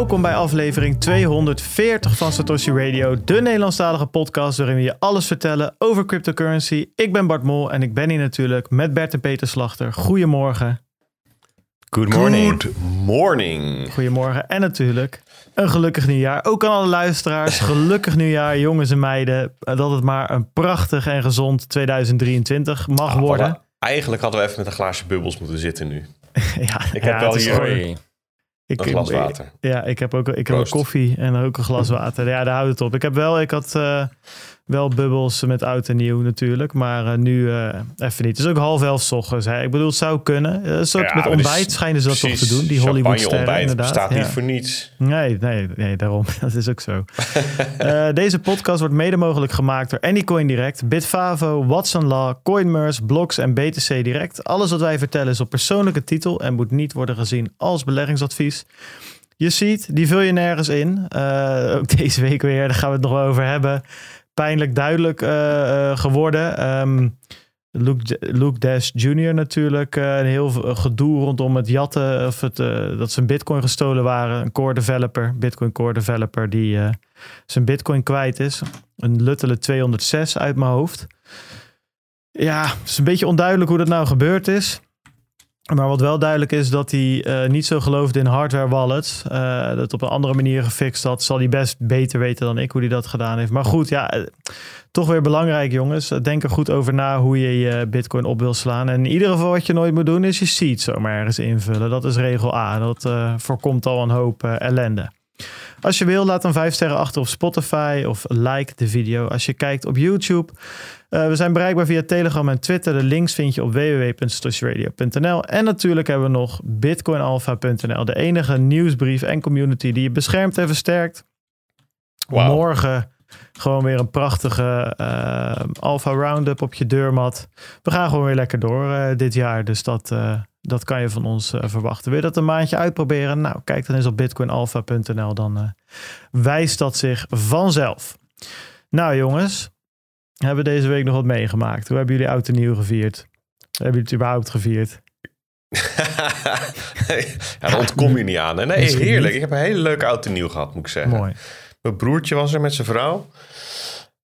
Welkom bij aflevering 240 van Satoshi Radio, de Nederlandstalige podcast waarin we je alles vertellen over cryptocurrency. Ik ben Bart Mol en ik ben hier natuurlijk met Bert en Peter Slachter. Goedemorgen. Good morning. Good morning. Goedemorgen en natuurlijk een gelukkig nieuwjaar. Ook aan alle luisteraars, gelukkig nieuwjaar jongens en meiden. Dat het maar een prachtig en gezond 2023 mag Ah, worden. voilà. Eigenlijk hadden we even met een glaasje bubbels moeten zitten nu. ja, Ik ja, heb wel het is hier gewoon- ik, een glas water. Ja, ik heb ook ik heb koffie en ook een glas water. Ja, daar houdt het op. Ik heb wel, ik had eh, wel bubbels met oud en nieuw natuurlijk, maar eh, nu eh, even niet. Het is ook half elf ochtends. Hè. Ik bedoel, het zou kunnen. Eh, Een soort Ja, met maar dus ontbijt schijnen ze dat toch te doen. Die Hollywood sterren inderdaad. bestaat niet voor niets. Nee, nee, nee, daarom. Dat is ook zo. Eh, deze podcast wordt mede mogelijk gemaakt door Anycoin Direct, Bitfavo, Watson Law, CoinMers, Blocks en BTC Direct. Alles wat wij vertellen is op persoonlijke titel en moet niet worden gezien als beleggingsadvies. Je ziet, die vul je nergens in. Eh, ook deze week weer, daar gaan we het nog wel over hebben. Pijnlijk duidelijk eh, eh, geworden. Ehm, Luke, Luke Dash Jr. natuurlijk. eh, een heel gedoe rondom het jatten. Of het, dat zijn bitcoin gestolen waren. Een core developer, bitcoin core developer, die zijn bitcoin kwijt is. Een luttele 206 uit mijn hoofd. Ja, het is een beetje onduidelijk hoe dat nou gebeurd is. Maar wat wel duidelijk is dat hij eh, niet zo geloofde in hardware wallets. eh, dat op een andere manier gefixt had. Zal hij best beter weten dan ik hoe hij dat gedaan heeft. Maar goed, ja, eh, toch weer belangrijk jongens. Denk er goed over na hoe je je bitcoin op wil slaan. En in ieder geval wat je nooit moet doen is je seed zomaar ergens invullen. Dat is regel A. Dat voorkomt al een hoop ellende. Als je wil, laat dan 5 sterren achter op Spotify of like de video. Als je kijkt op YouTube. Eh, we zijn bereikbaar via Telegram en Twitter. De links vind je op www.satoshiradio.nl. En natuurlijk hebben we nog bitcoinalpha.nl. De enige nieuwsbrief en community die je beschermt en versterkt. Morgen gewoon weer een prachtige eh Alpha Roundup op je deurmat. We gaan gewoon weer lekker door eh, dit jaar. Dus dat, dat kan je van ons verwachten. Wil je dat een maandje uitproberen? Nou, kijk dan eens op bitcoinalpha.nl. Dan wijst dat zich vanzelf. Nou jongens, hebben we deze week nog wat meegemaakt? Hoe hebben jullie oud en nieuw gevierd? Hebben jullie het überhaupt gevierd? ja, daar ontkom je niet aan. hè? Nee, heerlijk. Ik heb een hele leuke oud en nieuw gehad, moet ik zeggen. Mooi. Mijn broertje was er met zijn vrouw.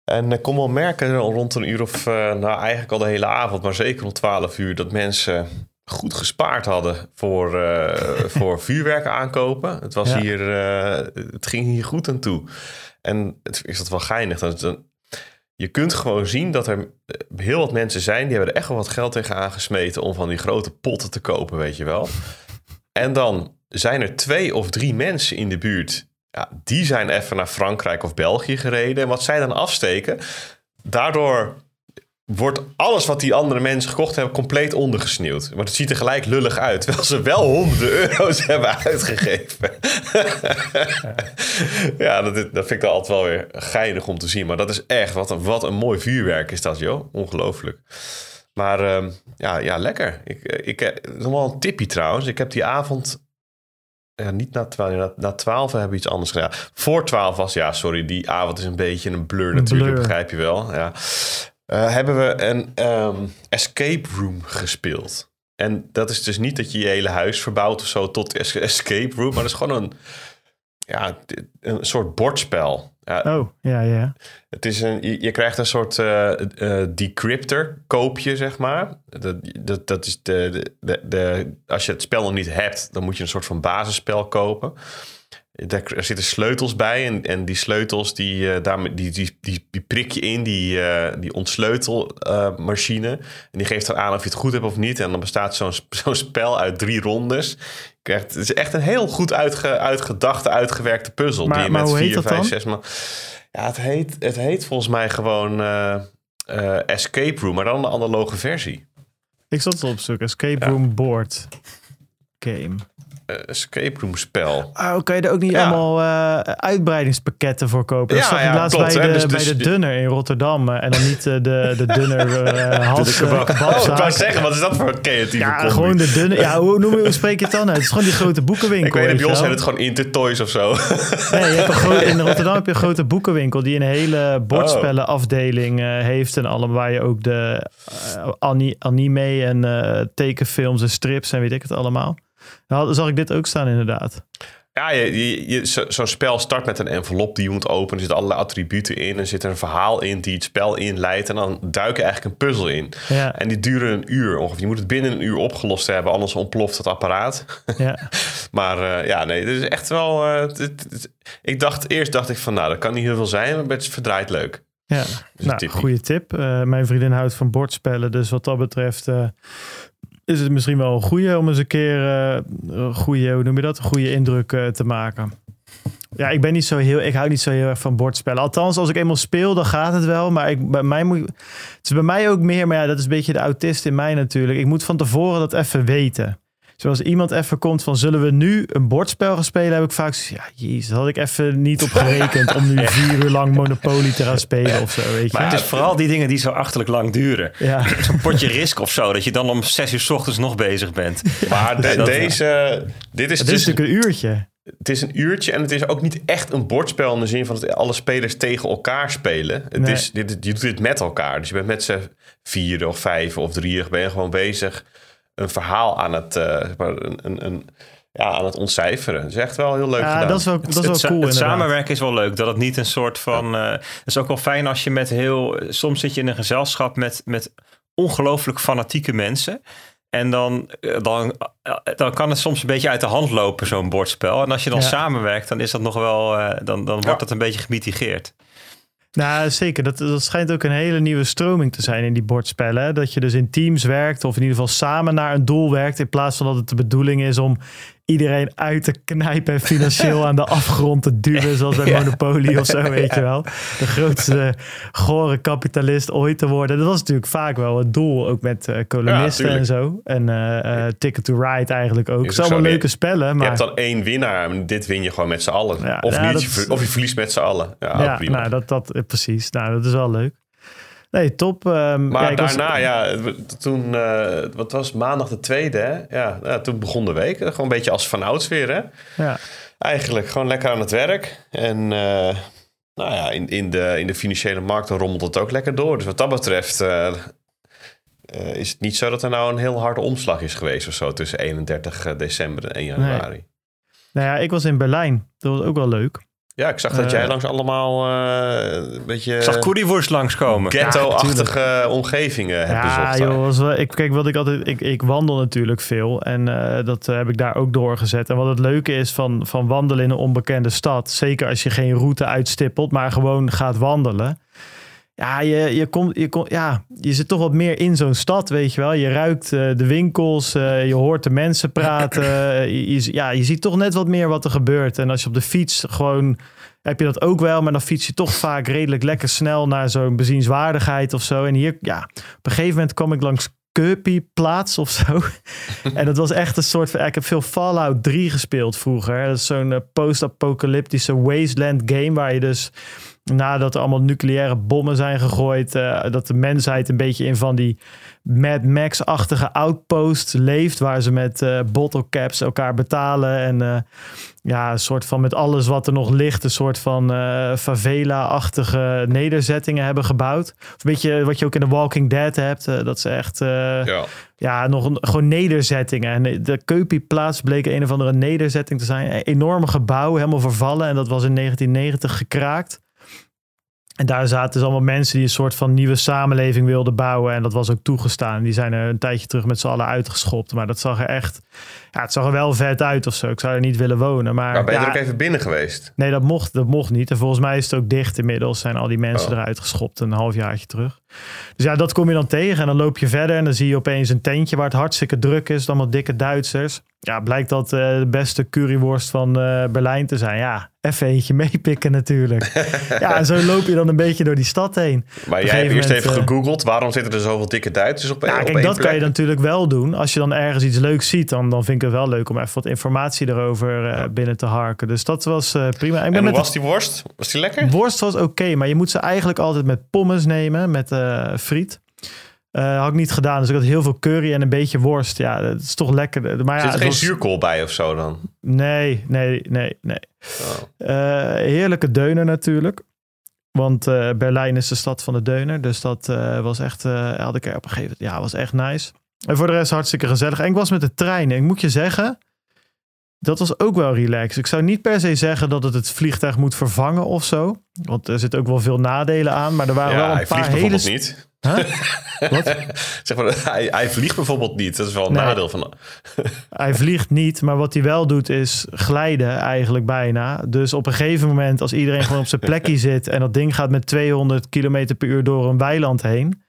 En ik kon wel merken al rond een uur of, eh, nou eigenlijk al de hele avond, maar zeker om 12 uur, dat mensen goed gespaard hadden voor, eh, voor vuurwerk aankopen. Het, was Ja. hier, eh, het ging hier goed aan toe. En het is dat wel geinig. Dat, dat- je kunt gewoon zien dat er eh, heel wat mensen zijn, die hebben er echt wel wat geld tegen aangesmeten om van die grote potten te kopen, weet je wel. En dan zijn er twee of drie mensen in de buurt. Ja, die zijn even naar Frankrijk of België gereden. En wat zij dan afsteken, daardoor wordt alles wat die andere mensen gekocht hebben compleet ondergesneeuwd. Maar het ziet er gelijk lullig uit, terwijl ze wel honderden euro's hebben uitgegeven. ja, dat, dat vind ik dan altijd wel weer geinig om te zien. Maar dat is echt, wat een, wat een mooi vuurwerk is dat, joh. Ongelooflijk. Maar ehm, ja, ja, lekker. Ik, ik, eh, nog wel een tipje trouwens. Ik heb die avond ja, niet na 12, na, na 12 hebben we iets anders gedaan. Voor 12 was, ja, sorry, die avond is een beetje een blur natuurlijk, blur. begrijp je wel. Ja. Eh, hebben we een ehm, escape room gespeeld. En dat is dus niet dat je je hele huis verbouwt of zo tot es- escape room, maar dat is gewoon een, ja, een soort bordspel. Oh, ja, ja. het is een, je, je krijgt een soort eh, eh, decryptor, koop je, zeg maar. Dat, dat, dat is de, de, de, de- als je het spel nog niet hebt, dan moet je een soort van basisspel kopen. Daar, er zitten sleutels bij en, en die sleutels, die, eh, daarmee, die, die, die, die prik je in, die, eh, die ontsleutelmachine. en die geeft dan aan of je het goed hebt of niet. En dan bestaat zo'n zo'n spel uit drie rondes. Krijgt- Het is echt een heel goed uitge, uitgedachte, uitgewerkte puzzel. Maar- die je maar met hoe heet vier, dat vijf, dan? zes man... Ja, het heet, het heet volgens mij gewoon eh, eh, Escape Room, maar dan een analoge versie. Ik zat het op zoek. Escape Ja. Room Board Game. Eh, escape Room spel. Oh, kan je er ook niet Ja. allemaal eh, uitbreidingspakketten voor kopen? Dat Ja, zag ja, laatst klopt, bij, de, Dus- bij dus de Dunner in Rotterdam. eh, en dan niet de, de Dunner De kebab. Oh, ik kebabzaak. wou zeggen, wat is dat voor een creatieve Ja, combi? gewoon de dunne. Ja, hoe, noem je, hoe spreek je het dan uit? Het is gewoon die grote boekenwinkel. Ik weet bij ons zijn het gewoon Intertoys of zo. Nee, je hebt een in Rotterdam heb je een grote boekenwinkel die een hele bordspellenafdeling eh, heeft. En allemaal waar je ook de ani- anime en tekenfilms en strips en weet ik het allemaal. Nou, zag ik dit ook staan inderdaad. Ja, je, je, je- zo- zo'n spel start met een envelop die je moet openen. Er zitten allerlei attributen in. Er zit een verhaal in die het spel inleidt. En dan duik er eigenlijk een puzzel in. Ja, En die duren een uur ongeveer. Je moet het binnen een uur opgelost hebben, anders ontploft het apparaat. ja. Maar eh, ja, nee, dit is echt wel... eh, ik dacht, eerst dacht ik van, nou, dat kan niet heel veel zijn. Maar het is verdraaid leuk. Ja, een nou, goede tip. Eh, mijn vriendin houdt van bordspellen, dus wat dat betreft is het misschien wel een goede om eens een keer eh, een goede, hoe noem je dat, een goede indruk eh, te maken. Ja, ik ben niet zo heel, ik hou niet zo heel erg van bordspellen. Althans, als ik eenmaal speel, dan gaat het wel. Maar ik, bij mij moet, het is bij mij ook meer, maar ja, dat is een beetje de autist in mij natuurlijk. Ik moet van tevoren dat even weten. Zoals iemand even komt van, zullen we nu een bordspel gaan spelen? Heb ik vaak zoiets, ja, jezus, had ik even niet op gerekend om nu vier uur lang Monopoly te gaan spelen of zo, weet je. Maar het is vooral die dingen die zo achterlijk lang duren. Ja, Zo'n potje risk of zo, dat je dan om zes uur 's ochtends nog bezig bent. Maar de- dat- deze... Dit is, het is dus- natuurlijk een uurtje. Het is een uurtje en het is ook niet echt een bordspel in de zin van dat alle spelers tegen elkaar spelen. Het Nee. is, dit, je doet dit met elkaar. Dus je bent met z'n vier of vijf of drieën ben je gewoon bezig een verhaal aan het, eh, een, een, een, ja, aan het ontcijferen. Dat is echt wel heel leuk Ja, gedaan. dat is wel, dat is wel het, cool het inderdaad. samenwerken is wel leuk. Dat het niet een soort van. eh, het is ook wel fijn als je met heel. Soms zit je in een gezelschap met, met ongelooflijk fanatieke mensen. En dan, eh, dan, dan kan het soms een beetje uit de hand lopen, zo'n bordspel. En als je dan Ja. samenwerkt, dan is dat nog wel. eh, dan, dan wordt Ja. dat een beetje gemitigeerd. Nou, zeker. Dat, dat schijnt ook een hele nieuwe stroming te zijn in die bordspellen. Dat je dus in teams werkt, of in ieder geval samen naar een doel werkt. In plaats van dat het de bedoeling is om iedereen uit te knijpen en financieel aan de afgrond te duwen. Zoals bij Monopoly of zo, weet je wel. De grootste gore kapitalist ooit te worden. Dat was natuurlijk vaak wel het doel, ook met kolonisten tuurlijk. en zo. En eh, eh, Ticket to Ride eigenlijk ook. Het Is zijn allemaal leuke spellen, Je maar... hebt dan één winnaar en dit win je gewoon met z'n allen. Of, niet, dat je of je verliest met z'n allen. Ja, prima. nou, dat, dat, precies. Nou, dat is wel leuk. Nee, top. ehm, Maar ja, ik was- daarna, ja, toen, eh, wat was maandag de tweede, hè? Ja, ja, toen begon de week. Gewoon een beetje als vanouds weer, hè? Ja. Eigenlijk gewoon lekker aan het werk. En eh, nou ja, in, in, de, in de financiële markten rommelt het ook lekker door. Dus wat dat betreft eh, is het niet zo dat er nou een heel harde omslag is geweest of zo tussen 31 december en 1 januari. Nou ja, ik was in Berlijn. Dat was ook wel leuk. Ja, ik zag dat Eh. jij langs allemaal eh, een beetje Ik zag curryworst langskomen. ghetto-achtige omgevingen hebt ja, joh, wel, ik, kijk, wat ik altijd, ik, ik wandel natuurlijk veel en eh, dat eh, heb ik daar ook doorgezet. En wat het leuke is van, van wandelen in een onbekende stad, zeker als je geen route uitstippelt, maar gewoon gaat wandelen. Ja, je, je, komt, je, komt, ja, je zit toch wat meer in zo'n stad, weet je wel. Je ruikt eh, de winkels, eh, je hoort de mensen praten. je, je- ja, je ziet toch net wat meer wat er gebeurt. En als je op de fiets gewoon heb je dat ook wel, maar dan fiets je toch vaak redelijk lekker snel naar zo'n bezienswaardigheid of zo. En hier, ja, op een gegeven moment kwam ik langs Kirby plaats of zo. en dat was echt een soort van, ik heb veel Fallout 3 gespeeld vroeger. Dat is zo'n eh, post-apocalyptische wasteland game waar je dus nadat er allemaal nucleaire bommen zijn gegooid, eh, dat de mensheid een beetje in van die Mad Max-achtige outpost leeft, waar ze met eh bottle caps elkaar betalen en eh, ja, een soort van met alles wat er nog ligt, een soort van eh, favela-achtige nederzettingen hebben gebouwd. Of een beetje wat je ook in The Walking Dead hebt, dat ze echt Ja. ja, nog een, gewoon nederzettingen. En de Keupi-plaats bleek een of andere nederzetting te zijn. Een enorme gebouw, helemaal vervallen. En dat was in 1990 gekraakt. En daar zaten dus allemaal mensen die een soort van nieuwe samenleving wilden bouwen. En dat was ook toegestaan. Die zijn er een tijdje terug met z'n allen uitgeschopt. Maar dat zag er echt... Ja, het zag er wel vet uit of zo. Ik zou er niet willen wonen. Maar Maar ben je ja, er ook even binnen geweest? Nee, dat mocht, dat mocht niet. En volgens mij is het ook dicht inmiddels. Zijn al die mensen Oh. eruit geschopt een halfjaartje terug. Dus ja, dat kom je dan tegen. En dan loop je verder en dan zie je opeens een tentje waar het hartstikke druk is. Allemaal dikke Duitsers. Ja, blijkt dat eh, de beste curryworst van eh, Berlijn te zijn. Ja, even eentje meepikken natuurlijk. ja, en zo loop je dan een beetje door die stad heen. Maar jij hebt eerst moment, even eh, gegoogeld. Waarom zitten er zoveel dikke Duitsers op, Ja, op kijk, één dat plek? kan je natuurlijk wel doen. Als je dan ergens iets leuks ziet, dan, dan vind ik het wel leuk om even wat informatie erover eh, binnen te harken. Dus dat was eh, prima. Ik En hoe was die worst? Was die lekker? Worst was oké, maar je moet ze eigenlijk altijd met pommes nemen, met friet. Eh, had ik niet gedaan, dus ik had heel veel curry en een beetje worst. Ja, dat is toch lekker. Maar ja, Zit er geen was- zuurkool bij of zo dan? Nee, nee, nee, nee. Oh. Eh, heerlijke deuner natuurlijk. Want eh, Berlijn is de stad van de deuner. Dus dat was echt, had ik er op een gegeven moment, ja, was echt nice. En voor de rest hartstikke gezellig. En ik was met de trein. En ik moet je zeggen, dat was ook wel relaxed. Ik zou niet per se zeggen dat het het vliegtuig moet vervangen of zo. Want er zitten ook wel veel nadelen aan. Maar er waren wel een hij paar vliegt hele... bijvoorbeeld niet. Huh? Wat? Zeg maar, hij, hij vliegt bijvoorbeeld niet. Dat is wel een Nee. nadeel van... Hij vliegt niet, maar wat hij wel doet is glijden eigenlijk bijna. Dus op een gegeven moment als iedereen gewoon op zijn plekje zit... en dat ding gaat met 200 km per uur door een weiland heen...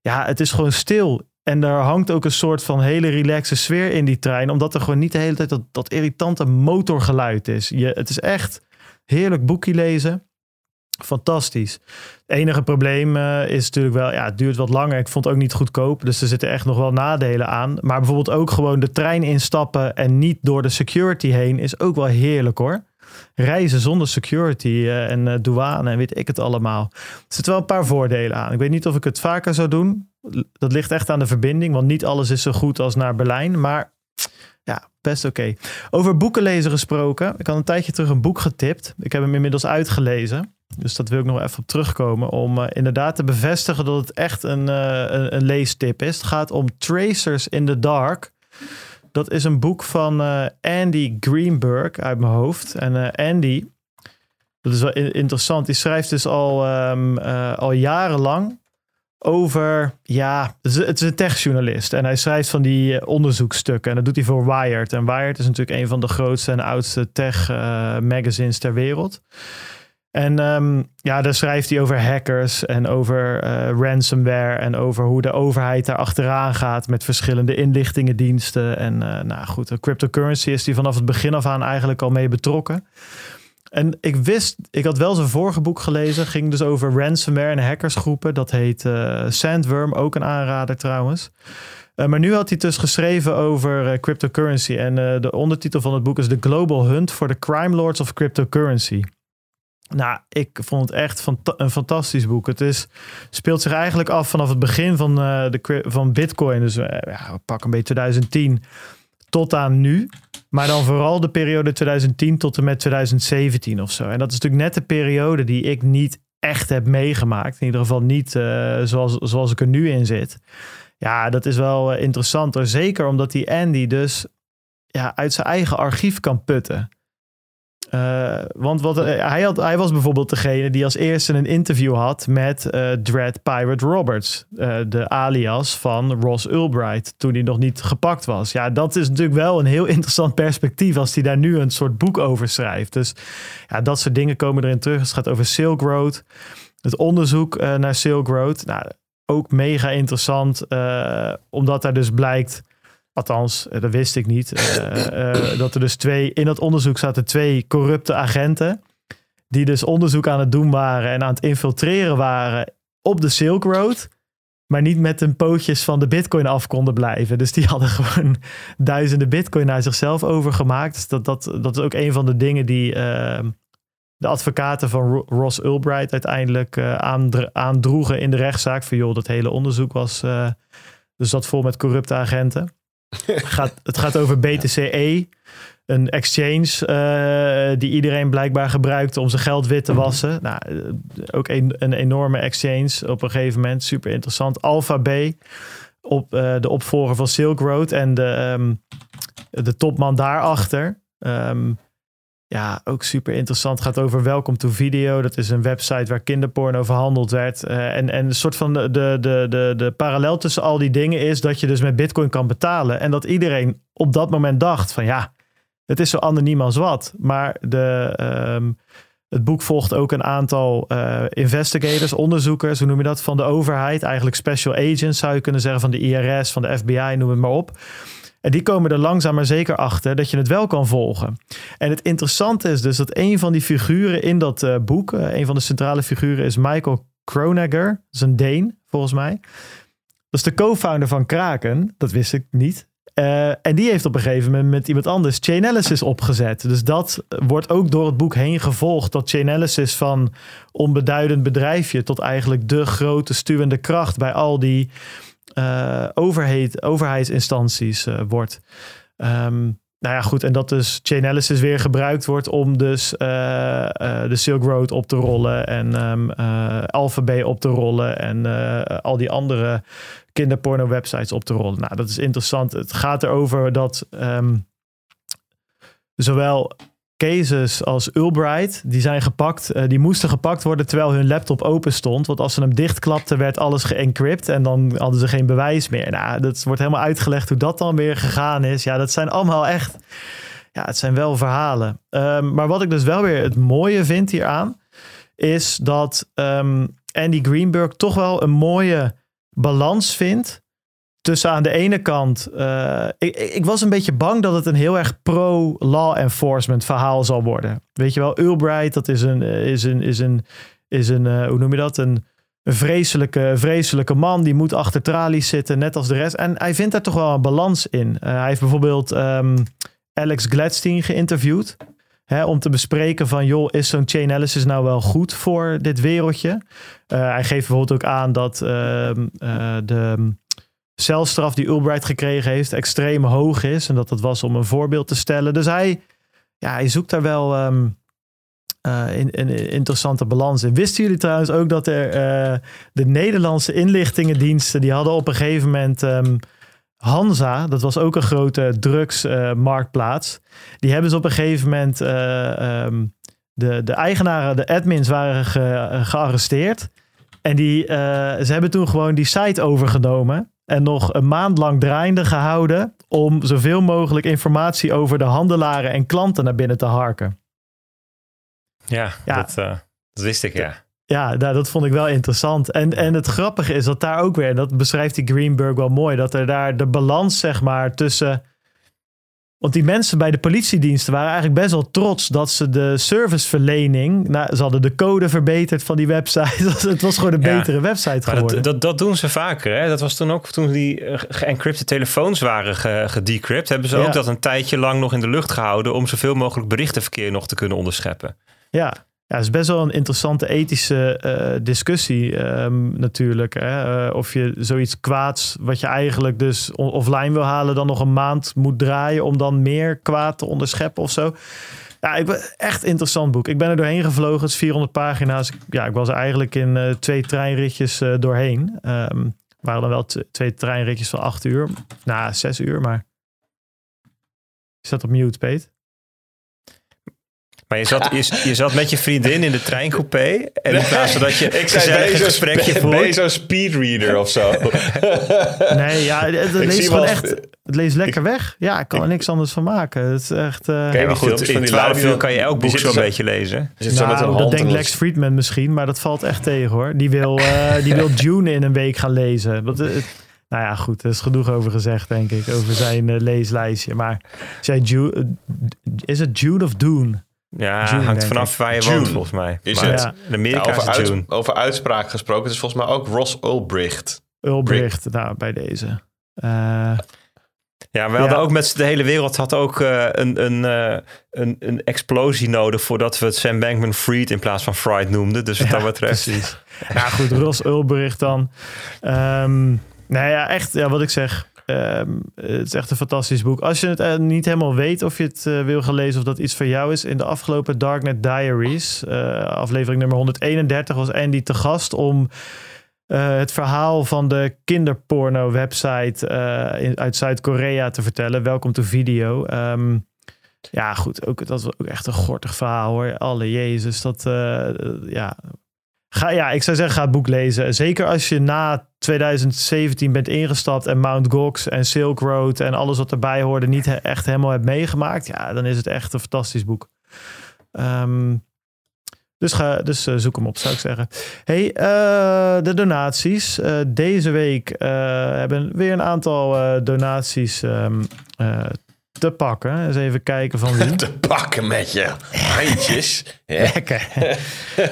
ja, het is gewoon stil. En er hangt ook een soort van hele relaxe sfeer in die trein... omdat er gewoon niet de hele tijd dat, dat irritante motorgeluid is. Je, het is echt heerlijk boekje lezen. Fantastisch. Het enige probleem eh, is natuurlijk wel, ja, het duurt wat langer. Ik vond het ook niet goedkoop, dus er zitten echt nog wel nadelen aan. Maar bijvoorbeeld ook gewoon de trein instappen en niet door de security heen is ook wel heerlijk hoor. Reizen zonder security eh, en eh, douane en weet ik het allemaal. Er zitten wel een paar voordelen aan. Ik weet niet of ik het vaker zou doen. Dat ligt echt aan de verbinding, want niet alles is zo goed als naar Berlijn. Maar ja, best oké. Over boeken lezen gesproken. Ik had een tijdje terug een boek getipt. Ik heb hem inmiddels uitgelezen. Dus dat wil ik nog even op terugkomen. Om eh, inderdaad te bevestigen dat het echt een, eh, een, een leestip is. Het gaat om Tracers in the Dark. Dat is een boek van eh, Andy Greenberg uit mijn hoofd. En Andy, dat is wel in- interessant. Die schrijft dus al, ehm, eh, al jarenlang over, ja, het is, een techjournalist. En hij schrijft van die eh, onderzoekstukken. En dat doet hij voor Wired. En Wired is natuurlijk een van de grootste en oudste tech eh, magazines ter wereld. En ehm, ja, daar schrijft hij over hackers en over eh, ransomware en over hoe de overheid daar achteraan gaat met verschillende inlichtingendiensten. En nou goed, de cryptocurrency is hij vanaf het begin af aan eigenlijk al mee betrokken. En ik wist, ik had wel zijn vorige boek gelezen, ging dus over ransomware en hackersgroepen. Dat heet eh, Sandworm, ook een aanrader trouwens. Eh, maar nu had hij dus geschreven over eh, cryptocurrency. En de ondertitel van het boek is The Global Hunt for the Crime Lords of Cryptocurrency. Nou, ik vond het echt een fantastisch boek. Het is, speelt zich eigenlijk af vanaf het begin van, de, van Bitcoin. Dus ja, pak een beetje 2010 tot aan nu. Maar dan vooral de periode 2010 tot en met 2017 of zo. En dat is natuurlijk net de periode die ik niet echt heb meegemaakt. In ieder geval niet eh, zoals, zoals ik er nu in zit. Ja, dat is wel eh, interessant. hoor. Zeker omdat die Andy dus ja, uit zijn eigen archief kan putten. Eh, want wat, eh, hij, had, hij was bijvoorbeeld degene die als eerste een interview had met eh Dread Pirate Roberts. de alias van Ross Ulbright. Toen hij nog niet gepakt was. Ja, dat is natuurlijk wel een heel interessant perspectief. Als hij daar nu een soort boek over schrijft. Dus ja, dat soort dingen komen erin terug. Het gaat over Silk Road. Het onderzoek naar Silk Road. Nou, ook mega interessant. omdat daar dus blijkt. Althans, eh, dat wist ik niet. eh, eh, dat er dus twee. In dat onderzoek zaten twee corrupte agenten. Die dus onderzoek aan het doen waren. En aan het infiltreren waren. Op de Silk Road. Maar niet met hun pootjes van de Bitcoin af konden blijven. Dus die hadden gewoon duizenden Bitcoin naar zichzelf overgemaakt. Dus dat, dat, dat is ook een van de dingen die. eh, de advocaten van Ro- Ross Ulbright uiteindelijk aandr- aandroegen in de rechtszaak. Van joh, dat hele onderzoek was. dus dat vol met corrupte agenten. gaat, het gaat over BTCE, een exchange eh, die iedereen blijkbaar gebruikt om zijn geld wit te wassen. Nou, eh, ook een, een enorme exchange op een gegeven moment. Super interessant. Alpha B, op, eh, de opvolger van Silk Road en de, ehm, de topman daarachter. Ehm, ja, ook super interessant. Gaat over Welcome to Video. Dat is een website waar kinderporno verhandeld werd. Eh, en, en een soort van de, de, de, de, de parallel tussen al die dingen is dat je dus met Bitcoin kan betalen. En dat iedereen op dat moment dacht van ja, het is zo anoniem als wat. Maar de, ehm, het boek volgt ook een aantal eh, investigators, onderzoekers, hoe noem je dat, van de overheid. Eigenlijk special agents zou je kunnen zeggen, van de IRS, van de FBI, noem het maar op. En die komen er langzaam maar zeker achter dat je het wel kan volgen. En het interessante is dus dat een van die figuren in dat eh, boek, eh, een van de centrale figuren is Michael Kronegger. Dat is een Deen, volgens mij. Dat is de co-founder van Kraken. Dat wist ik niet. Eh, en die heeft op een gegeven moment met iemand anders Chainalysis opgezet. Dus dat wordt ook door het boek heen gevolgd. Dat Chainalysis van onbeduidend bedrijfje tot eigenlijk de grote stuwende kracht bij al die overheid, overheidsinstanties eh, wordt. Ehm, nou ja, goed. En dat dus Chainalysis weer gebruikt wordt om dus eh, eh, de Silk Road op te rollen en ehm eh, Alphabet op te rollen en eh, al die andere kinderporno websites op te rollen. Nou, dat is interessant. Het gaat erover dat ehm, zowel cases als Ulbright, die zijn gepakt, eh, die moesten gepakt worden terwijl hun laptop open stond. Want als ze hem dichtklapten, werd alles geëncrypt en dan hadden ze geen bewijs meer. Nou, dat wordt helemaal uitgelegd hoe dat dan weer gegaan is. Ja, dat zijn allemaal echt, ja, het zijn wel verhalen. Ehm, maar wat ik dus wel weer het mooie vind hieraan, is dat ehm, Andy Greenberg toch wel een mooie balans vindt tussen aan de ene kant. eh, ik, ik was een beetje bang dat het een heel erg pro-law enforcement verhaal zal worden. Weet je wel, Ulbright, dat is een, eh, is een, is een, is een eh, hoe noem je dat? Een, vreselijke, vreselijke man. Die moet achter tralies zitten, net als de rest. En hij vindt daar toch wel een balans in. Hij heeft bijvoorbeeld ehm, Alex Gladstein geïnterviewd. Hè, om te bespreken van, joh, is zo'n chain analysis nou wel goed voor dit wereldje? Hij geeft bijvoorbeeld ook aan dat ehm, eh, de celstraf die Ulbright gekregen heeft extreem hoog is. En dat dat was om een voorbeeld te stellen. Dus hij, ja, hij zoekt daar wel eh, in, in, in interessante balans in. Wisten jullie trouwens ook dat er eh, de Nederlandse inlichtingendiensten... die hadden op een gegeven moment ehm, Hansa... dat was ook een grote drugsmarktplaats... die hebben ze op een gegeven moment... eh, ehm, de, de eigenaren, de admins waren ge- gearresteerd... En die, ze hebben toen gewoon die site overgenomen. En nog een maand lang draaiende gehouden. Om zoveel mogelijk informatie over de handelaren en klanten naar binnen te harken. Ja, Ja. Dat, eh, dat wist ik, ja. Ja, nou, dat vond ik wel interessant. En, en het grappige is dat daar ook weer, dat beschrijft die Greenberg wel mooi, dat er daar de balans, zeg maar, tussen. Want die mensen bij de politiediensten waren eigenlijk best wel trots dat ze de serviceverlening. Nou, ze hadden de code verbeterd van die website. het was gewoon een Ja. betere website geworden. dat, dat, dat doen ze vaker. Hè? Dat was toen ook toen die eh, geëncrypte telefoons waren ge- gedecrypt. Hebben ze Ja. ook dat een tijdje lang nog in de lucht gehouden. om zoveel mogelijk berichtenverkeer nog te kunnen onderscheppen. Ja. Ja, het is best wel een interessante ethische eh, discussie ehm, natuurlijk. Hè? Eh, of je zoiets kwaads, wat je eigenlijk dus offline wil halen, dan nog een maand moet draaien om dan meer kwaad te onderscheppen of zo. Ja, ik echt interessant boek. Ik ben er doorheen gevlogen. Het is 400 pagina's. Ja, ik was er eigenlijk in eh, twee treinritjes doorheen. Ehm waren dan wel twee treinritjes van acht uur. Nou, zes uur, maar... Je staat op mute, Peet. Maar je zat, je, je zat met je vriendin in de treincoupé. En in plaats van dat je Ik zei, ben een gesprekje ben je voert. zo'n speedreader of zo? Nee, ja, het, het leest gewoon wel- echt. Het leest lekker weg. Ja, ik kan er niks anders van maken. Het is echt. eh, Kijk, Ja, maar goed, in die 12 lui uur kan je elk boek zo'n zo- beetje lezen. Zit zo met een nou, dat denkt en Lex Friedman misschien, maar dat valt echt tegen hoor. Die wil, eh, die wil June in een week gaan lezen. Dat, eh, nou ja, goed, er is genoeg over gezegd, denk ik, over zijn leeslijstje. Maar zei Ju- eh, is het June of Dune? Ja, June, hangt vanaf waar je woont volgens mij. Is Maar het? Ja. In Amerika Ja, over, is het uit- June. over uitspraak gesproken. Het is volgens mij ook Ross Ulbricht. Ulbricht, nou, bij deze. Eh, Ja, we hadden Ja. ook met de hele wereld had ook eh, een, een, eh, een, een explosie nodig voordat we het Sam Bankman Fried in plaats van Fried noemden. Dus wat Ja, dat betreft. Precies. nou goed, Ros Ulbricht dan. Ehm nou ja, echt, ja, wat ik zeg. Ehm, het is echt een fantastisch boek. Als je het eh, niet helemaal weet of je het eh, wil gaan lezen of dat iets voor jou is. In de afgelopen Darknet Diaries, eh, aflevering nummer 131, was Andy te gast om het verhaal van de kinderporno website in- uit Zuid-Korea te vertellen. Welkom to video. Ehm, ja, goed. Ook, dat was ook echt een gortig verhaal hoor. Alle Jezus. Dat, ja. Ga, ja, ik zou zeggen, ga het boek lezen. Zeker als je na 2017 bent ingestapt en Mount Gox en Silk Road en alles wat erbij hoorde niet echt helemaal hebt meegemaakt. Ja, dan is het echt een fantastisch boek. Ehm, dus ga, dus eh, zoek hem op, zou ik zeggen. Hey, eh, de donaties. Eh, deze week hebben weer een aantal donaties eh, te pakken. Eens even kijken van wie. Te pakken met je handjes. Lekker.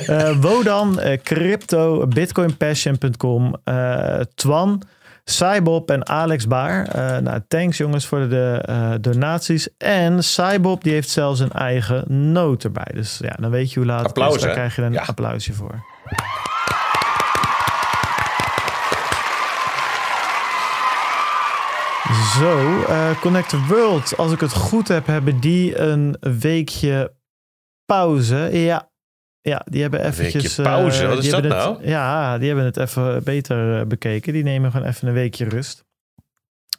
Eh, Wodan, eh, Crypto, BitcoinPassion.com, eh, Twan, Cybob en Alex Baar. Nou, thanks jongens voor de donaties. En Cybob die heeft zelfs een eigen noot erbij. Dus ja, dan weet je hoe laat Applaus, het is. Daar hè? krijg je een Ja. applausje voor. Zo, eh Connect the World. Als ik het goed heb, hebben die een weekje pauze. Ja, ja die hebben eventjes... weekje pauze? eh, Wat is dat nou? Ja, die hebben het even beter eh, bekeken. Die nemen gewoon even een weekje rust.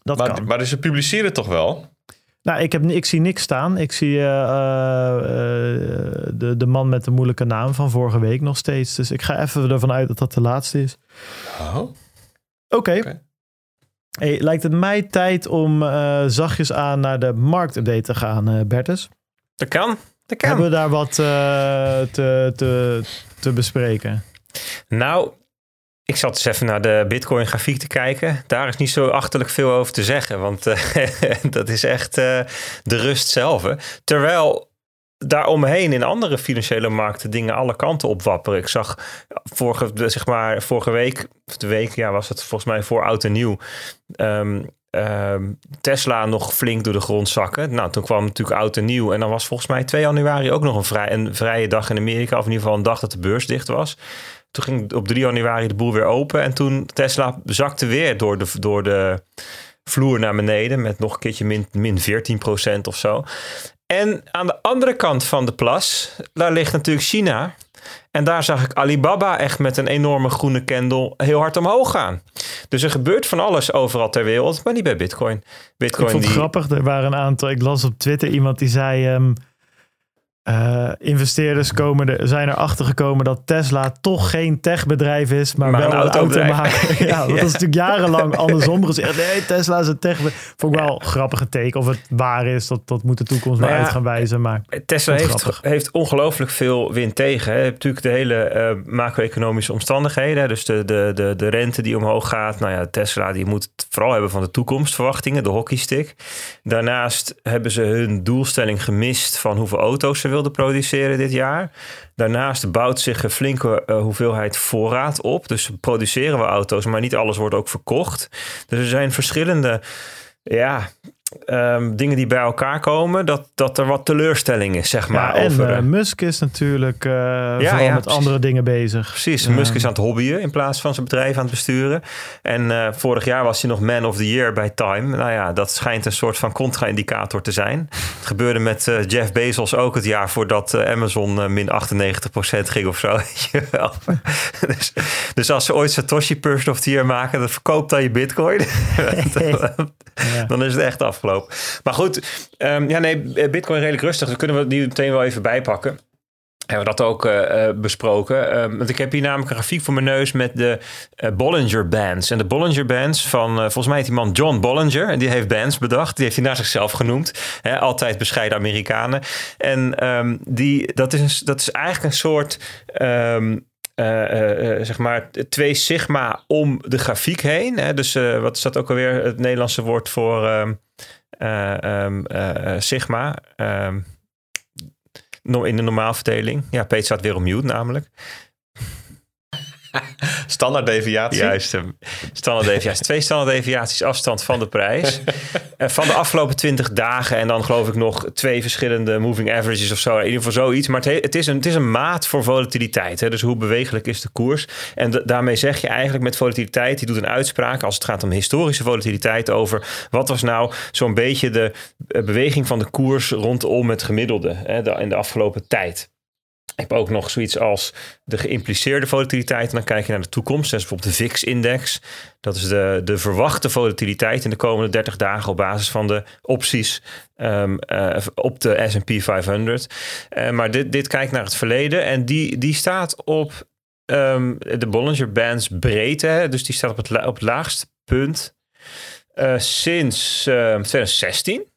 Dat Maar, kan. maar ze publiceren toch wel? Nou, ik, heb, ik zie niks staan. Ik zie uh, uh, de, de man met de moeilijke naam van vorige week nog steeds. Dus ik ga even ervan uit dat dat de laatste is. Oh. Oké. Okay. Okay. Hey, lijkt het mij tijd om uh, zachtjes aan naar de marktupdate te gaan, uh, Bertus? Dat kan. Dat kan. Hebben we daar wat uh, te, te, te bespreken? Nou, ik zat eens even naar de Bitcoin grafiek te kijken. Daar is niet zo achterlijk veel over te zeggen, want dat is echt de rust zelf. Terwijl daaromheen in andere financiële markten dingen alle kanten op wapperen. Ik zag vorige, zeg maar, vorige week, of de week, ja, was het volgens mij voor oud en nieuw. Um, um, Tesla nog flink door de grond zakken. Nou, toen kwam natuurlijk oud en nieuw. En dan was volgens mij 2 januari ook nog een, vrij, een vrije dag in Amerika. Of in ieder geval een dag dat de beurs dicht was. Toen ging op 3 januari de boel weer open. En toen Tesla zakte weer door de, door de vloer naar beneden. Met nog een keertje min, min 14% of zo. En aan de andere kant van de plas, daar ligt natuurlijk China. En daar zag ik Alibaba echt met een enorme groene candle heel hard omhoog gaan. Dus er gebeurt van alles overal ter wereld, maar niet bij Bitcoin. Bitcoin ik vond het die... grappig, er waren een aantal. Ik las op Twitter iemand die zei. Um, uh, investeerders komen er, zijn erachter gekomen dat Tesla toch geen techbedrijf is, maar, maar wel een, automaker. ja, dat is natuurlijk jarenlang andersom gezegd. Nee, Tesla is een techbedrijf. Vond ik wel ja. grappige teken. Of het waar is, dat, dat moet de toekomst maar, uit gaan wijzen. Maar Tesla heeft, heeft ongelooflijk veel wind tegen. Hè. Natuurlijk de hele uh, macro-economische omstandigheden. Dus de, de, de, de rente die omhoog gaat. Nou ja, Tesla die moet het vooral hebben van de toekomstverwachtingen, de hockeystick. Daarnaast hebben ze hun doelstelling gemist van hoeveel auto's ze wilden produceren dit jaar. Daarnaast bouwt zich een flinke uh, hoeveelheid voorraad op. Dus produceren we auto's, maar niet alles wordt ook verkocht. Dus er zijn verschillende ja, um, dingen die bij elkaar komen, dat, dat er wat teleurstelling is, zeg maar. Ja, en over, uh, Musk is natuurlijk uh, ja, vooral ja, met precies. andere dingen bezig. Precies, Musk is aan het hobbyen in plaats van zijn bedrijf aan het besturen. En uh, vorig jaar was hij nog Man of the Year bij Time. Nou ja, dat schijnt een soort van contra-indicator te zijn. Het gebeurde met Jeff Bezos ook het jaar voordat Amazon min 98% ging of zo. dus, dus als ze ooit Satoshi Person of the Year maken, dan verkoopt dan je bitcoin. dan is het echt af afgelopen. Maar goed, um, ja nee, Bitcoin redelijk rustig. Dan kunnen we die meteen wel even bijpakken. Hebben we dat ook uh, besproken. Um, want ik heb hier namelijk een grafiek voor mijn neus met de uh, Bollinger Bands. En de Bollinger Bands van, volgens mij heet die man John Bollinger. En die heeft bands bedacht. Die heeft hij naar zichzelf genoemd. Hè, altijd bescheiden Amerikanen. En um, die, dat, is, dat is eigenlijk een soort... zeg maar twee sigma om de grafiek heen. Hè? Dus wat is dat ook alweer het Nederlandse woord voor um, um, sigma? Um, in de normaalverdeling. Ja, Peet staat weer op mute namelijk. Standaard deviatie. Juist, standaard deviatie. Twee standaard deviaties afstand van de prijs. van de afgelopen 20 dagen. En dan geloof ik nog twee verschillende moving averages of zo. In ieder geval zoiets. Maar het, is, een, het is een maat voor volatiliteit. Hè? Dus hoe bewegelijk is de koers. En daarmee zeg je eigenlijk met volatiliteit. Die doet een uitspraak als het gaat om historische volatiliteit. Over wat was nou zo'n beetje de beweging van de koers rondom het gemiddelde. Hè, in de afgelopen tijd. Heb ook nog zoiets als de geïmpliceerde volatiliteit. En dan kijk je naar de toekomst. Is bijvoorbeeld de VIX-index. Dat is de, de verwachte volatiliteit in de komende 30 dagen op basis van de opties um, uh, op de S&P 500. Uh, maar dit, dit kijkt naar het verleden en die, die staat op um, de Bollinger Bands breedte. Dus die staat op het, op het laagste punt uh, sinds 2016.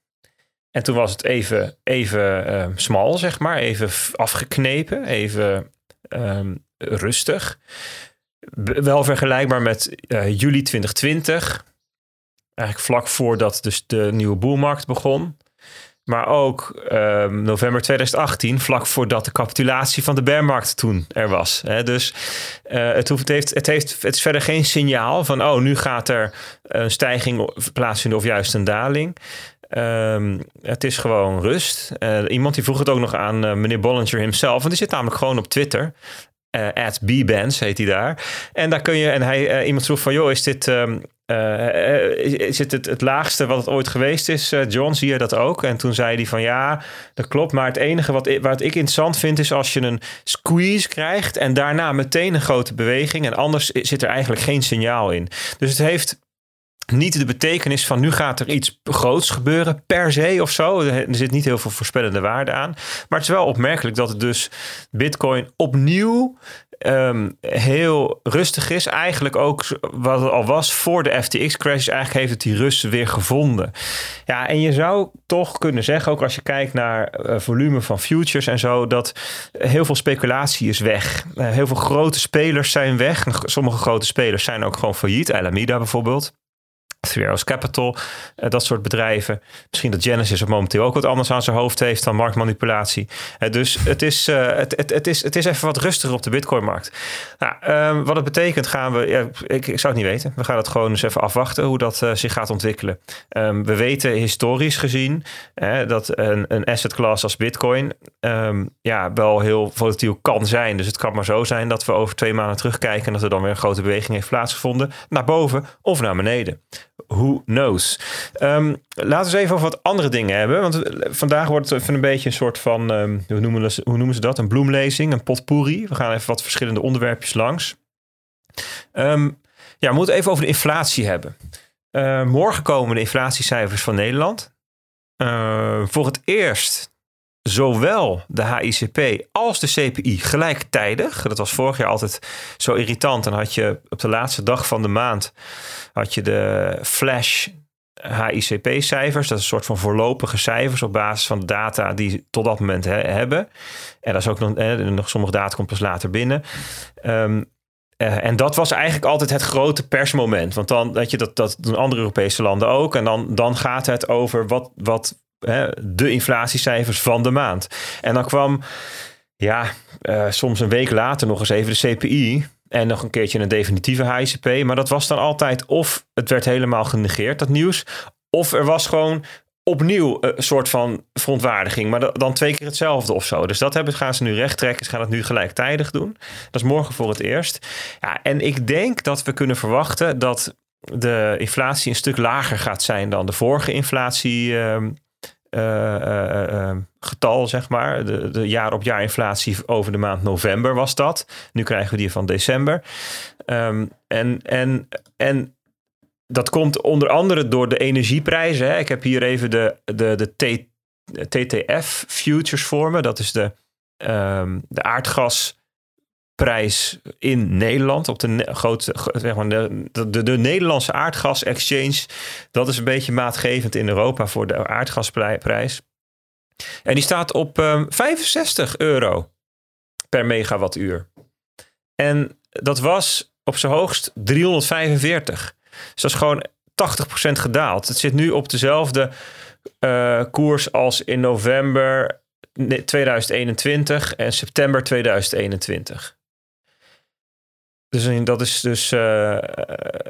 En toen was het even, even uh, smal, zeg maar. Even afgeknepen, even um, rustig. Wel vergelijkbaar met uh, juli 2020. Eigenlijk vlak voordat dus de nieuwe boelmarkt begon. Maar ook um, november 2018, vlak voordat de capitulatie van de bearmarkt toen er was. Dus het, hoeft, het, heeft, het, heeft, het is verder geen signaal van, oh, nu gaat er een stijging plaatsvinden of juist een daling. Um, het is gewoon rust. Uh, iemand die vroeg het ook nog aan uh, meneer Bollinger himself. Want die zit namelijk gewoon op Twitter. Uh, Bbands heet hij daar. En daar kun je, en hij, iemand vroeg van, joh, is dit, um, is het, het laagste wat het ooit geweest is? John, zie je dat ook? En toen zei hij van, ja, dat klopt. Maar het enige wat, wat ik interessant vind, is als je een squeeze krijgt en daarna meteen een grote beweging. En anders zit er eigenlijk geen signaal in. Dus het heeft niet de betekenis van nu gaat er iets groots gebeuren per se of zo. Er zit niet heel veel voorspellende waarde aan. Maar het is wel opmerkelijk dat het dus Bitcoin opnieuw ehm, heel rustig is. Eigenlijk ook wat het al was voor de FTX-crash. Eigenlijk heeft het die rust weer gevonden. Ja, en je zou toch kunnen zeggen, ook als je kijkt naar uh, volume van futures en zo, dat heel veel speculatie is weg. Uh, heel veel grote spelers zijn weg. Sommige grote spelers zijn ook gewoon failliet. Alameda bijvoorbeeld. Three Capital, uh, dat soort bedrijven. Misschien dat Genesis op momenteel ook wat anders aan zijn hoofd heeft dan marktmanipulatie. Uh, dus het is, uh, het, het, het, is, het is even wat rustiger op de Bitcoin-markt. Nou, um, wat het betekent gaan we, ja, ik, ik zou het niet weten. We gaan het gewoon eens even afwachten hoe dat zich gaat ontwikkelen. Um, we weten historisch gezien dat een, een asset class als Bitcoin um, ja, wel heel volatiel kan zijn. Dus het kan maar zo zijn dat we over twee maanden terugkijken en dat er dan weer een grote beweging heeft plaatsgevonden naar boven of naar beneden who knows. Um, laten we eens even over wat andere dingen hebben. Want vandaag wordt het even een beetje een soort van, um, hoe, noemen ze, hoe noemen ze dat? Een bloemlezing, een potpourri. We gaan even wat verschillende onderwerpjes langs. Um, ja, we moeten even over de inflatie hebben. Morgen komen de inflatiecijfers van Nederland. Voor het eerst zowel de HICP als de CPI gelijktijdig. Dat was vorig jaar altijd zo irritant. Dan had je op de laatste dag van de maand had je de flash HICP-cijfers. Dat is een soort van voorlopige cijfers op basis van de data die ze tot dat moment he hebben. En dat is ook nog, nog sommige data komt pas later binnen. Um, uh, en dat was eigenlijk altijd het grote persmoment. Want dan dat je dat, dat doen andere Europese landen ook. En dan, dan gaat het over wat, wat de inflatiecijfers van de maand. En dan kwam, ja, uh, soms een week later nog eens even de CPI. En nog een keertje een definitieve HICP. Maar dat was dan altijd of het werd helemaal genegeerd, dat nieuws. Of er was gewoon opnieuw een soort van verontwaardiging. Maar dan twee keer hetzelfde of zo. Dus dat hebben, gaan ze nu recht trekken. Ze gaan het nu gelijktijdig doen. Dat is morgen voor het eerst. Ja, en ik denk dat we kunnen verwachten dat de inflatie een stuk lager gaat zijn dan de vorige inflatie. Uh, getal, zeg maar. De, de jaar op jaar inflatie over de maand november was dat. Nu krijgen we die van december. Um, en, en, en dat komt onder andere door de energieprijzen. Hè. Ik heb hier even de, de, de TTF futures voor me. Dat is de, um, de aardgasprijs in Nederland. Op de grootste, zeg maar, de, de, de Nederlandse aardgas exchange. Dat is een beetje maatgevend in Europa voor de aardgasprijs. En die staat op um, 65 euro per megawattuur. En dat was op zijn hoogst 345. Dus dat is gewoon 80% gedaald. Het zit nu op dezelfde uh, koers als in november 2021 en september 2021. Dus dat is dus uh,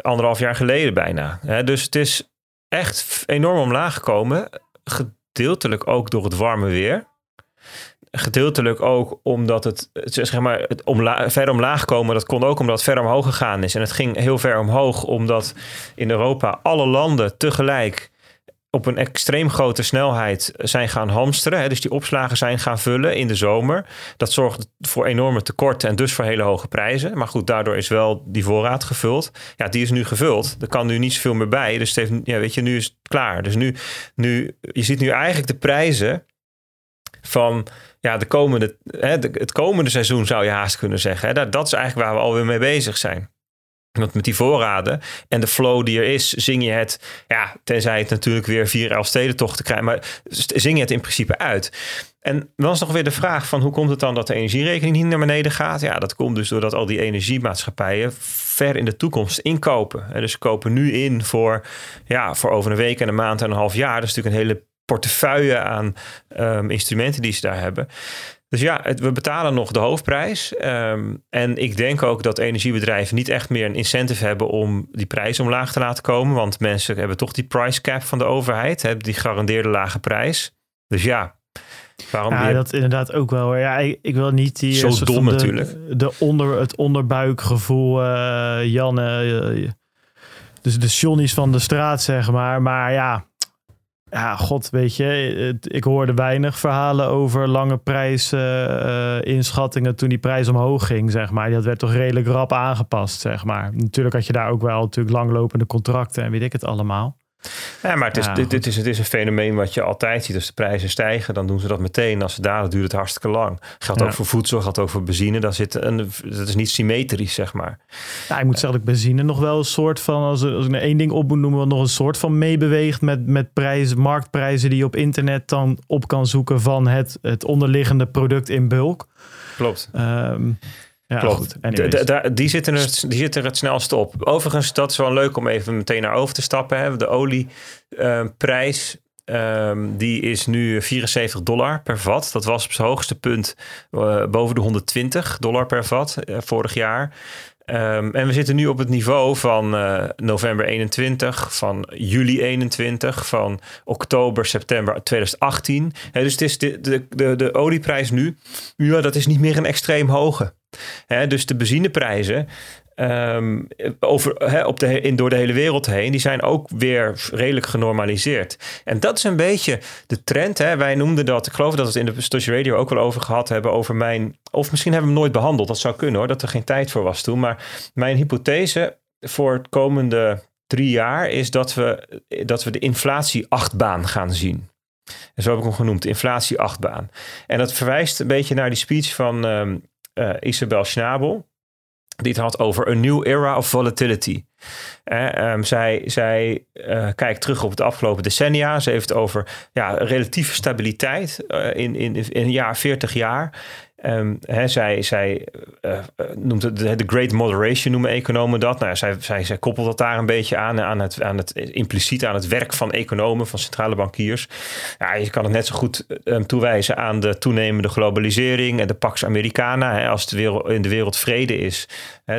anderhalf jaar geleden bijna. Hè? Dus het is echt enorm omlaag gekomen. Gedeeltelijk ook door het warme weer. Gedeeltelijk ook omdat het, zeg maar, het ver omlaag komen, dat kon ook omdat het ver omhoog gegaan is. En het ging heel ver omhoog omdat in Europa alle landen tegelijk op een extreem grote snelheid zijn gaan hamsteren. Hè, dus die opslagen zijn gaan vullen in de zomer. Dat zorgt voor enorme tekorten en dus voor hele hoge prijzen. Maar goed, daardoor is wel die voorraad gevuld. Ja, die is nu gevuld. Er kan nu niet zoveel meer bij. Dus het heeft, ja, weet je, nu is het klaar. Dus nu, nu, je ziet nu eigenlijk de prijzen van ja, de komende, hè, het komende seizoen zou je haast kunnen zeggen. Hè. Dat, dat is eigenlijk waar we alweer mee bezig zijn. Want met die voorraden en de flow die er is, zing je het, ja, tenzij het natuurlijk weer vier Elfstedentochten krijgt, maar zing je het in principe uit. En dan is nog weer de vraag van hoe komt het dan dat de energierekening niet naar beneden gaat? Ja, dat komt dus doordat al die energiemaatschappijen ver in de toekomst inkopen. Dus ze kopen nu in voor, ja, voor over een week en een maand en een half jaar. Dat is natuurlijk een hele portefeuille aan um, instrumenten die ze daar hebben. Dus ja, het, we betalen nog de hoofdprijs. Um, en ik denk ook dat energiebedrijven niet echt meer een incentive hebben om die prijs omlaag te laten komen. Want mensen hebben toch die price cap van de overheid, hebben die gegarandeerde lage prijs. Dus ja, Waarom ja, dat inderdaad ook wel. Ja, ik, ik wil niet die zo dom de, natuurlijk. De onder, het onderbuikgevoel, uh, Janne, uh, dus de Johnny's van de straat zeg maar. Maar ja, ja, god, weet je, ik hoorde weinig verhalen over lange prijsinschattingen toen die prijs omhoog ging, zeg maar. Dat werd toch redelijk rap aangepast, zeg maar. Natuurlijk had je daar ook wel natuurlijk langlopende contracten en weet ik het allemaal. Ja, maar het is, dit, dit is, het is een fenomeen wat je altijd ziet. Als de prijzen stijgen, dan doen ze dat meteen. Als ze dalen, duurt het hartstikke lang. Geldt Ja. ook voor voedsel, geldt ook voor benzine. Daar zit een, dat is niet symmetrisch, zeg maar. Ja, ik moet zeggen dat ik benzine nog wel een soort van, als, als ik nou één ding op moet noemen, wat nog een soort van meebeweegt met, met prijzen, marktprijzen die je op internet dan op kan zoeken van het, het onderliggende product in bulk. Klopt. Ehm, ja, Klopt. goed. Die, zitten er, die zitten er het snelste op. Overigens, dat is wel leuk om even meteen naar over te stappen. Hè. De olieprijs, ehm, die is nu 74 dollar per vat. Dat was op zijn hoogste punt eh, boven de 120 dollar per vat eh, vorig jaar. Ehm, en we zitten nu op het niveau van eh, november 21, van juli 21, van oktober, september 2018. Hè, dus het is de, de, de, de olieprijs nu, ja, dat is niet meer een extreem hoge. Dus de benzineprijzen ehm, over, op de, in, door de hele wereld heen, die zijn ook weer redelijk genormaliseerd. En dat is een beetje de trend. Hè. Wij noemden dat, ik geloof dat we het in de Studio Radio ook wel over gehad hebben, over mijn, of misschien hebben we hem nooit behandeld, dat zou kunnen hoor, dat er geen tijd voor was toen. Maar mijn hypothese voor het komende drie jaar is dat we, dat we de inflatie-achtbaan gaan zien. En zo heb ik hem genoemd, inflatie-achtbaan. En dat verwijst een beetje naar die speech van ehm, eh, Isabel Schnabel. Die het had over a new era of volatility. Eh, ehm, zij zij eh, kijkt terug op het afgelopen decennia. Ze heeft het over ja, relatieve stabiliteit eh, in, in, in een jaar, 40 jaar. Ehm, zij zij eh, eh, noemt de, Great Moderation, noemen economen dat. Nou, zij, zij, zij koppelt dat daar een beetje aan, aan het, aan het impliciet aan het werk van economen, van centrale bankiers. Ja, je kan het net zo goed ehm, toewijzen aan de toenemende globalisering en de Pax Americana. Als de wereld, in de wereld vrede is,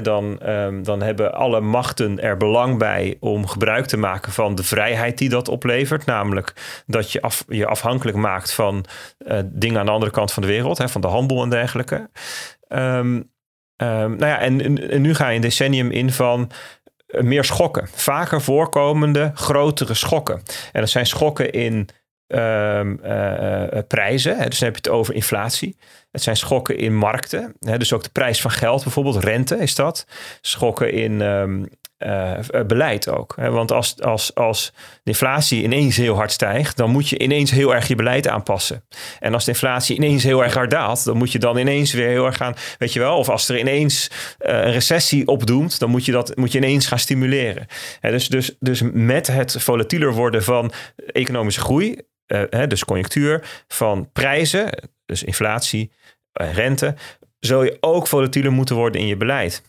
dan, ehm, dan hebben alle machten er belang bij om gebruik te maken van de vrijheid die dat oplevert. Namelijk dat je af, je afhankelijk maakt van eh, dingen aan de andere kant van de wereld, van de handel en dergelijke. Ehm, ehm, nou ja, en, en, nu ga je een decennium in van eh, meer schokken. Vaker voorkomende grotere schokken. En dat zijn schokken in ehm, eh, eh, prijzen. Hè, dus dan heb je het over inflatie. Het zijn schokken in markten. Hè, dus ook de prijs van geld, bijvoorbeeld rente is dat. Schokken in eh, eh, beleid ook. Want als, als, als de inflatie ineens heel hard stijgt, dan moet je ineens heel erg je beleid aanpassen. En als de inflatie ineens heel erg hard daalt, dan moet je dan ineens weer heel erg gaan, weet je wel, of als er ineens eh, een recessie opdoemt, dan moet je dat moet je ineens gaan stimuleren. Dus, dus, dus met het volatieler worden van economische groei, dus conjunctuur, van prijzen, dus inflatie, rente, zul je ook volatieler moeten worden in je beleid.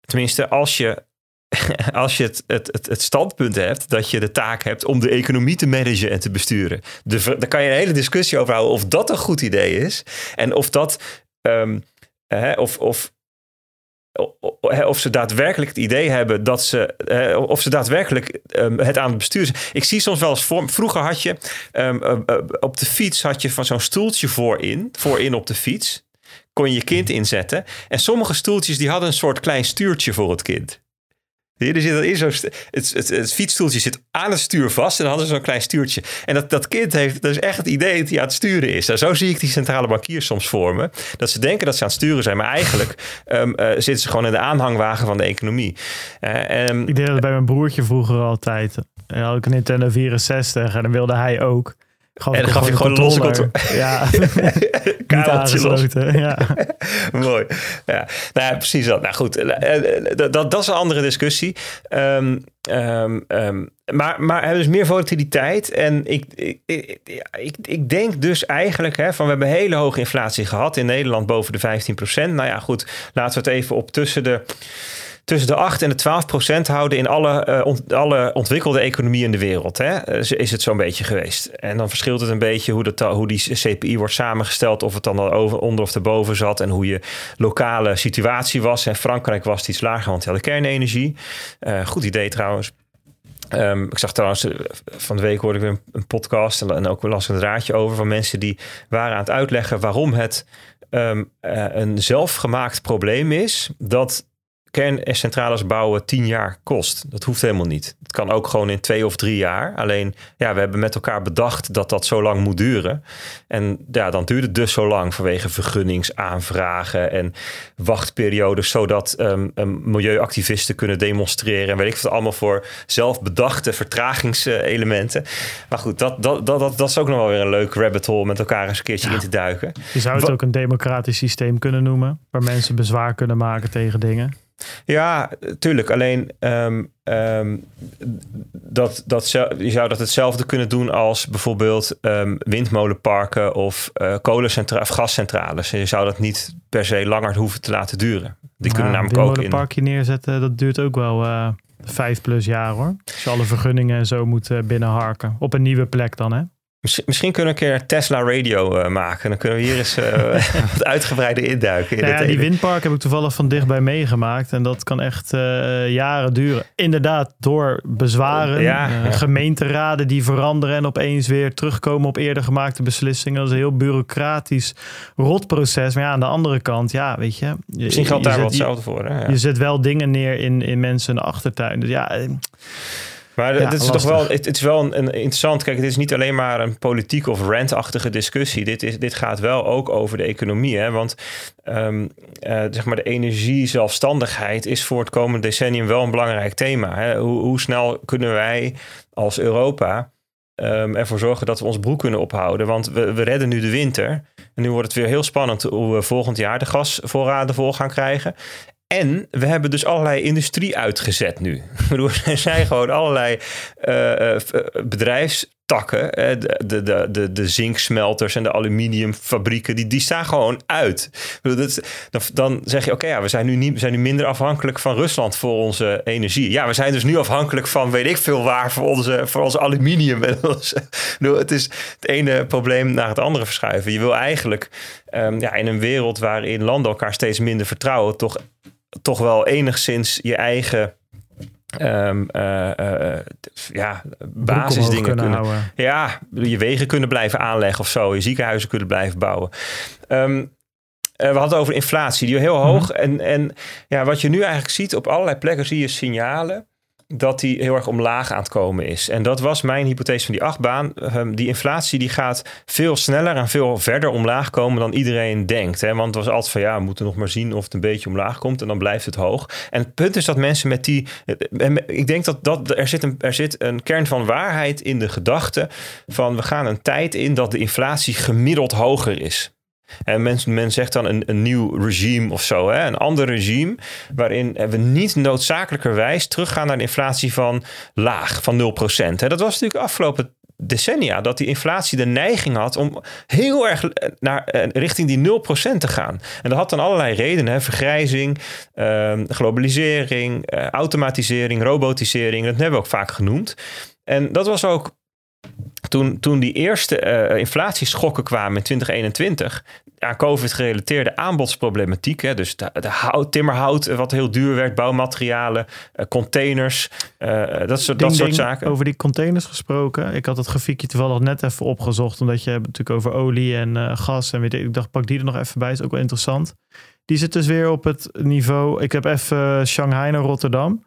Tenminste, als je als je het, het, het, standpunt hebt dat je de taak hebt om de economie te managen en te besturen. De, daar kan je een hele discussie over houden of dat een goed idee is. En of dat. ehm, hè, of, of, of ze daadwerkelijk het idee hebben dat ze. eh, of ze daadwerkelijk ehm, het aan het bestuur zijn. Ik zie soms wel eens voor. Vroeger had je. ehm, eh, eh, op de fiets had je van zo'n stoeltje voorin. Voorin op de fiets. Kon je je kind inzetten. En sommige stoeltjes die hadden een soort klein stuurtje voor het kind. Er zit dat in het, het, het fietsstoeltje zit aan het stuur vast en dan hadden ze zo'n klein stuurtje. En dat, dat kind heeft dus echt het idee dat hij aan het sturen is. Nou, zo zie ik die centrale bankiers soms voor me. Dat ze denken dat ze aan het sturen zijn, maar eigenlijk ehm, eh, zitten ze gewoon in de aanhangwagen van de economie. Eh, Ik deed dat bij mijn broertje vroeger altijd. En dan had ik een Nintendo 64 en dan wilde hij ook. Gaf En dan gaf je gewoon een losse controller. Ja, los. Ja. Mooi. Ja, nou, ja, precies dat. Nou goed, eh, eh, dat, dat, dat is een andere discussie. Ehm, ehm, ehm, maar, maar er is dus meer volatiliteit. En ik, ik, ik, ik denk dus eigenlijk hè, van we hebben hele hoge inflatie gehad in Nederland boven de 15% Nou ja, goed, laten we het even op tussen de tussen de 8 en de 12 procent houden in alle, eh, alle ontwikkelde economieën in de wereld. Hè? Is- het zo'n beetje geweest. En dan verschilt het een beetje hoe, dat, hoe die CPI wordt samengesteld. Of het dan onder of erboven zat. En hoe je lokale situatie was. En Frankrijk was het iets lager, want die hadden kernenergie. Eh, goed idee trouwens. Ehm, ik zag trouwens, eh, van de week hoorde ik weer een, podcast en, en ook las een draadje over van mensen die waren aan het uitleggen waarom het ehm, eh, een zelfgemaakt probleem is dat kerncentrales bouwen tien jaar kost. Dat hoeft helemaal niet. Het kan ook gewoon in twee of drie jaar. Alleen, ja, we hebben met elkaar bedacht dat dat zo lang moet duren. En ja, dan duurt het dus zo lang vanwege vergunningsaanvragen en wachtperiodes, zodat um, milieuactivisten kunnen demonstreren. En weet ik wat allemaal voor zelfbedachte vertragingselementen. Maar goed, dat, dat, dat, dat, dat is ook nog wel weer een leuk rabbit hole met elkaar eens een keertje in te duiken. Je zou het ook een democratisch systeem kunnen noemen, waar mensen bezwaar kunnen maken tegen dingen. Ja, tuurlijk. Alleen um, um, dat, dat, je zou dat hetzelfde kunnen doen als bijvoorbeeld um, windmolenparken of uh, kolencentra of gascentrales. En je zou dat niet per se langer hoeven te laten duren. Die kunnen namelijk ook in. Een parkje neerzetten, dat duurt ook wel uh, vijf plus jaar hoor. Als je alle vergunningen en zo moet uh, binnenharken. Op een nieuwe plek dan hè? Misschien kunnen we een keer Tesla Radio uh, maken. Dan kunnen we hier eens uh, wat uitgebreider induiken. In nou ja, die windpark heb ik toevallig van dichtbij meegemaakt. En dat kan echt uh, jaren duren. Inderdaad, door bezwaren, ja, ja. gemeenteraden die veranderen... en opeens weer terugkomen op eerder gemaakte beslissingen. Dat is een heel bureaucratisch rotproces. Maar ja, aan de andere kant, ja, weet je... Misschien geldt daar wel hetzelfde voor. Hè? Je zet wel dingen neer in, in mensen achtertuin. Dus ja... Maar ja, het is toch wel, het, is wel een, een, interessant. Kijk, het is niet alleen maar een politiek of rantachtige discussie. Dit, is, dit gaat wel ook over de economie. Hè? Want um, uh, zeg maar de energiezelfstandigheid is voor het komende decennium wel een belangrijk thema. Hè? Hoe, hoe snel kunnen wij als Europa um, ervoor zorgen dat we ons broek kunnen ophouden? Want we, we redden nu de winter. En nu wordt het weer heel spannend hoe we volgend jaar de gasvoorraden vol gaan krijgen. En we hebben dus allerlei industrie uitgezet nu. Er zijn gewoon allerlei uh, uh, bedrijfstakken. De, de, de, de, zinksmelters en de aluminiumfabrieken, die, die staan gewoon uit. Dan, zeg je, oké, ja, we, zijn nu niet, zijn nu minder afhankelijk van Rusland voor onze energie. Ja, we zijn dus nu afhankelijk van weet ik veel waar voor onze, voor onze aluminium. het is het ene probleem naar het andere verschuiven. Je wil eigenlijk um, ja, in een wereld waarin landen elkaar steeds minder vertrouwen, toch toch wel enigszins je eigen um, uh, uh, ja, basisdingen kunnen, kunnen houden. Ja, je wegen kunnen blijven aanleggen of zo. Je ziekenhuizen kunnen blijven bouwen. Um, uh, we hadden over inflatie, die heel hoog. Mm En, en ja, wat je nu eigenlijk ziet, op allerlei plekken zie je signalen dat die heel erg omlaag aan het komen is. En dat was mijn hypothese van die achtbaan. Um, die inflatie die gaat veel sneller en veel verder omlaag komen dan iedereen denkt. Hè? Want het was altijd van ja, we moeten nog maar zien of het een beetje omlaag komt en dan blijft het hoog. En het punt is dat mensen met die. Ik denk dat, dat er, zit een, er zit een kern van waarheid in de gedachte van we gaan een tijd in dat de inflatie gemiddeld hoger is. En men, men zegt dan een, een nieuw regime of zo. Hè? Een ander regime waarin we niet noodzakelijkerwijs teruggaan naar de inflatie van laag, van 0%. Hè? Dat was natuurlijk afgelopen decennia dat die inflatie de neiging had om heel erg naar, eh, richting die 0% te gaan. En dat had dan allerlei redenen. Hè? Vergrijzing, eh, globalisering, eh, automatisering, robotisering. Dat hebben we ook vaak genoemd. En dat was ook toen, toen die eerste uh, inflatieschokken kwamen in 2021, aan COVID-gerelateerde aanbodsproblematiek, hè, dus de, de hout, timmerhout, wat heel duur werd, bouwmaterialen, uh, containers, uh, dat, soort, dat soort zaken. Over die containers gesproken, ik had het grafiekje toevallig net even opgezocht, omdat je hebt natuurlijk over olie en gas en weet ik, ik dacht pak die er nog even bij, is ook wel interessant. Die zit dus weer op het niveau, ik heb even Shanghai naar Rotterdam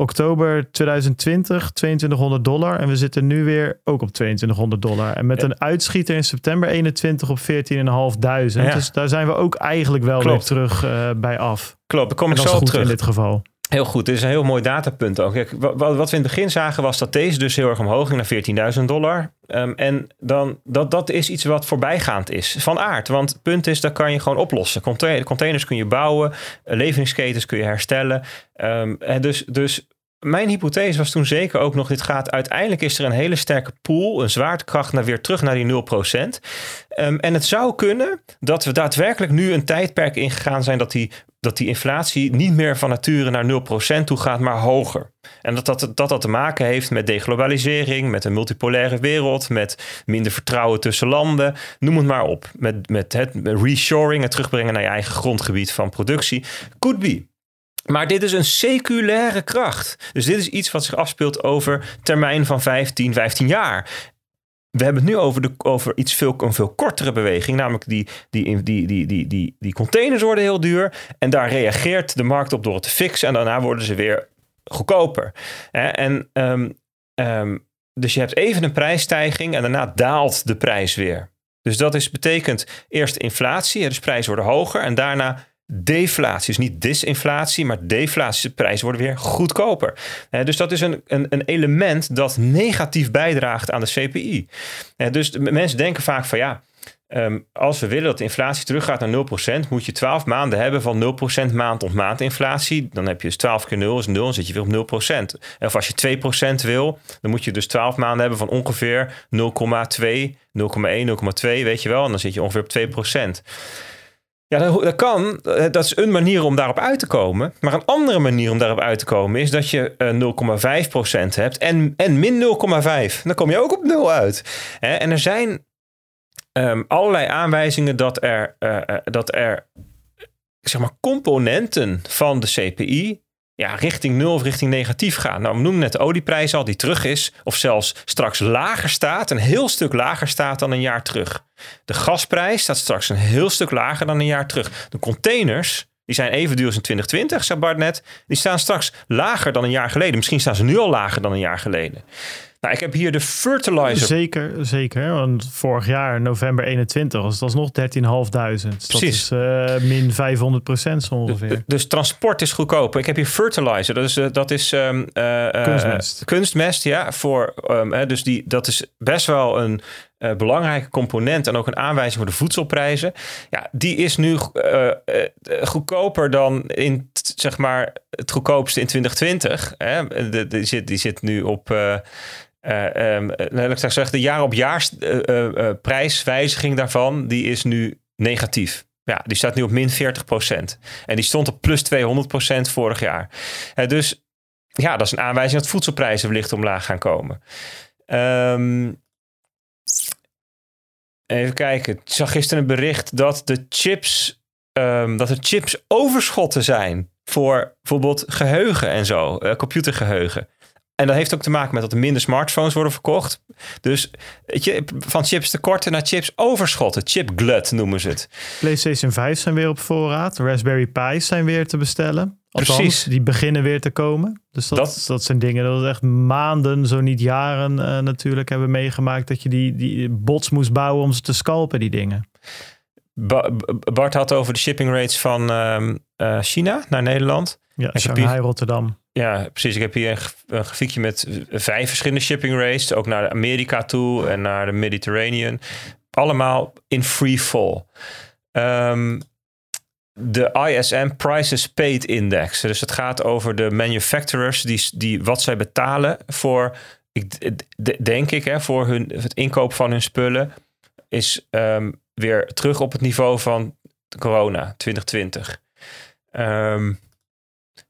oktober 2020 2200 dollar. En we zitten nu weer ook op 2200 dollar. En met een uitschieter in september 21 op 14.500. Ja. Dus daar zijn we ook eigenlijk wel weer terug uh, bij af. Klopt, dan kom ik zo terug. in dit geval. Heel goed, dit is een heel mooi datapunt ook. Kijk, wat, wat we in het begin zagen was dat deze dus heel erg omhoog ging naar 14.000 dollar. Um, en dan, dat, dat is iets wat voorbijgaand is, van aard. Want het punt is, dat kan je gewoon oplossen. Containers kun je bouwen, leveringsketens kun je herstellen. Um, dus, dus mijn hypothese was toen zeker ook nog, dit gaat uiteindelijk is er een hele sterke pool, een zwaartekracht naar weer terug naar die 0%. Um, ehm, en het zou kunnen dat we daadwerkelijk nu een tijdperk ingegaan zijn dat die, dat die inflatie niet meer van nature naar 0% toe gaat, maar hoger. En dat dat, dat dat te maken heeft met deglobalisering, met een multipolaire wereld, met minder vertrouwen tussen landen, noem het maar op. Met, met het reshoring, het terugbrengen naar je eigen grondgebied van productie. Could be. Maar dit is een seculaire kracht. Dus dit is iets wat zich afspeelt over termijn van 15, 15 jaar. we hebben het nu over, de, over iets veel, een veel kortere beweging. Namelijk die, die, die, die, die, die, containers worden heel duur. En daar reageert de markt op door het te fixen. En daarna worden ze weer goedkoper. En, um, um, dus je hebt even een prijsstijging en daarna daalt de prijs weer. Dus dat is, betekent eerst inflatie, dus prijzen worden hoger. En daarna deflatie. Dus niet disinflatie, maar deflatie. De prijzen worden weer goedkoper. dus dat is een, een, een, element dat negatief bijdraagt aan de CPI. dus mensen denken vaak van ja. Ehm, als we willen dat de inflatie teruggaat naar 0%, moet je 12 maanden hebben van 0% maand op maand inflatie. Dan heb je dus 12 keer 0 is 0, dan zit je weer op 0%. Of als je 2% wil, dan moet je dus 12 maanden hebben van ongeveer 0,2, 0,1, 0,2, weet je wel. En dan zit je ongeveer op 2%. Ja, dat, kan. Eh, dat is een manier om daarop uit te komen. Maar een andere manier om daarop uit te komen is dat je 0,5% eh, hebt en, en min 0,5. Dan kom je ook op 0 uit. En er zijn um, allerlei aanwijzingen dat er, uh, dat er zeg maar, componenten van de CPI ja, richting nul of richting negatief gaan. Nou, we noemen net de olieprijs al, die terug is, of zelfs straks lager staat, een heel stuk lager staat dan een jaar terug. De gasprijs staat straks een heel stuk lager dan een jaar terug. De containers, die zijn even duur als in 2020, zei Bart net, die staan straks lager dan een jaar geleden. Misschien staan ze nu al lager dan een jaar geleden. Nou, ik heb hier de fertilizer. Zeker, zeker. Want vorig jaar, november 21, was het alsnog 13.500. Precies. Dat is uh, min 500 procent zo ongeveer. Dus, dus, transport is goedkoper. Ik heb hier fertilizer. Dat is, uh, dat is um, uh, kunstmest. kunstmest, ja. Voor, um, dus die, dat is best wel een belangrijke component en ook een aanwijzing voor de voedselprijzen. Ja, die is nu goedkoper dan in zeg maar het goedkoopste in 2020. Hè? De, die, zit, die zit nu op uh, um, ik zeggen, de jaar op jaar uh, prijswijziging daarvan, die is nu negatief. Ja, die staat nu op min 40%. En die stond op plus 200% vorig jaar. dus ja, dat is een aanwijzing dat voedselprijzen wellicht omlaag gaan komen. Um, even kijken. Ik zag gisteren een bericht dat de chips, um, dat er chips overschotten zijn voor bijvoorbeeld geheugen en zo, computergeheugen. En dat heeft ook te maken met dat er minder smartphones worden verkocht. Dus je, van chips tekorten naar chips overschotten. Chip glut noemen ze het. PlayStation 5 zijn weer op voorraad. Raspberry Pi's zijn weer te bestellen. Althans, Precies. die beginnen weer te komen. Dus dat, dat, zijn dingen dat we echt maanden, zo niet jaren uh, natuurlijk hebben meegemaakt. Dat je die, die bots moest bouwen om ze te scalpen, die dingen. Bart had over de shipping rates van uh, uh, China naar Nederland. Ja, Shanghai, Rotterdam. Ja, precies. Ik heb hier een, grafiekje met vijf verschillende shipping rates. Ook naar Amerika toe en naar de Mediterranean. Allemaal in free fall. Um, de ISM Prices Paid Index. Dus het gaat over de manufacturers die, die wat zij betalen voor, ik, denk ik, hè, voor hun, het inkoop van hun spullen. Is um, weer terug op het niveau van corona 2020. Um,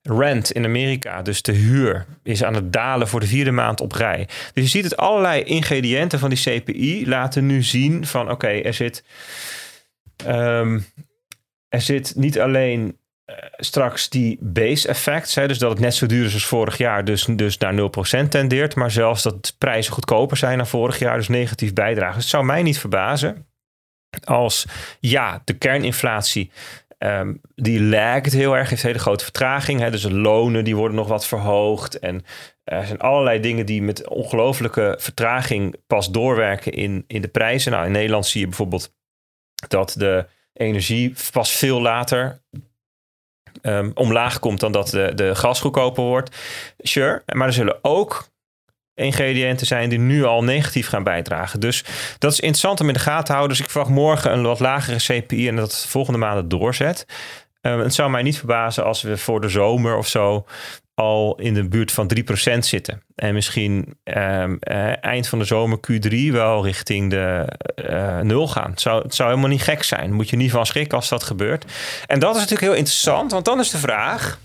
rent in Amerika, dus de huur, is aan het dalen voor de vierde maand op rij. Dus je ziet het allerlei ingrediënten van die CPI laten nu zien van oké, er zit. Um, er zit niet alleen uh, straks die base effect, dus dat het net zo duur is als vorig jaar, dus, dus naar 0% tendeert, maar zelfs dat prijzen goedkoper zijn dan vorig jaar, dus negatief bijdragen. Dus het zou mij niet verbazen als ja, de kerninflatie Um, die lagt heel erg, heeft hele grote vertraging. Hè? Dus de lonen die worden nog wat verhoogd. En er zijn allerlei dingen die met ongelofelijke vertraging pas doorwerken in, in de prijzen. Nou, in Nederland zie je bijvoorbeeld dat de energie pas veel later um, omlaag komt dan dat de, de gas goedkoper wordt. Sure, maar er zullen ook ingrediënten zijn die nu al negatief gaan bijdragen. Dus dat is interessant om in de gaten te houden. Dus ik verwacht morgen een wat lagere CPI en dat het volgende maanden doorzet. Uh, het zou mij niet verbazen als we voor de zomer of zo al in de buurt van 3% zitten. En misschien ehm, eh, eind van de zomer Q3 wel richting de uh, nul gaan. Het zou, het zou helemaal niet gek zijn. Moet je niet van schrikken als dat gebeurt. En dat is natuurlijk heel interessant, want dan is de vraag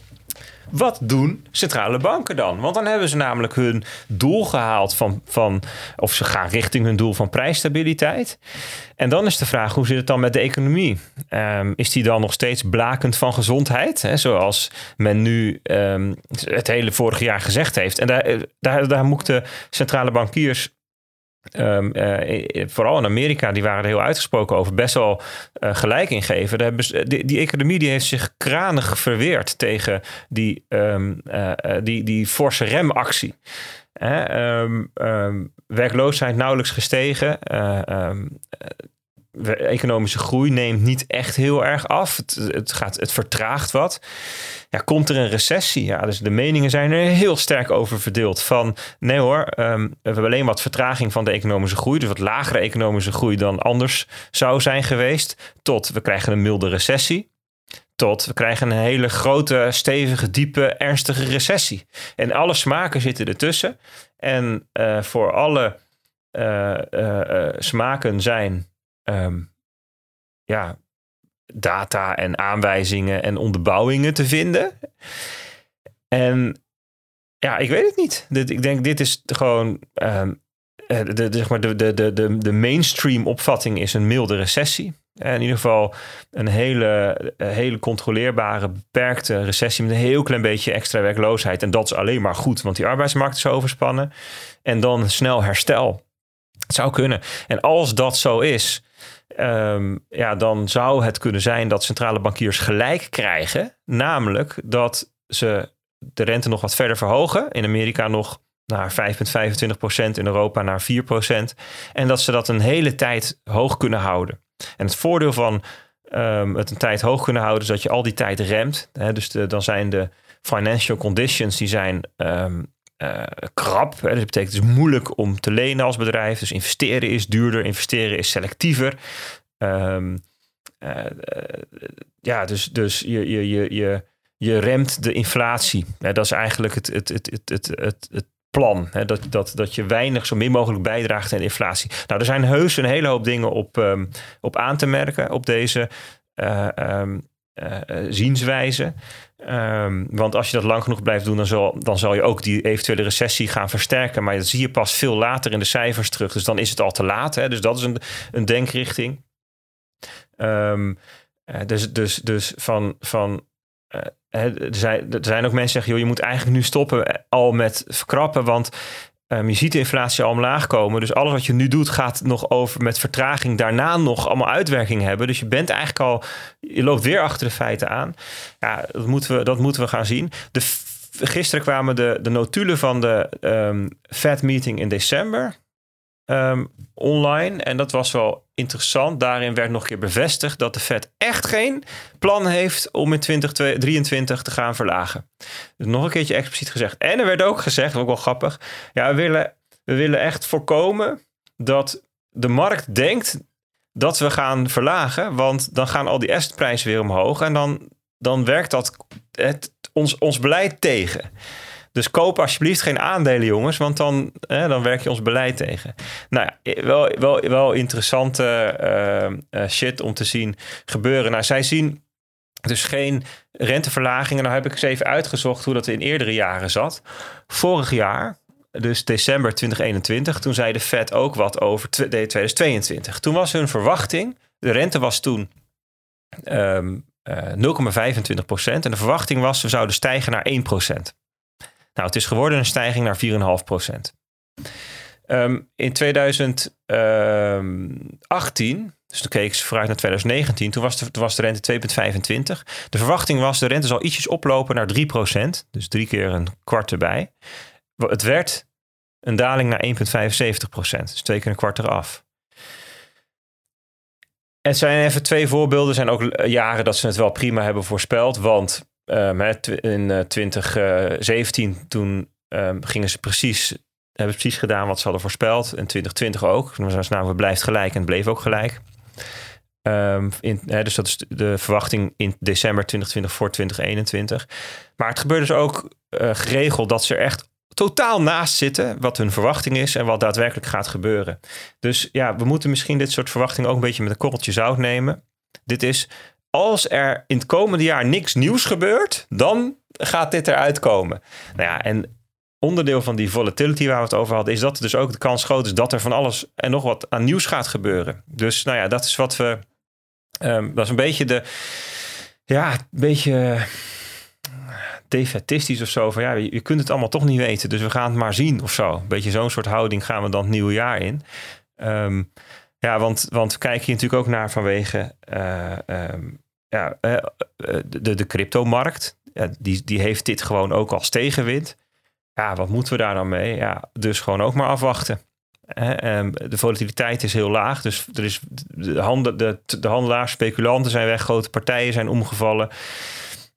wat doen centrale banken dan? Want dan hebben ze namelijk hun doel gehaald van, van of ze gaan richting hun doel van prijsstabiliteit. En dan is de vraag, hoe zit het dan met de economie? Um, is die dan nog steeds blakend van gezondheid? Hè, zoals men nu um, het hele vorige jaar gezegd heeft. En daar, daar, daar moeten centrale bankiers Ehm, eh, vooral in Amerika, die waren er heel uitgesproken over, best wel uh, gelijk ingeven. Daar die, economie die heeft zich kranig verweerd tegen die, um, die, die forse remactie. Um, werkloosheid nauwelijks gestegen economische groei neemt niet echt heel erg af. Het, het, gaat, het vertraagt wat. Ja, komt er een recessie? Ja, dus de meningen zijn er heel sterk over verdeeld. Van nee hoor, ehm, we hebben alleen wat vertraging van de economische groei. Dus wat lagere economische groei dan anders zou zijn geweest. Tot we krijgen een milde recessie. Tot we krijgen een hele grote, stevige, diepe, ernstige recessie. En alle smaken zitten ertussen. En uh, voor alle uh, uh, smaken zijn Ehm, ja, data en aanwijzingen en onderbouwingen te vinden. En ja, ik weet het niet. ik denk, dit is gewoon. Um, de, de, zeg maar de, de, de, de mainstream opvatting is een milde recessie. In ieder geval een hele, hele controleerbare, beperkte recessie met een heel klein beetje extra werkloosheid. En dat is alleen maar goed, want die arbeidsmarkt is overspannen. En dan snel herstel. Het zou kunnen. En als dat zo is, Ehm, ja, dan zou het kunnen zijn dat centrale bankiers gelijk krijgen. Namelijk dat ze de rente nog wat verder verhogen. In Amerika nog naar 5,25% in Europa naar 4% En dat ze dat een hele tijd hoog kunnen houden. En het voordeel van ehm, het een tijd hoog kunnen houden is dat je al die tijd remt. Hè, dus dan zijn de financial conditions die zijn um, uh, krap. Hè. Dat betekent is moeilijk om te lenen als bedrijf. Dus investeren is duurder, investeren is selectiever. Um, uh, ja, dus, dus je, je, je, je, je remt de inflatie. dat is eigenlijk het, het, het, het, het, het, plan. Hè, dat, dat, dat je weinig, zo min mogelijk bijdraagt aan inflatie. Nou, er zijn heus een hele hoop dingen op, um, op aan te merken op deze uh, zienswijze. Um, want als je dat lang genoeg blijft doen, dan zal, dan zal je ook die eventuele recessie gaan versterken. Maar dat zie je pas veel later in de cijfers terug. Dus dan is het al te laat. Hè? Dus dat is een, een denkrichting. Um, dus, dus, dus van. van uh, er, zijn, er zijn ook mensen die zeggen: joh, je moet eigenlijk nu stoppen al met verkrappen. Want Um, je ziet de inflatie al omlaag komen. Dus alles wat je nu doet gaat nog over met vertraging daarna nog allemaal uitwerking hebben. Dus je bent eigenlijk al, je loopt weer achter de feiten aan. Ja, dat moeten we, dat moeten we gaan zien. De, gisteren kwamen de, de notulen van de um, Fed meeting in december um, online. En dat was wel interessant. Daarin werd nog een keer bevestigd dat de Fed echt geen plan heeft om in 2023 te gaan verlagen. Dus nog een keertje expliciet gezegd. En er werd ook gezegd, ook wel grappig. Ja, we willen, we willen echt voorkomen dat de markt denkt dat we gaan verlagen. Want dan gaan al die assetprijzen weer omhoog. En dan, dan werkt dat het, ons, ons beleid tegen. Dus koop alsjeblieft geen aandelen, jongens, want dan, dan werk je ons beleid tegen. Nou ja, wel, wel, wel interessante uh, shit om te zien gebeuren. Nou, zij zien dus geen renteverlagingen. Nou heb ik eens even uitgezocht hoe dat in eerdere jaren zat. Vorig jaar, dus december 2021, toen zei de Fed ook wat over 2022. Toen was hun verwachting, de rente was toen um, uh, 0,25 procent. En de verwachting was, we zouden stijgen naar 1 procent. Nou, het is geworden een stijging naar 4,5 procent. Um, in 2018, dus toen keek ze vooruit naar 2019, toen was de, was de rente 2,25. De verwachting was de rente zal ietsjes oplopen naar 3 procent, dus drie keer een kwart erbij. Het werd een daling naar 1,75 procent, dus twee keer een kwart eraf. Het zijn even twee voorbeelden. Er zijn ook jaren dat ze het wel prima hebben voorspeld. Want in 2017 uh, toen um, gingen ze precies, hebben ze precies gedaan wat ze hadden voorspeld. In 2020 ook. Toen was nou, we blijft gelijk en het bleef ook gelijk. Um, in, dus dat is de verwachting in december 2020 voor 2021. Maar het gebeurt dus ook uh, geregeld dat ze er echt totaal naast zitten wat hun verwachting is en wat daadwerkelijk gaat gebeuren. Dus ja, we moeten misschien dit soort verwachtingen ook een beetje met een korreltje zout nemen. Dit is als er in het komende jaar niks nieuws gebeurt, dan gaat dit eruit komen. Nou ja, en onderdeel van die volatility waar we het over hadden, is dat dus ook de kans groot is dat er van alles en nog wat aan nieuws gaat gebeuren. Dus nou ja, dat is wat we. Um, dat is een beetje de. Ja, een beetje defetistisch of zo. Van ja, je, je kunt het allemaal toch niet weten. Dus we gaan het maar zien of zo. Een beetje zo'n soort houding gaan we dan het nieuwe jaar in. Ehm, ja, want, want we kijken hier natuurlijk ook naar vanwege eh, ehm, ja, eh, eh, de, de cryptomarkt. Die, die heeft dit gewoon ook als tegenwind. Ja, wat moeten we daar dan mee? Ja, dus gewoon ook maar afwachten. Ehm, de volatiliteit is heel laag. Dus er is de, handel, de, de handelaars, speculanten zijn weg, grote partijen zijn omgevallen.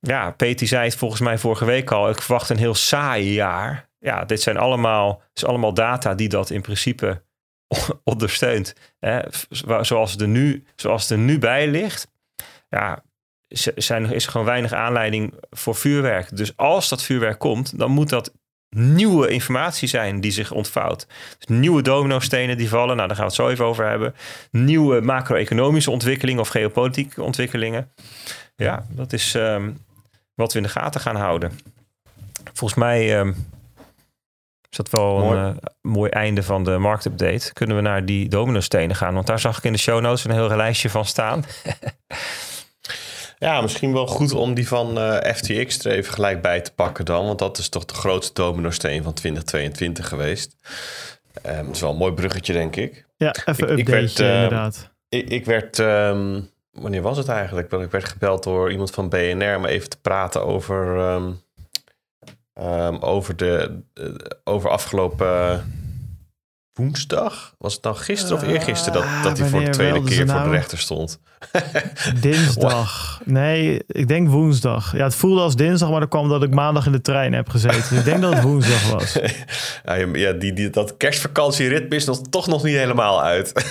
Ja, Peter zei het volgens mij vorige week al. Ik verwacht een heel saai jaar. Ja, dit zijn allemaal, is allemaal data die dat in principe ondersteunt. Zoals, het er nu, zoals er nu bij ligt. Ja, zijn, is er gewoon weinig aanleiding voor vuurwerk. Dus als dat vuurwerk komt, dan moet dat nieuwe informatie zijn die zich ontvouwt. Dus nieuwe dominostenen die vallen, nou daar gaan we het zo even over hebben. Nieuwe macro-economische ontwikkelingen of geopolitieke ontwikkelingen. Ja, dat is um, wat we in de gaten gaan houden. Volgens mij um, is dat wel mooi. een uh, mooi einde van de marktupdate. Kunnen we naar die dominostenen gaan? Want daar zag ik in de show notes een heel lijstje van staan. Ja, misschien wel goed om die van uh, FTX er even gelijk bij te pakken dan. Want dat is toch de grootste domino-steen van 2022 geweest. Um, dat is wel een mooi bruggetje, denk ik. Ja, even ik, update ik werd, uh, inderdaad. Ik, ik werd, um, wanneer was het eigenlijk? Ik werd gebeld door iemand van BNR om even te praten over, um, over, de, over afgelopen woensdag? Was het dan gisteren of eergisteren dat, dat hij voor de tweede keer nou? voor de rechter stond? Dinsdag. Nee, ik denk woensdag. Ja, het voelde als dinsdag, maar dat kwam dat ik maandag in de trein heb gezeten. Dus ik denk dat het woensdag was. ja, die, die, dat kerstvakantieritme is nog, toch nog niet helemaal uit.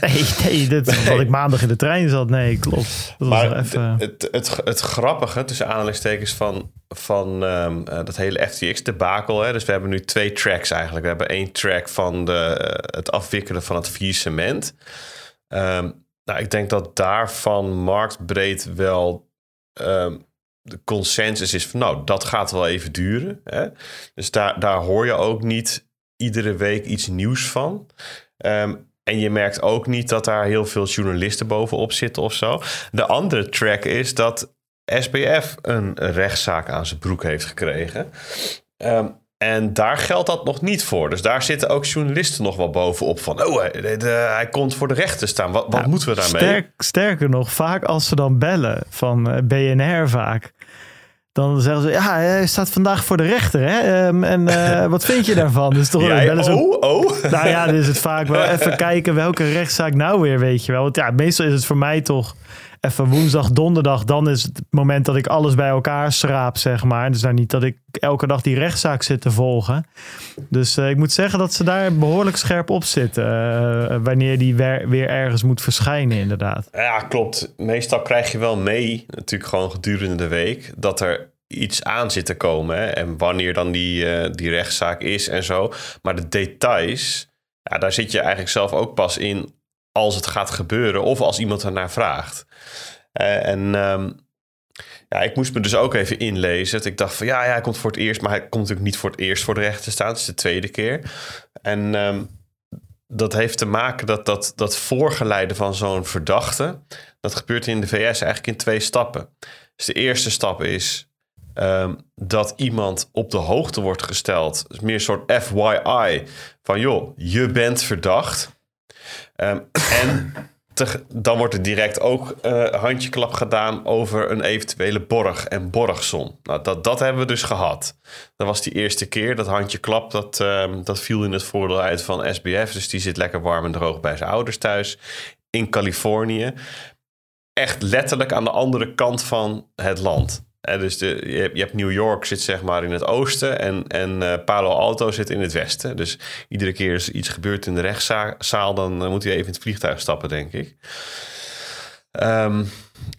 nee, nee, dit, nee. dat ik maandag in de trein zat. Nee, klopt. Dat maar was even... het, het, het, het grappige tussen aanhalingstekens van van um, uh, dat hele FTX-debakel. Dus we hebben nu twee tracks eigenlijk. We hebben één track van de, het afwikkelen van het faillissement. Um, nou, ik denk dat daarvan marktbreed wel um, de consensus is van... nou, dat gaat wel even duren. Hè? Dus daar, daar hoor je ook niet iedere week iets nieuws van. En je merkt ook niet dat daar heel veel journalisten bovenop zitten of zo. De andere track is dat SBF een rechtszaak aan zijn broek heeft gekregen. En daar geldt dat nog niet voor. Dus daar zitten ook journalisten nog wel bovenop van... oh, hij, de, hij komt voor de rechter staan. Wat, wat nou, moeten we daarmee? Sterk, sterker nog, vaak als ze dan bellen van eh, BNR vaak... dan zeggen ze, ja, hij staat vandaag voor de rechter. Hè? Um, en uh, wat vind je daarvan? Dus toch Jij, bellen ze, oh, oh. Nou ja, dan is het vaak wel even kijken welke rechtszaak nou weer, weet je wel. Want ja, meestal is het voor mij toch even woensdag, donderdag, dan is het moment dat ik alles bij elkaar schraap, zeg maar. Dus daar niet dat ik elke dag die rechtszaak zit te volgen. Dus uh, ik moet zeggen dat ze daar behoorlijk scherp op zitten. Uh, wanneer die weer, ergens moet verschijnen, inderdaad. Ja, klopt. Meestal krijg je wel mee, natuurlijk gewoon gedurende de week, dat er iets aan zit te komen. En wanneer dan die, uh, die rechtszaak is en zo. Maar de details, ja, daar zit je eigenlijk zelf ook pas in als het gaat gebeuren of als iemand ernaar vraagt. Uh, en um, ja, ik moest me dus ook even inlezen. Ik dacht van ja, ja, hij komt voor het eerst, maar hij komt natuurlijk niet voor het eerst voor de rechter te staan. Het is de tweede keer. En um, dat heeft te maken dat dat, dat voorgeleide van zo'n verdachte, dat gebeurt in de VS eigenlijk in twee stappen. Dus de eerste stap is um, dat iemand op de hoogte wordt gesteld. Dus meer een soort FYI van joh, je bent verdacht. Um, en dan wordt er direct ook uh, handjeklap gedaan over een eventuele borg en borgsom. Nou, dat, dat hebben we dus gehad. Dat was die eerste keer. Dat handjeklap, dat, uh, dat viel in het voordeel uit van SBF. Dus die zit lekker warm en droog bij zijn ouders thuis in Californië. Echt letterlijk aan de andere kant van het land. En dus de, je, hebt, je, hebt, New York zit zeg maar in het oosten en, en uh, Palo Alto zit in het westen. Dus iedere keer als iets gebeurt in de rechtszaal, dan uh, moet hij even in het vliegtuig stappen, denk ik. Um,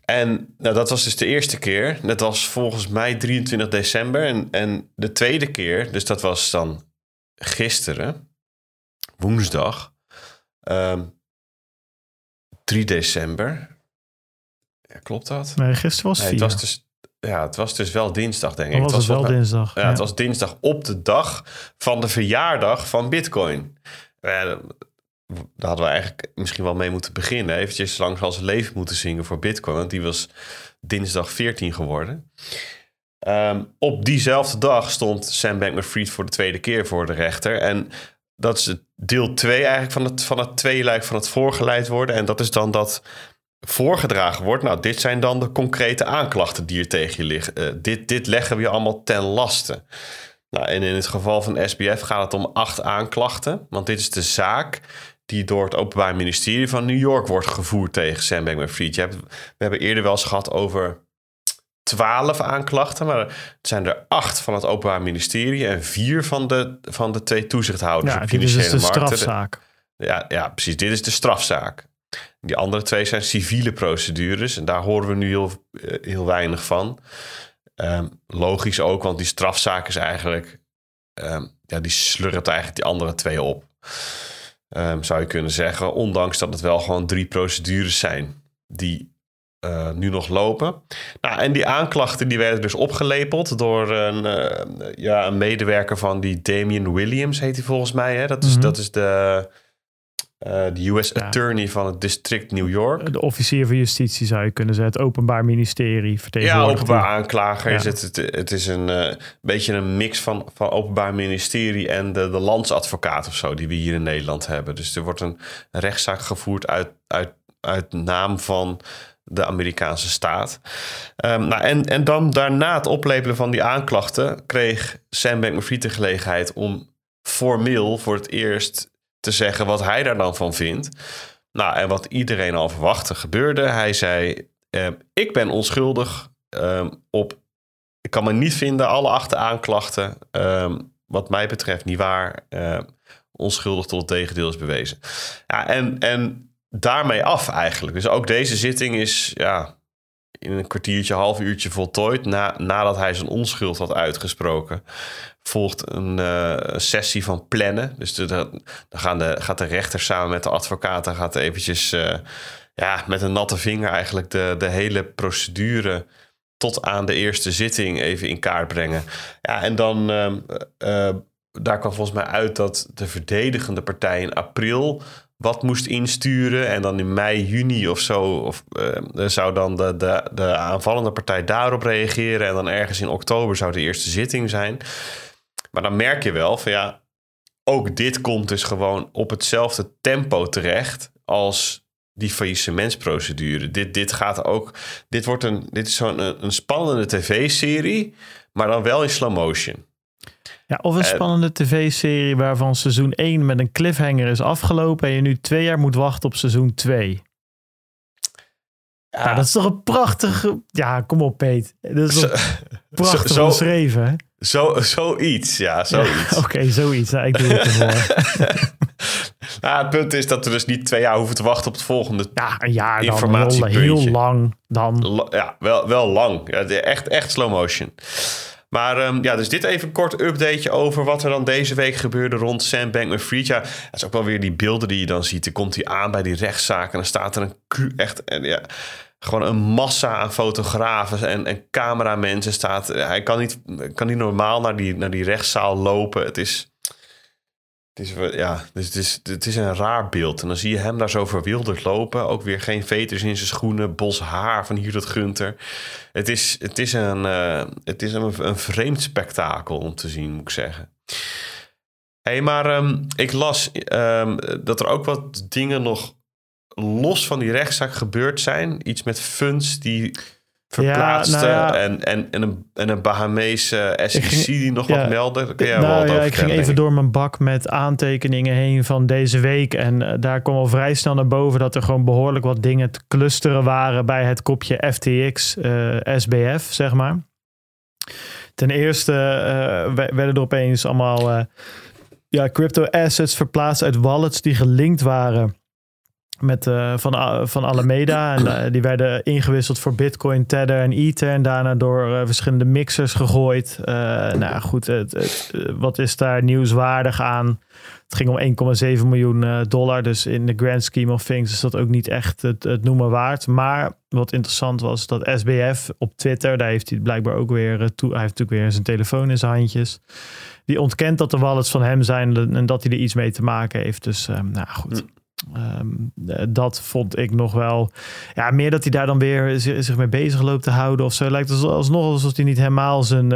en nou, dat was dus de eerste keer. Dat was volgens mij 23 december. En, en de tweede keer, dus dat was dan gisteren, woensdag, um, ehm, 3 december. Ja, klopt dat? Nee, gisteren was nee, het was dus ja, het was dus wel dinsdag, denk ik. Was het was wel dinsdag. Ja, ja, het was dinsdag op de dag van de verjaardag van Bitcoin. Ja, daar hadden we eigenlijk misschien wel mee moeten beginnen. Eventjes langs als leven moeten zingen voor Bitcoin. Want die was dinsdag 14 geworden. Ehm, op diezelfde dag stond Sam Bankman-Fried voor de tweede keer voor de rechter. En dat is deel 2 eigenlijk van het, van het tweeluik van het voorgeleid worden. En dat is dan dat voorgedragen wordt. Nou, dit zijn dan de concrete aanklachten die er tegen je liggen. Eh, dit, dit leggen we je allemaal ten laste. Nou, en in het geval van SBF gaat het om acht aanklachten. Want dit is de zaak die door het Openbaar Ministerie van New York wordt gevoerd tegen Sam Bankman-Fried. We hebben eerder wel eens gehad over twaalf aanklachten, maar het zijn er acht van het Openbaar Ministerie en vier van de, van de twee toezichthouders ja, op financiële dit is de markten. strafzaak. Ja, ja, precies. Dit is de strafzaak. Die andere twee zijn civiele procedures en daar horen we nu heel, eh, heel weinig van. Ehm, logisch ook, want die strafzaak is eigenlijk, um, ja, die slurpt eigenlijk die andere twee op. Um, zou je kunnen zeggen, ondanks dat het wel gewoon drie procedures zijn die uh, nu nog lopen. Nou, en die aanklachten die werden dus opgelepeld door een, uh, ja, een medewerker van die Damian Williams, heet hij volgens mij. Hè? Dat, is, mm -hmm. dat is de, de US ja. Attorney van het district New York. De officier van justitie zou je kunnen zeggen. Het Openbaar Ministerie. Ja, openbaar aanklager ja. is het. Het, het is een beetje een mix van, van Openbaar Ministerie en de, de landsadvocaat of zo, die we hier in Nederland hebben. Dus er wordt een rechtszaak gevoerd uit, uit, uit naam van de Amerikaanse staat. Um, nou, en, en dan daarna het oplepelen van die aanklachten... kreeg Sam Bankman-Fried de gelegenheid om formeel voor het eerst te zeggen... wat hij daar dan van vindt. Nou, en wat iedereen al verwachtte gebeurde. Hij zei, uh, ik ben onschuldig um, op... Ik kan me niet vinden, alle acht aanklachten... Um, wat mij betreft niet waar... Uh, onschuldig tot het tegendeel is bewezen. Ja, en, en daarmee af eigenlijk. Dus ook deze zitting is ja, in een kwartiertje, half uurtje voltooid. Na, nadat hij zijn onschuld had uitgesproken, volgt een uh, sessie van plannen. Dus dan gaan de, gaat de rechter samen met de advocaten gaat eventjes uh, ja, met een natte vinger eigenlijk de, de hele procedure tot aan de eerste zitting even in kaart brengen. Ja, en dan uh, daar kwam volgens mij uit dat de verdedigende partij in april wat moest insturen. En dan in mei, juni of zo of, zou dan de, de, de aanvallende partij daarop reageren. En dan ergens in oktober zou de eerste zitting zijn. Maar dan merk je wel van ja, ook dit komt dus gewoon op hetzelfde tempo terecht als die faillissementsprocedure. Dit, dit gaat ook. Dit, wordt een, dit is zo'n een, een spannende tv-serie, maar dan wel in slow motion. Ja, of een spannende tv-serie waarvan seizoen 1 met een cliffhanger is afgelopen en je nu twee jaar moet wachten op seizoen 2. Ja, ja dat is toch een prachtige... Ja, kom op Peet. Dat is toch prachtig zo, geschreven? Zo, zoiets, ja, zoiets. Ja, Oké, okay, zoiets. Nou, ik doe het ervoor. nou, het punt is dat we dus niet twee jaar hoeven te wachten op het volgende Ja, een jaar dan. Heel, heel lang dan. Ja, wel, wel lang. Ja, echt, echt slow motion. Maar um, ja, dus dit even een kort updateje over wat er dan deze week gebeurde rond Sam Bankman-Fried. Ja, dat is ook wel weer die beelden die je dan ziet. Dan komt hij aan bij die rechtszaak en dan staat er een echt en ja, gewoon een massa aan fotografen en, en cameramensen staat. Hij kan niet, kan niet normaal naar die, naar die rechtszaal lopen. Het is het is, ja, dus het, is, het is een raar beeld. En dan zie je hem daar zo verwilderd lopen. Ook weer geen veters in zijn schoenen. Bos haar van hier tot Gunter. Het is, het is, een, uh, het is een, een vreemd spektakel om te zien, moet ik zeggen. hey, maar um, ik las um, dat er ook wat dingen nog los van die rechtszaak gebeurd zijn. Iets met funds die verplaatste. Ja, nou ja. en, en, en, een, en een Bahamese SEC die nog ja, wat meldde. Kun jij nou, wat over ik ging even door mijn bak met aantekeningen heen van deze week. En uh, daar kwam al vrij snel naar boven dat er gewoon behoorlijk wat dingen te clusteren waren bij het kopje FTX uh, SBF, zeg maar. Ten eerste uh, werden er opeens allemaal ja, crypto assets verplaatst uit wallets die gelinkt waren met, uh, van, van Alameda. En uh, die werden ingewisseld voor Bitcoin, Tether en Ether. En daarna door verschillende mixers gegooid. nou goed, wat is daar nieuwswaardig aan? Het ging om 1,7 miljoen dollar. Dus in de grand scheme of things is dat ook niet echt het, het noemen waard. Maar wat interessant was, dat SBF op Twitter, daar heeft hij blijkbaar ook weer toe. Hij heeft natuurlijk weer zijn telefoon in zijn handjes. Die ontkent dat de wallets van hem zijn en dat hij er iets mee te maken heeft. Dus nou goed. ehm, eh, dat vond ik nog wel. Ja, meer dat hij daar dan weer zi- zich mee bezig loopt te houden of zo. Lijkt het alsnog alsof hij niet helemaal zijn.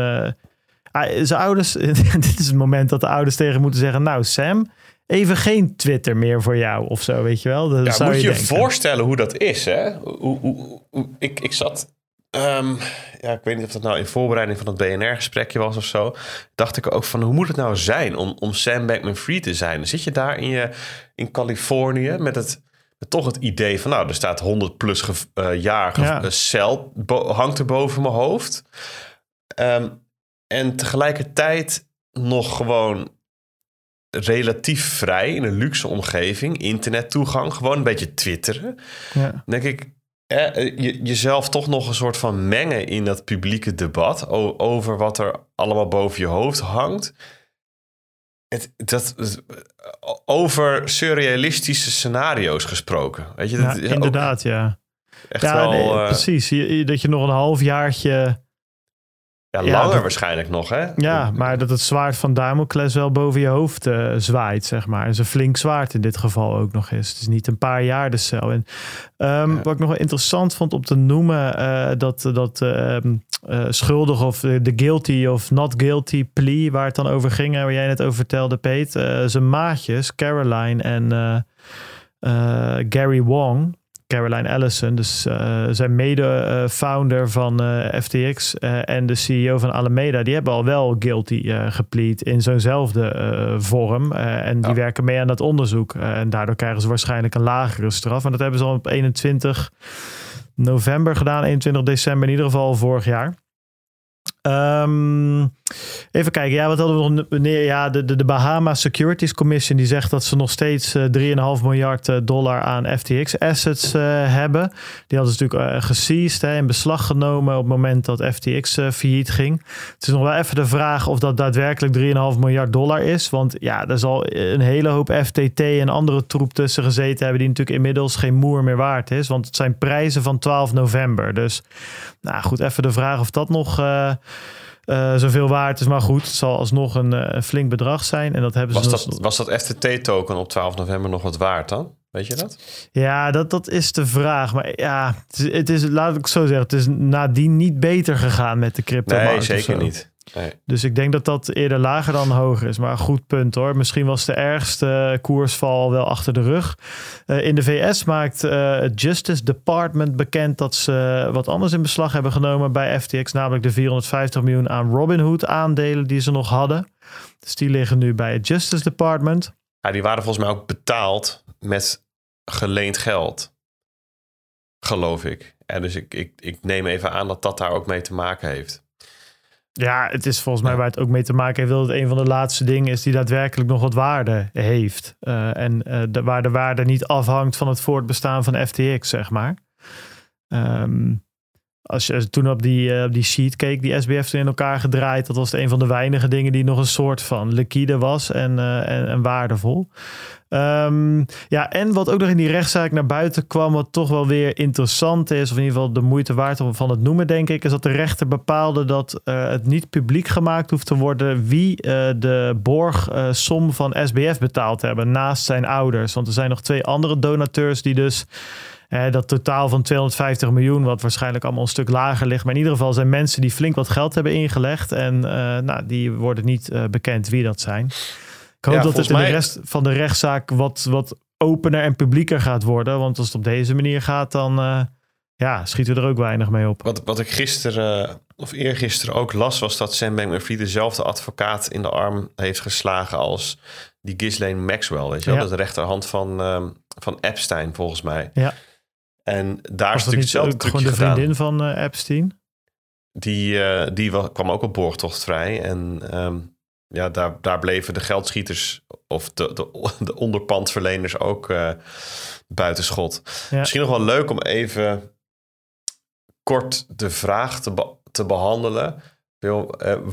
ah, zijn ouders. dit is het moment dat de ouders tegen moeten zeggen: Nou, Sam, even geen Twitter meer voor jou of zo, weet je wel. Dat Ja, zou moet je je denken. voorstellen hoe dat is, hè? Hoe, hoe, hoe- ik, ik zat... ehm, ja, ik weet niet of dat nou in voorbereiding van het BNR-gesprekje was of zo. Dacht ik ook van, hoe moet het nou zijn om, om Sam Bankman-Fried te zijn? Zit je daar in, je, in Californië met het... Met toch het idee van, nou, er staat 100 plus ge- eh, jaar Ja. eh, cel hangt er boven mijn hoofd. Ehm, en tegelijkertijd nog gewoon relatief vrij in een luxe omgeving, internettoegang, gewoon een beetje twitteren. Ja. Denk ik, eh, je, jezelf toch nog een soort van mengen in dat publieke debat over wat er allemaal boven je hoofd hangt. Het, dat, het- over surrealistische scenario's gesproken. Weet je, Ja, dat is ook inderdaad, ja. echt Ja, wel nee, eh, precies. Je- dat je nog een halfjaartje. Ja, ja, langer dat- waarschijnlijk nog, hè? Ja, maar dat het zwaard van Damocles wel boven je hoofd eh, zwaait, zeg maar. Is een flink zwaard in dit geval ook nog eens. Het is niet een paar jaar de cel. En, ehm, Ja. Wat ik nog wel interessant vond om te noemen, eh, dat, dat ehm, eh, schuldig of de guilty of not guilty plea, waar het dan over ging, en waar jij net over vertelde, Peet. zijn maatjes, Caroline en Gary Wong. Caroline Ellison, dus eh, zijn mede-founder van eh, FTX eh, en de CEO van Alameda, die hebben al wel guilty geplead in zo'nzelfde vorm. En die Ja. werken mee aan dat onderzoek. En daardoor krijgen ze waarschijnlijk een lagere straf. En dat hebben ze al op 21 november gedaan, 21 december in ieder geval vorig jaar. Ehm, even kijken, ja, wat hadden we nog? Wanneer, ja, de, de, de Bahama Securities Commission die zegt dat ze nog steeds eh, 3,5 miljard eh, dollar aan FTX assets eh, hebben. Die hadden ze natuurlijk uh, hè, in beslag genomen op het moment dat FTX eh, failliet ging. Het is nog wel even de vraag of dat daadwerkelijk 3,5 miljard dollar is. Want ja, er zal een hele hoop FTT en andere troep tussen gezeten hebben die natuurlijk inmiddels geen moer meer waard is. Want het zijn prijzen van 12 november. Dus nou goed, even de vraag of dat nog uh, zoveel waard is. Maar goed, het zal alsnog een, uh, een flink bedrag zijn. En dat hebben was ze dat, nog... was dat FTT-token op 12 november nog wat waard dan? Weet je dat? Ja, dat, dat is de vraag. Maar ja, het is, het is, laat ik zo zeggen, het is nadien niet beter gegaan met de crypto. Nee, zeker niet. Nee. Dus ik denk dat dat eerder lager dan hoger is. Maar een goed punt hoor. Misschien was de ergste koersval wel achter de rug. Uh, in de VS maakt uh, het Justice Department bekend dat ze wat anders in beslag hebben genomen bij FTX. Namelijk de 450 miljoen aan Robinhood aandelen die ze nog hadden. Dus die liggen nu bij het Justice Department. Ja, die waren volgens mij ook betaald met geleend geld. Geloof ik. En dus ik, ik, ik neem even aan dat dat daar ook mee te maken heeft. Ja, het is volgens mij waar het ook mee te maken heeft. Dat het een van de laatste dingen is die daadwerkelijk nog wat waarde heeft. Uh, en uh, de, waar de waarde niet afhangt van het voortbestaan van FTX, zeg maar. Um, als je toen op die, op die sheet keek, die SBF toen in elkaar gedraaid. Dat was een van de weinige dingen die nog een soort van liquide was en, en, en waardevol. Um, ja, en wat ook nog in die rechtszaak naar buiten kwam, wat toch wel weer interessant is, of in ieder geval de moeite waard om van het noemen, denk ik, is dat de rechter bepaalde dat uh, het niet publiek gemaakt hoeft te worden wie de borgsom van SBF betaald hebben naast zijn ouders. Want er zijn nog twee andere donateurs die dus dat totaal van 250 miljoen, wat waarschijnlijk allemaal een stuk lager ligt. Maar in ieder geval zijn mensen die flink wat geld hebben ingelegd. En nou, die worden niet bekend wie dat zijn. Ik hoop Ja, dat het in mij... de rest van de rechtszaak wat, wat opener en publieker gaat worden. Want als het op deze manier gaat, dan uh, ja, schieten we er ook weinig mee op. Wat, wat ik gisteren of eergisteren ook las, was dat Sam Bankman-Fried dezelfde advocaat in de arm heeft geslagen als die Ghislaine Maxwell. Weet je wel? Ja. Dat de rechterhand van, um, van Epstein, volgens mij. Ja. En daar was is natuurlijk hetzelfde gewoon de gedaan. vriendin van uh, Epstein? Die, uh, die was, kwam ook op borgtocht vrij. En um, ja, daar, daar bleven de geldschieters of de, de, de onderpandverleners ook uh, buitenschot. Ja. Misschien nog wel leuk om even kort de vraag te, be te behandelen. Uh,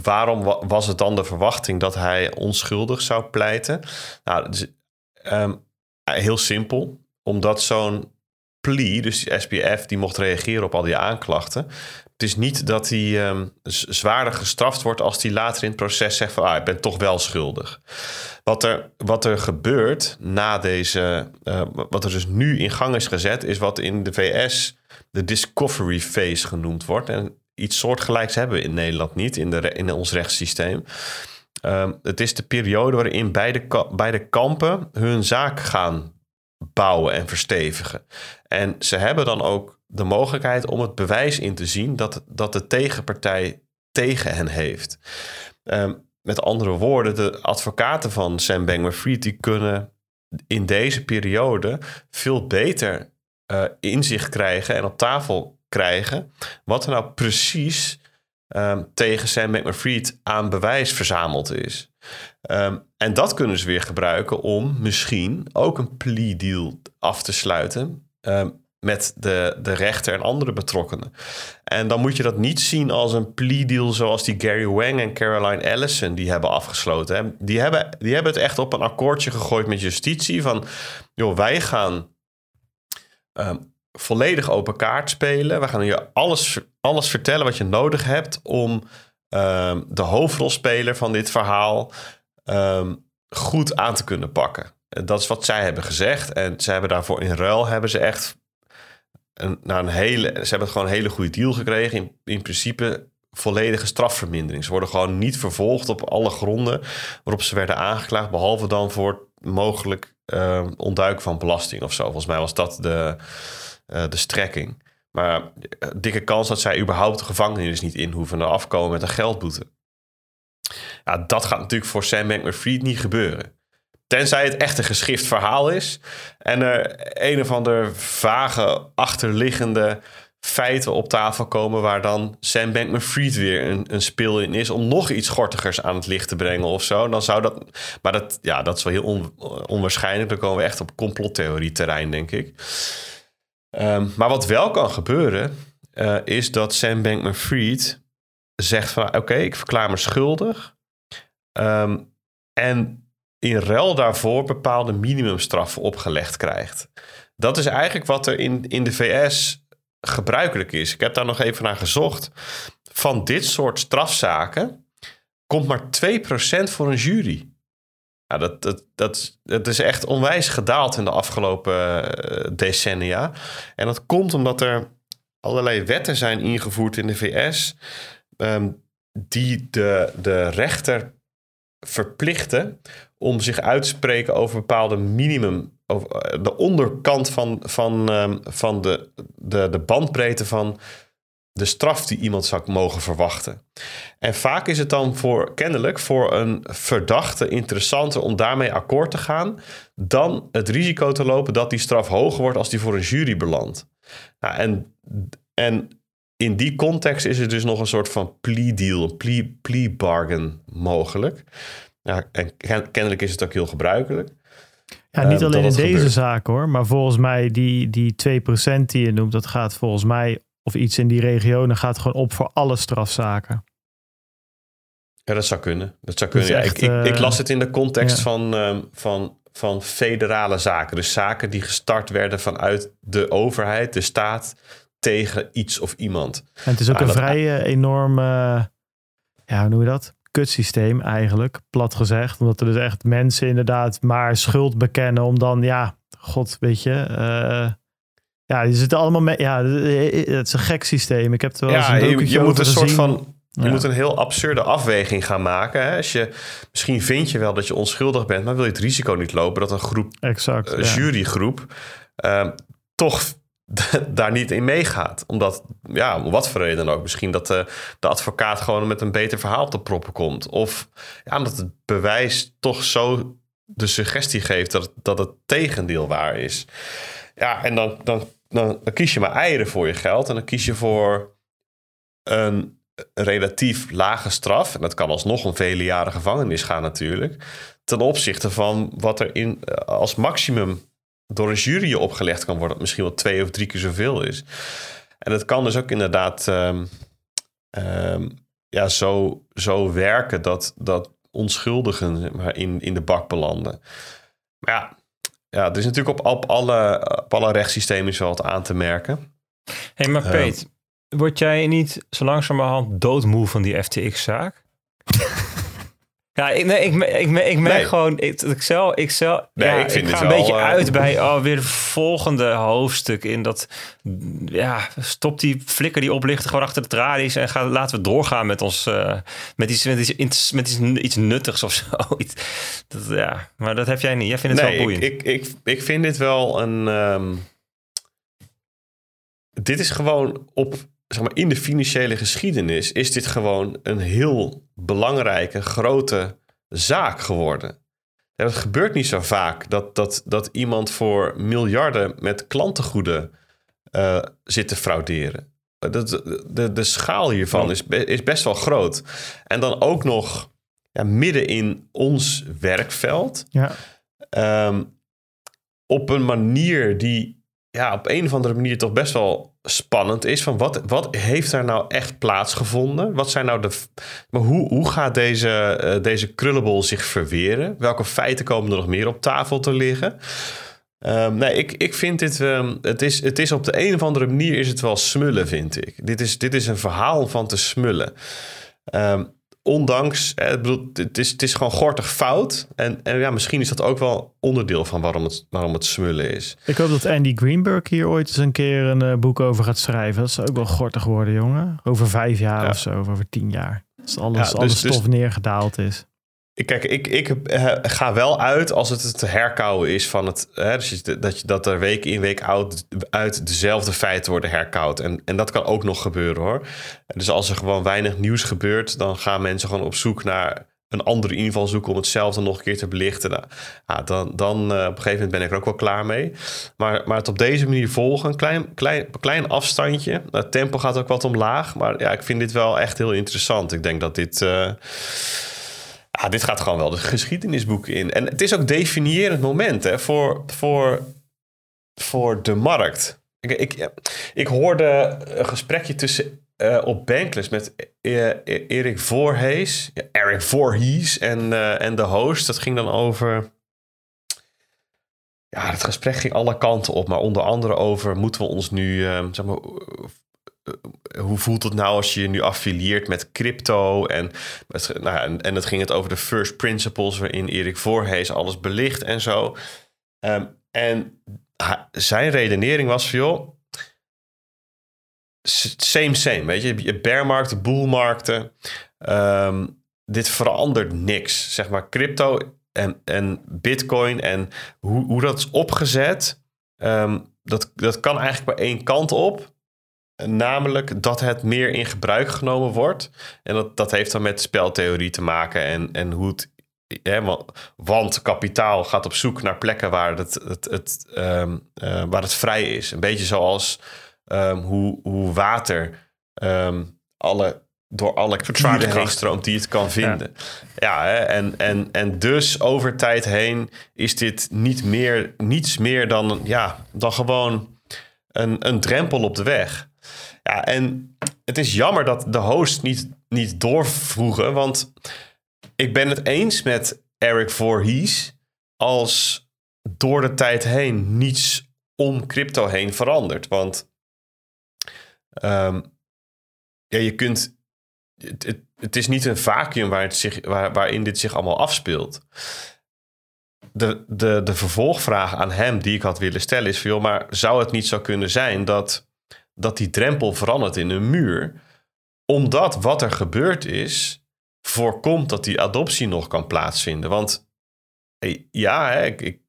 waarom wa was het dan de verwachting dat hij onschuldig zou pleiten? Nou, dus, um, heel simpel. Omdat zo'n plea, dus die SPF, die mocht reageren op al die aanklachten. Het is niet dat hij um, zwaarder gestraft wordt als hij later in het proces zegt van ah, ik ben toch wel schuldig. Wat er, wat er gebeurt na deze, uh, wat er dus nu in gang is gezet, is wat in de VS de discovery phase genoemd wordt. En iets soortgelijks hebben we in Nederland niet, in, de, in ons rechtssysteem. Um, het is de periode waarin beide, beide kampen hun zaak gaan bouwen en verstevigen. En ze hebben dan ook de mogelijkheid om het bewijs in te zien dat, dat de tegenpartij tegen hen heeft. Um, met andere woorden, de advocaten van Sam Bankman-Fried die kunnen in deze periode veel beter uh, inzicht krijgen en op tafel krijgen wat er nou precies um, tegen Sam Bankman-Fried aan bewijs verzameld is. Um, en dat kunnen ze weer gebruiken om misschien ook een plea deal af te sluiten um, met de, de rechter en andere betrokkenen. En dan moet je dat niet zien als een plea deal zoals die Gary Wang en Caroline Ellison die hebben afgesloten. Hè. Die, hebben, die hebben het echt op een akkoordje gegooid met justitie van, joh, wij gaan um, volledig open kaart spelen. We gaan je alles, alles vertellen wat je nodig hebt om um, de hoofdrolspeler van dit verhaal um, goed aan te kunnen pakken. Dat is wat zij hebben gezegd. En ze hebben daarvoor in ruil hebben ze echt een, naar een hele. Ze hebben gewoon een hele goede deal gekregen. In, in principe volledige strafvermindering. Ze worden gewoon niet vervolgd op alle gronden waarop ze werden aangeklaagd, behalve dan voor mogelijk uh, ontduiken van belasting of zo. Volgens mij was dat de, uh, de strekking. Maar uh, dikke kans dat zij überhaupt de gevangenis niet in hoeven en afkomen met een geldboete. Ja, dat gaat natuurlijk voor Sam Bankman-Fried niet gebeuren. Tenzij het echt een geschift verhaal is. En er een of ander vage, achterliggende feiten op tafel komen waar dan Sam Bankman-Fried weer een, een speel in is om nog iets gortigers aan het licht te brengen of zo. Dan zou dat, maar dat, ja, dat is wel heel onwaarschijnlijk. Dan komen we echt op complottheorie terrein, denk ik. Um, maar wat wel kan gebeuren, uh, is dat Sam Bankman-Fried zegt van oké, ik verklaar me schuldig. Um, en in ruil daarvoor bepaalde minimumstraffen opgelegd krijgt. Dat is eigenlijk wat er in, in de VS gebruikelijk is. Ik heb daar nog even naar gezocht. Van dit soort strafzaken komt maar 2% voor een jury. Ja, dat, dat, dat, dat is echt onwijs gedaald in de afgelopen eh, decennia. En dat komt omdat er allerlei wetten zijn ingevoerd in de VS. Um, die de, de rechter verplichten om zich uit te spreken over bepaalde minimum, over eh, de onderkant van, van, um, van de, de, de bandbreedte van de straf die iemand zou mogen verwachten. En vaak is het dan voor kennelijk voor een verdachte interessanter om daarmee akkoord te gaan dan het risico te lopen dat die straf hoger wordt als die voor een jury belandt. Nou, en, en in die context is er dus nog een soort van plea deal, plea, plea bargain mogelijk. Ja, en kennelijk is het ook heel gebruikelijk. Ja, niet uh, alleen in deze gebeurt. zaak hoor, maar volgens mij die, die 2% die je noemt, dat gaat volgens mij, of iets in die regionen, gaat gewoon op voor alle strafzaken. Ja, dat zou kunnen. Dat zou kunnen. Echt, ja, ik, ik, ik, las het in de context ja. van, um, van, van federale zaken. Dus zaken die gestart werden vanuit de overheid, de staat, tegen iets of iemand. En het is ook een vrij uh, enorm, ja, hoe noem je dat? Kutsysteem eigenlijk, plat gezegd. Omdat er dus echt mensen inderdaad maar schuld bekennen om dan, ja, god, weet je... Uh, ja, die zitten allemaal mee. Ja, het is een gek systeem. Ik heb het wel ja, eens een je, je moet een soort van. Je ja. moet een heel absurde afweging gaan maken. Hè? Als je, misschien vind je wel dat je onschuldig bent, maar wil je het risico niet lopen dat een groep, exact, uh, jurygroep, uh, toch daar niet in meegaat. Omdat, ja, om wat voor reden dan ook. Misschien dat de, de advocaat gewoon met een beter verhaal te proppen komt. Of ja, omdat het bewijs toch zo de suggestie geeft dat het, dat het tegendeel waar is. Ja, en dan, dan, dan, kies je maar eieren voor je geld. En dan kies je voor een relatief lage straf. En dat kan alsnog een vele jaren gevangenis gaan natuurlijk. Ten opzichte van wat er in, als maximum door een jury opgelegd kan worden, dat misschien wel twee of drie keer zoveel is. En het kan dus ook inderdaad um, um, ja, zo, zo werken dat, dat onschuldigen in, in de bak belanden. Maar ja, ja, er is natuurlijk op, op, alle, op alle rechtssystemen is wel wat aan te merken. hey, maar Ehm. Peet, word jij niet zo langzamerhand doodmoe van die FTX-zaak? Ja, ik, nee, ik, ik, ik, ik merk Nee. gewoon, ik, ik, zelf, ik, zelf, Nee, ja, ik vind ik ga een wel, beetje eh, uit bij oh, weer het volgende hoofdstuk in dat, ja, stop die flikker die oplichten gewoon achter de tralies en ga, laten we doorgaan met ons, eh, met, iets, met, iets, met iets, iets nuttigs of zo. Dat, ja, maar dat heb jij niet. Jij vindt het nee, wel ik, boeiend. ik, ik, ik vind dit wel een. ehm, dit is gewoon op. Zeg maar, in de financiële geschiedenis is dit gewoon een heel belangrijke, grote zaak geworden. Het gebeurt niet zo vaak dat, dat, dat iemand voor miljarden met klantengoeden eh, zit te frauderen. Dat, de, de schaal hiervan is, is best wel groot. En dan ook nog ja, midden in ons werkveld. Ja. Ehm, op een manier die ja, op een of andere manier toch best wel spannend is. Van wat, wat heeft daar nou echt plaatsgevonden? Wat zijn nou de. Maar hoe, hoe gaat deze, eh, deze krullenbol zich verweren? Welke feiten komen er nog meer op tafel te liggen? Ehm, nee, ik, ik vind dit. ehm, het, is, het is op de een of andere manier is het wel smullen, vind ik. Dit is, dit is een verhaal van te smullen. Ehm, ondanks, ik bedoel, het, is, het is gewoon gortig fout. En, en ja, misschien is dat ook wel onderdeel van waarom het, waarom het smullen is. Ik hoop dat Andy Greenberg hier ooit eens een keer een eh, boek over gaat schrijven. Dat zou ook wel gortig worden, jongen. Over vijf jaar Ja. of zo, of over tien jaar. Als alles, Ja, dus- alle dus- stof neergedaald is. Kijk, ik, ik ga wel uit als het het herkauwen is van het. Hè, dus dat, je, dat er week in, week uit, uit dezelfde feiten worden herkauwd. En, en dat kan ook nog gebeuren hoor. Dus als er gewoon weinig nieuws gebeurt, dan gaan mensen gewoon op zoek naar een andere inval zoeken om hetzelfde nog een keer te belichten. Nou, dan dan eh, op een gegeven moment ben ik er ook wel klaar mee. Maar, maar het op deze manier volgen, een klein, klein, klein afstandje. Het tempo gaat ook wat omlaag. Maar ja, ik vind dit wel echt heel interessant. Ik denk dat dit. eh, ja, dit gaat gewoon wel de geschiedenisboeken in. En het is ook definiërend moment hè, voor, voor, voor de markt. Ik, ik, ik hoorde een gesprekje tussen eh, op Bankless met eh, Erik Voorhees, Eric Voorhees en, eh, en de host. Dat ging dan over. Ja, het gesprek ging alle kanten op, maar onder andere over moeten we ons nu, zeg maar, hoe voelt het nou als je je nu affilieert met crypto? En, nou, ja, en, het ging het over de first principles, waarin Erik Voorhees alles belicht en zo. Ehm, en zijn redenering was van, joh, same, same. Weet je, je bearmarkten, boelmarkten. ehm, dit verandert niks. Zeg maar, crypto en, en bitcoin en hoe, hoe dat is opgezet, ehm, dat, dat kan eigenlijk maar één kant op. Namelijk dat het meer in gebruik genomen wordt. En dat, dat heeft dan met speltheorie te maken en, en hoe het. Hè, want, want kapitaal gaat op zoek naar plekken waar het, het, het, ehm, eh, waar het vrij is. Een beetje zoals ehm, hoe, hoe water ehm, alle, door alle kieren heen stroomt die het kan vinden. Ja, hè, en, en, en dus over tijd heen is dit niet meer, niets meer dan, ja, dan gewoon een, een drempel op de weg. Ja, en het is jammer dat de host niet, niet doorvroegen, want ik ben het eens met Eric Voorhees als door de tijd heen niets om crypto heen verandert. Want ehm, ja, je kunt. Het, het, is niet een vacuüm waar waar, waarin dit zich allemaal afspeelt. De, de, de vervolgvraag aan hem die ik had willen stellen is: van, maar zou het niet zo kunnen zijn dat, dat die drempel verandert in een muur? Omdat wat er gebeurd is, voorkomt dat die adoptie nog kan plaatsvinden. Want ja, hè, ik,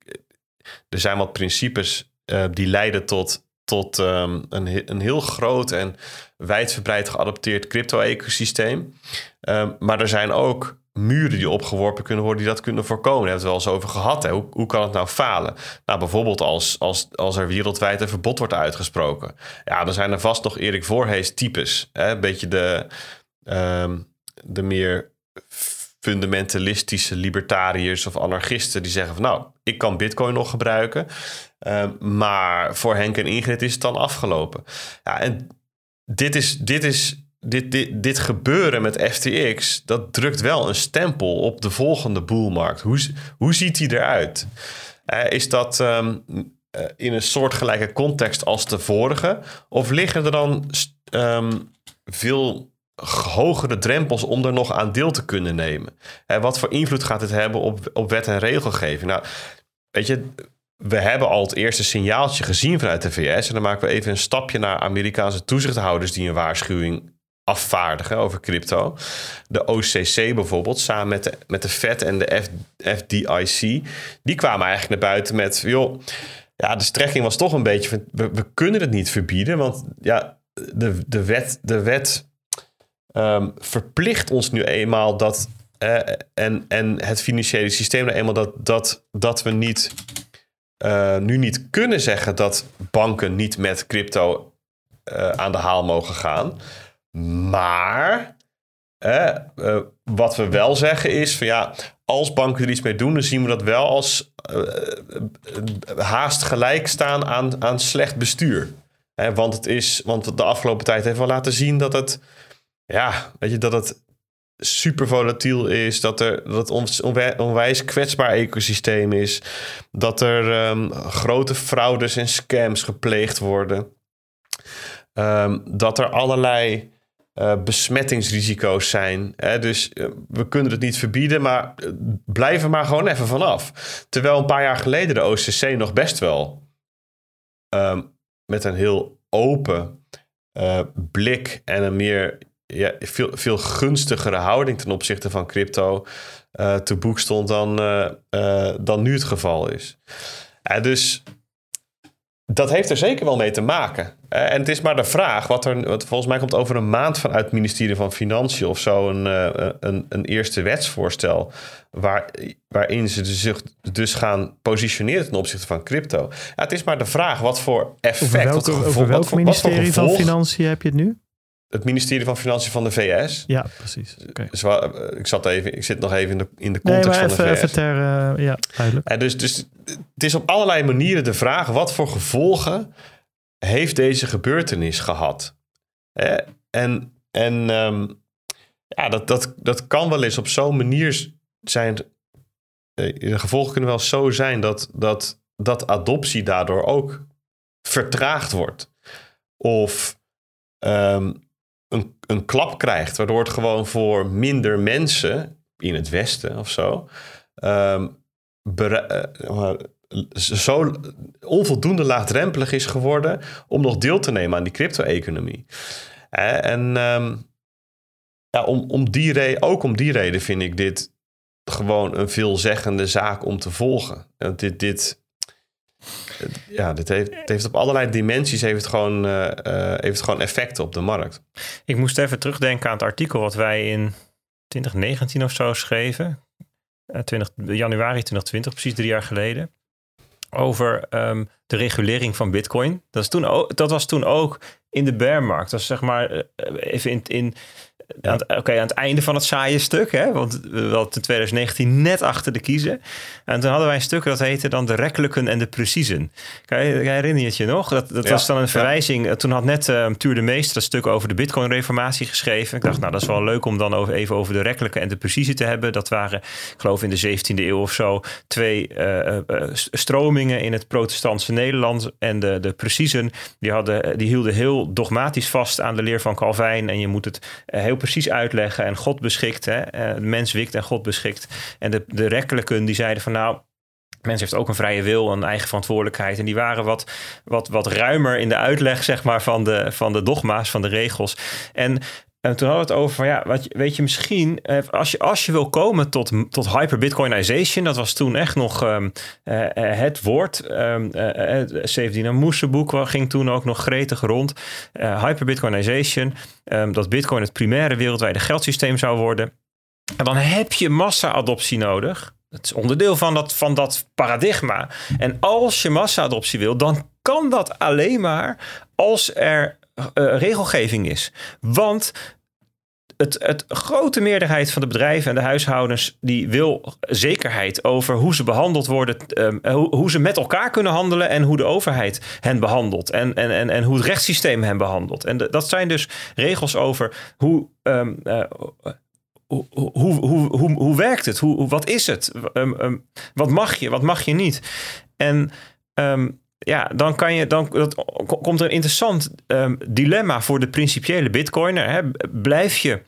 er zijn wat principes eh, die leiden tot, tot ehm, een, een heel groot en wijdverbreid geadopteerd crypto-ecosysteem. Ehm, maar er zijn ook muren die opgeworpen kunnen worden die dat kunnen voorkomen. Hebben we het wel eens over gehad. Hè? Hoe, hoe kan het nou falen? Nou, bijvoorbeeld als, als, als er wereldwijd een verbod wordt uitgesproken. Ja, dan zijn er vast nog Erik Voorhees types. Hè? Een beetje de, ehm, de meer fundamentalistische libertariërs of anarchisten die zeggen van nou, ik kan bitcoin nog gebruiken. Ehm, maar voor Henk en Ingrid is het dan afgelopen. Ja, en dit is, dit is dit, dit, gebeuren met FTX, dat drukt wel een stempel op de volgende boelmarkt. Hoe, hoe ziet die eruit? Uh, is dat um, in een soortgelijke context als de vorige? Of liggen er dan um, veel hogere drempels om er nog aan deel te kunnen nemen? Uh, wat voor invloed gaat het hebben op, op wet en regelgeving? Nou, weet je, we hebben al het eerste signaaltje gezien vanuit de VS. En dan maken we even een stapje naar Amerikaanse toezichthouders die een waarschuwing afvaardigen over crypto. De OCC bijvoorbeeld, samen met de, met de Fed en de FDIC, die kwamen eigenlijk naar buiten met, joh, ja, de strekking was toch een beetje we, kunnen het niet verbieden, want ja, de, de wet, de wet um, verplicht ons nu eenmaal dat, en, en het financiële systeem nou eenmaal dat, dat, dat we niet, uh, nu niet kunnen zeggen dat banken niet met crypto uh, aan de haal mogen gaan. Maar eh, wat we wel zeggen is van ja, als banken er iets mee doen, dan zien we dat wel als uh, haast gelijk staan aan, aan slecht bestuur. Want het is, want de afgelopen tijd heeft wel laten zien dat het, ja, weet je, dat het super volatiel is, dat, er, dat het onwijs, kwetsbaar ecosysteem is, dat er um, grote fraudes en scams gepleegd worden, um, dat er allerlei uh, besmettingsrisico's zijn. Hè? Dus uh, we kunnen het niet verbieden, maar uh, blijf er maar gewoon even vanaf. Terwijl een paar jaar geleden de OCC nog best wel um, met een heel open blik en een meer ja, veel, veel gunstigere houding ten opzichte van crypto te boek stond dan, dan nu het geval is. dus dat heeft er zeker wel mee te maken. Uh, en het is maar de vraag, wat er, wat volgens mij komt over een maand vanuit het ministerie van Financiën of zo een, uh, een, een eerste wetsvoorstel. Waar, waarin ze zich dus gaan positioneren ten opzichte van crypto. Ja, het is maar de vraag wat voor effect. Over welk, wat welk ministerie van Financiën heb je het nu? Het ministerie van Financiën van de VS. Ja, precies. Okay. Dus, ik, zat even, ik zit nog even in de, in de context nee, van even, de VS. Even ter, uh, ja, duidelijk. En dus, dus het is op allerlei manieren de vraag... wat voor gevolgen heeft deze gebeurtenis gehad? Eh, en en um, ja, dat, dat, dat kan wel eens op zo'n manier zijn... De gevolgen kunnen wel zo zijn dat, dat, dat adoptie daardoor ook vertraagd wordt. Of... Um, een, een klap krijgt, waardoor het gewoon voor minder mensen in het Westen of zo, um, uh, zo onvoldoende laagdrempelig is geworden om nog deel te nemen aan die crypto-economie. En um, ja, om, om die reden, ook om die reden vind ik dit gewoon een veelzeggende zaak om te volgen. Dit, dit, ja, dit heeft, het heeft op allerlei dimensies heeft het gewoon, uh, heeft gewoon effecten op de markt. Ik moest even terugdenken aan het artikel wat wij in 2019 of zo schreven. Uh, 20, januari 2020, precies drie jaar geleden. Over um, de regulering van Bitcoin. Dat, is toen ook, dat was toen ook in de bearmarkt. Dat is zeg maar eh, even in, in ja. Oké, okay, aan het einde van het saaie stuk, hè, want we hadden in 2019 net achter de kiezen. En toen hadden wij een stuk dat heette dan de rekkelijken en de preciezen. Kan je, herinner je het je nog? Dat, dat ja. was dan een verwijzing. Ja. Toen had net uh, Tuur de Meester dat stuk over de Bitcoin-reformatie geschreven. Ik dacht, nou, dat is wel leuk om dan over, even over de rekkelijke en de preciezen te hebben. Dat waren, ik geloof in de 17e eeuw of zo, twee uh, uh, stromingen in het protestantse Nederland. En de, de preciezen, die, hadden, die hielden heel dogmatisch vast aan de leer van Calvijn. En je moet het heel precies uitleggen. En God beschikt, hè, de mens wikt en God beschikt. En de, de rekkelijken die zeiden van nou, Mens heeft ook een vrije wil, een eigen verantwoordelijkheid. En die waren wat, wat, wat ruimer in de uitleg zeg maar, van, de, van de dogma's, van de regels. En en toen hadden we het over ja, wat, weet je, misschien als je, als je wil komen tot, tot hyper-Bitcoinization, dat was toen echt nog um, uh, het woord. Um, uh, Sevdina boek ging toen ook nog gretig rond. Uh, hyper-Bitcoinization, um, dat Bitcoin het primaire wereldwijde geldsysteem zou worden. En dan heb je massa-adoptie nodig. Het is onderdeel van dat, van dat paradigma. En als je massa-adoptie wil, dan kan dat alleen maar als er regelgeving is. Want het, het grote meerderheid van de bedrijven en de huishoudens die wil zekerheid over hoe ze behandeld worden, um, hoe, hoe, ze met elkaar kunnen handelen en hoe de overheid hen behandelt en, en, en, en hoe het rechtssysteem hen behandelt. En dat zijn dus regels over hoe. Um, hoe, hoe, hoe, hoe, hoe werkt het? Hoe, wat is het? Um, wat mag je, wat mag je niet? En ja, dan, kan je, dan dat, komt er een interessant um, dilemma voor de principiële bitcoiner. Hè. Blijf je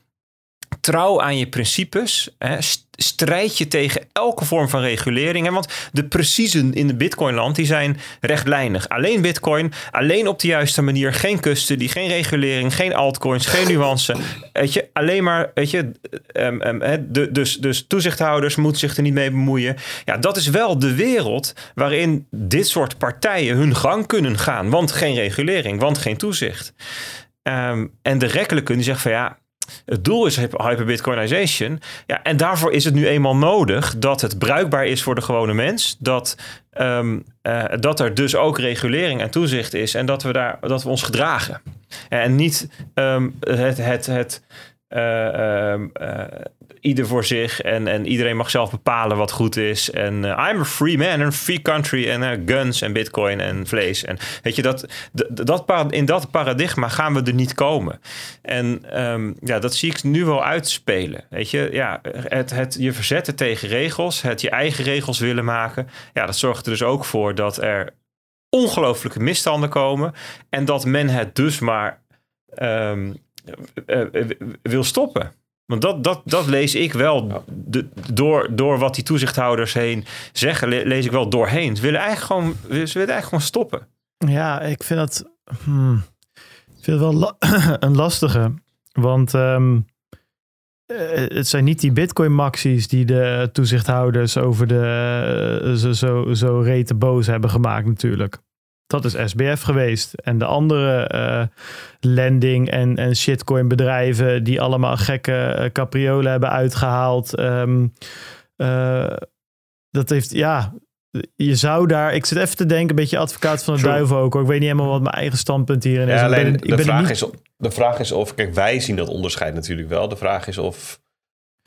trouw aan je principes? Hè? Strijd je tegen elke vorm van regulering? Want de preciezen in de Bitcoinland die zijn rechtlijnig. Alleen Bitcoin, alleen op de juiste manier. Geen custody, geen regulering, geen altcoins, geen nuance. Weet je, alleen maar, weet je, um, um, de, dus, dus toezichthouders moeten zich er niet mee bemoeien. Ja, dat is wel de wereld waarin dit soort partijen hun gang kunnen gaan. Want geen regulering, want geen toezicht. Um, en de rekkelijke die zegt van ja, het doel is hyperbitcoinization. Ja, en daarvoor is het nu eenmaal nodig dat het bruikbaar is voor de gewone mens. Dat, um, uh, dat er dus ook regulering en toezicht is. En dat we, daar, dat we ons gedragen. En niet um, het, het, het uh, um, uh, ieder voor zich en, en iedereen mag zelf bepalen wat goed is. En uh, I'm a free man, een free country en uh, guns en bitcoin en vlees. En weet je, dat, dat, in dat paradigma gaan we er niet komen. En um, ja, dat zie ik nu wel uitspelen. Weet je, ja, het, het je verzetten tegen regels, het je eigen regels willen maken. Ja, dat zorgt er dus ook voor dat er ongelooflijke misstanden komen. En dat men het dus maar um, wil stoppen. Want dat, dat, dat lees ik wel de, door, door wat die toezichthouders heen zeggen, lees ik wel doorheen. Ze willen eigenlijk gewoon, ze willen eigenlijk gewoon stoppen. Ja, ik vind dat hmm, ik vind wel een lastige. Want um, het zijn niet die bitcoin-maxies die de toezichthouders over de uh, zo, zo, zo rete boos hebben gemaakt natuurlijk. Dat is SBF geweest. En de andere uh, lending en, en shitcoin bedrijven die allemaal gekke uh, capriolen hebben uitgehaald. Um, uh, dat heeft, ja, je zou daar, ik zit even te denken, een beetje advocaat van de True. duivel ook. Hoor. Ik weet niet helemaal wat mijn eigen standpunt hierin is. Ja, alleen, ik ben, ik de, ben vraag niet... is, de vraag is of, kijk, wij zien dat onderscheid natuurlijk wel. De vraag is of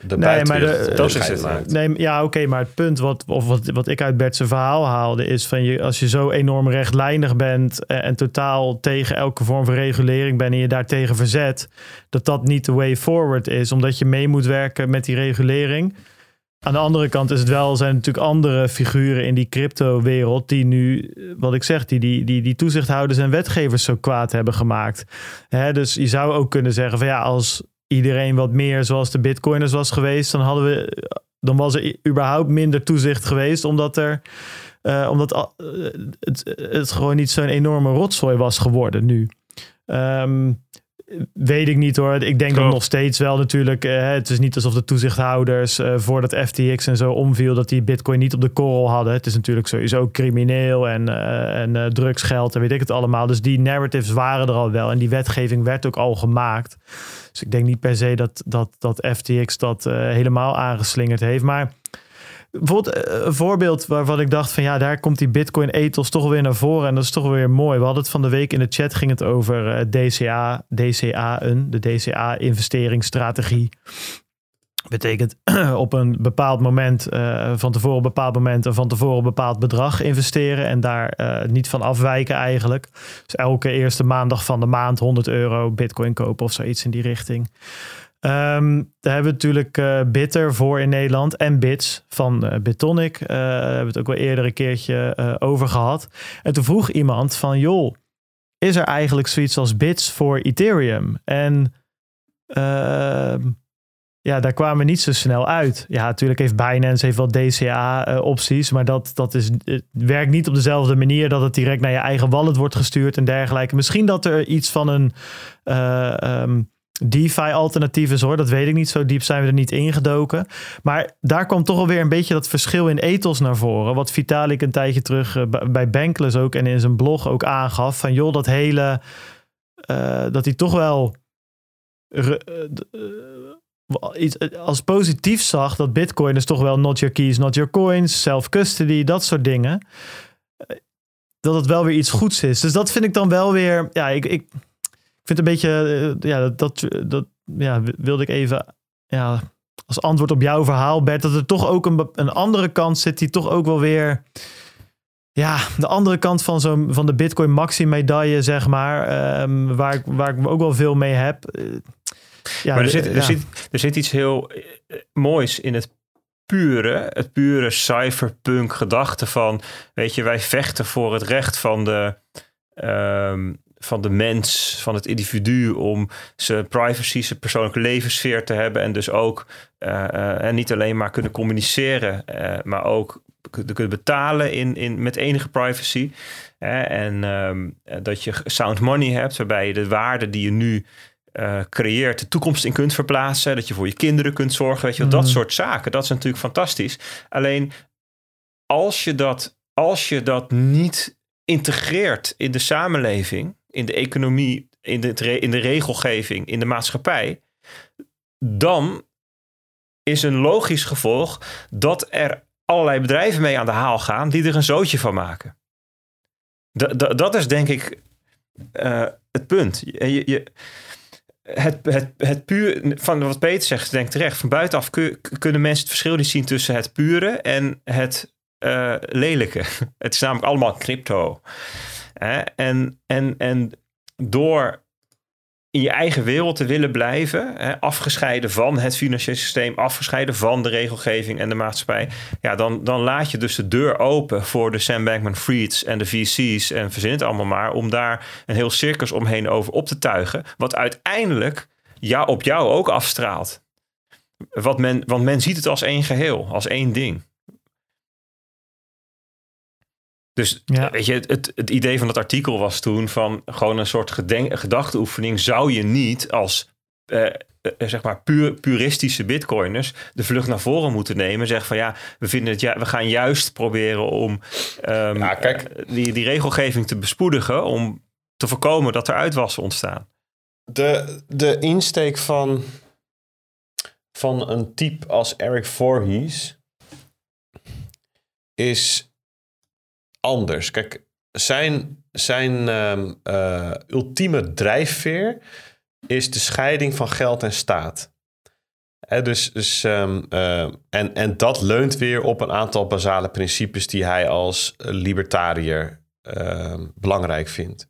de nee, maar de, dat is het. Nee, ja, oké, okay, maar het punt wat, of wat, wat ik uit Bert zijn verhaal haalde, is van je, als je zo enorm rechtlijnig bent en, en totaal tegen elke vorm van regulering bent en je daartegen verzet, dat dat niet de way forward is, omdat je mee moet werken met die regulering. Aan de andere kant is het wel, zijn natuurlijk andere figuren in die crypto-wereld die nu, wat ik zeg, die, die, die, die toezichthouders en wetgevers zo kwaad hebben gemaakt. Hè, dus je zou ook kunnen zeggen van ja, als iedereen wat meer zoals de bitcoiners was geweest, dan hadden we, dan was er überhaupt minder toezicht geweest, omdat er, uh, omdat uh, het, het gewoon niet zo'n enorme rotzooi was geworden nu. Um, Weet ik niet hoor. Ik denk dat nog steeds wel natuurlijk. Uh, het is niet alsof de toezichthouders voordat FTX en zo omviel, dat die Bitcoin niet op de korrel hadden. Het is natuurlijk sowieso crimineel en, en drugsgeld en weet ik het allemaal. Dus die narratives waren er al wel en die wetgeving werd ook al gemaakt. Dus ik denk niet per se dat, dat, dat FTX dat helemaal aangeslingerd heeft. Maar Bijvoorbeeld eh, een voorbeeld waarvan ik dacht van ja, daar komt die Bitcoin ethos toch weer naar voren. En dat is toch weer mooi. We hadden het van de week in de chat, ging het over eh, DCA, DCA'en, de DCA investeringsstrategie. Betekent op een bepaald moment, uh, van tevoren een bepaald moment en van tevoren een bepaald bedrag investeren en daar uh, niet van afwijken eigenlijk. Dus elke eerste maandag van de maand 100 euro bitcoin kopen of zoiets in die richting. Um, daar hebben we natuurlijk uh, Bitter voor in Nederland en Bits van uh, Bitonic. Uh, daar hebben we het ook wel eerder een keertje over gehad. En toen vroeg iemand van, joh, is er eigenlijk zoiets als Bits voor Ethereum? En ehm, ja, daar kwamen we niet zo snel uit. Ja, natuurlijk heeft Binance heeft wel DCA-opties, maar dat, dat is, het werkt niet op dezelfde manier dat het direct naar je eigen wallet wordt gestuurd en dergelijke. Misschien dat er iets van een... Um, DeFi-alternatief is hoor. Dat weet ik niet. Zo diep zijn we er niet ingedoken. Maar daar kwam toch alweer een beetje dat verschil in ethos naar voren. Wat Vitalik een tijdje terug uh, bij Bankless ook en in zijn blog ook aangaf. Van joh, dat hele... Dat hij toch wel... Iets als positief zag dat Bitcoin is toch wel not your keys, not your coins, self-custody, dat soort dingen. Dat het wel weer iets goeds is. Dus dat vind ik dan wel weer. Ja, ik, ik, vind het een beetje, eh, ja, dat, dat, ja, wilde ik even ja, als antwoord op jouw verhaal, Bert, dat er toch ook een, een andere kant zit die toch ook wel weer. Ja, de andere kant van, zo, van de Bitcoin Maxi medaille, zeg maar. ehm, waar, ik, waar ik ook wel veel mee heb. Eh, ja, maar er de- zit, ja. er, zit, er zit iets heel eh, moois in het pure, het pure cypherpunk gedachte van, weet je, wij vechten voor het recht van de, ehm, van de mens, van het individu, om zijn privacy, zijn persoonlijke levenssfeer te hebben en dus ook eh, eh, en niet alleen maar kunnen communiceren, eh, maar ook kun- kunnen betalen in, in, met enige privacy. Hè? en ehm, dat je sound money hebt, waarbij je de waarde die je nu eh, creëert, de toekomst in kunt verplaatsen. Dat je voor je kinderen kunt zorgen. Weet je, dat Mhm. soort zaken. Dat is natuurlijk fantastisch. Alleen als je dat, als je dat niet integreert in de samenleving, in de economie, in de, in de regelgeving, in de maatschappij, dan is een logisch gevolg dat er allerlei bedrijven mee aan de haal gaan die er een zootje van maken. Da- dat is denk ik eh, het punt. Je, je- het, het, het puur, van wat Peter zegt, denk terecht. Van buitenaf kun- kunnen mensen het verschil niet zien tussen het pure en het eh, lelijke. Het is namelijk allemaal crypto. En, en, en door in je eigen wereld te willen blijven, hè, afgescheiden van het financiële systeem, afgescheiden van de regelgeving en de maatschappij, ja, dan, dan laat je dus de deur open voor de Sam Bankman-Frieds en de VC's en verzin het allemaal maar, om daar een heel circus omheen over op te tuigen, wat uiteindelijk ja, op jou ook afstraalt. Wat men, want men ziet het als één geheel, als één ding. Dus Ja. weet je, het, het idee van dat artikel was toen van gewoon een soort gedenk, gedachteoefening. Zou je niet als eh, eh, zeg maar puur, puristische bitcoiners de vlucht naar voren moeten nemen? Zeg van ja, we, vinden het, ja, we gaan juist proberen om ehm, Ja, kijk. eh, die, die regelgeving te bespoedigen om te voorkomen dat er uitwassen ontstaan. De, de insteek van, van een type als Eric Voorhees is anders. Kijk, zijn, zijn ehm, eh, ultieme drijfveer is de scheiding van geld en staat. Dus, dus, ehm, eh, en, en dat leunt weer op een aantal basale principes die hij als libertariër ehm, belangrijk vindt.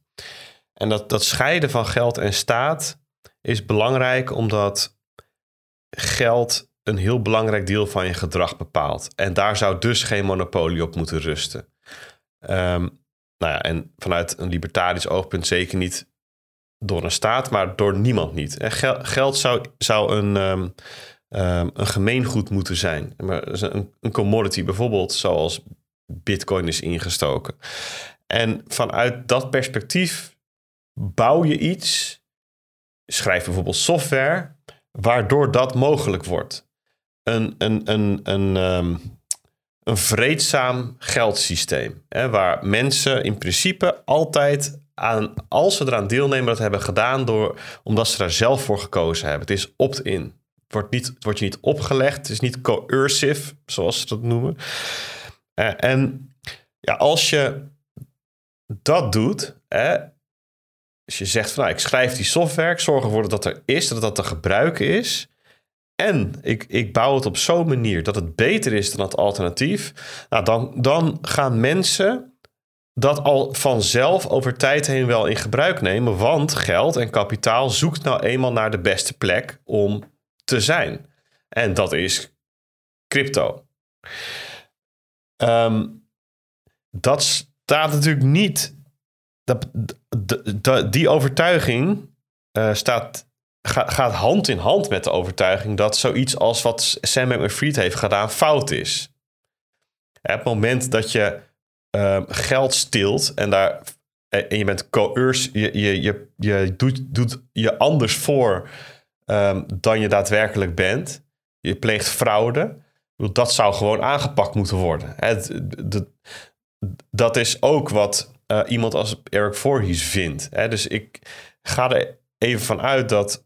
En dat, dat scheiden van geld en staat is belangrijk omdat geld een heel belangrijk deel van je gedrag bepaalt. En daar zou dus geen monopolie op moeten rusten. Ehm, nou ja, en vanuit een libertarisch oogpunt zeker niet door een staat, maar door niemand niet. Gel- geld zou, zou een, ehm, een gemeengoed moeten zijn. Maar een, een commodity bijvoorbeeld, zoals bitcoin is ingestoken. En vanuit dat perspectief bouw je iets, schrijf bijvoorbeeld software, waardoor dat mogelijk wordt. Een, een, een, een, een vreedzaam geldsysteem. Hè, waar mensen in principe altijd aan, als ze eraan deelnemen, dat hebben gedaan door, omdat ze daar zelf voor gekozen hebben. Het is opt-in. Het wordt, niet, wordt je niet opgelegd. Het is niet coercive, zoals ze dat noemen. Eh, en ja, als je dat doet, hè, als je zegt van nou, ik schrijf die software, ik zorg ervoor dat dat er is, dat dat te gebruiken is. En ik, ik bouw het op zo'n manier dat het beter is dan het alternatief. Nou, dan, dan gaan mensen dat al vanzelf over tijd heen wel in gebruik nemen. Want geld en kapitaal zoekt nou eenmaal naar de beste plek om te zijn. En dat is crypto. Ehm, dat staat natuurlijk niet. Dat, die overtuiging eh, staat, gaat hand in hand met de overtuiging dat zoiets als wat Sam Bankman-Fried heeft gedaan fout is. Het moment dat je ehm, geld stilt en, daar, en je bent coerce, je, je, je, je doet, doet je anders voor ehm, dan je daadwerkelijk bent. Je pleegt fraude. Dat zou gewoon aangepakt moeten worden. Het- dat is ook wat eh, iemand als Eric Voorhees vindt. Hè? Dus ik ga er even van uit dat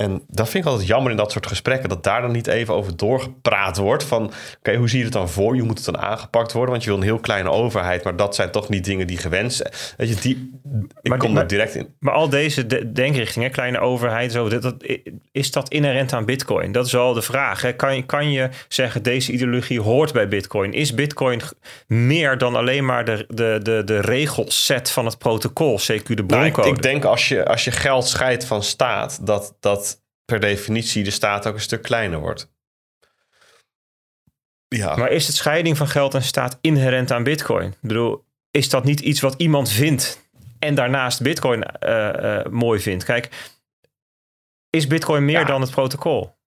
en dat vind ik altijd jammer in dat soort gesprekken, dat daar dan niet even over doorgepraat wordt. Van oké, hoe zie je het dan voor? Je moet het dan aangepakt worden? Want je wil een heel kleine overheid, maar dat zijn toch niet dingen die gewenst zijn. Weet je, die, ik Maar kom daar direct in. Maar al deze de- denkrichtingen, kleine overheid, zo, dat, dat, is dat inherent aan Bitcoin? Dat is al de vraag. Hè? Kan, je, kan je zeggen, deze ideologie hoort bij Bitcoin? Is Bitcoin meer dan alleen maar de, de, de, de regelset van het protocol, CQ de Nou, ik, broncode? ik denk als je, als je geld scheidt van staat, dat, dat per definitie de staat ook een stuk kleiner wordt. Ja, Maar is het scheiding van geld en staat inherent aan Bitcoin? Ik bedoel, is dat niet iets wat iemand vindt en daarnaast Bitcoin eh, eh, mooi vindt? Kijk, is Bitcoin meer Ja. dan het protocol?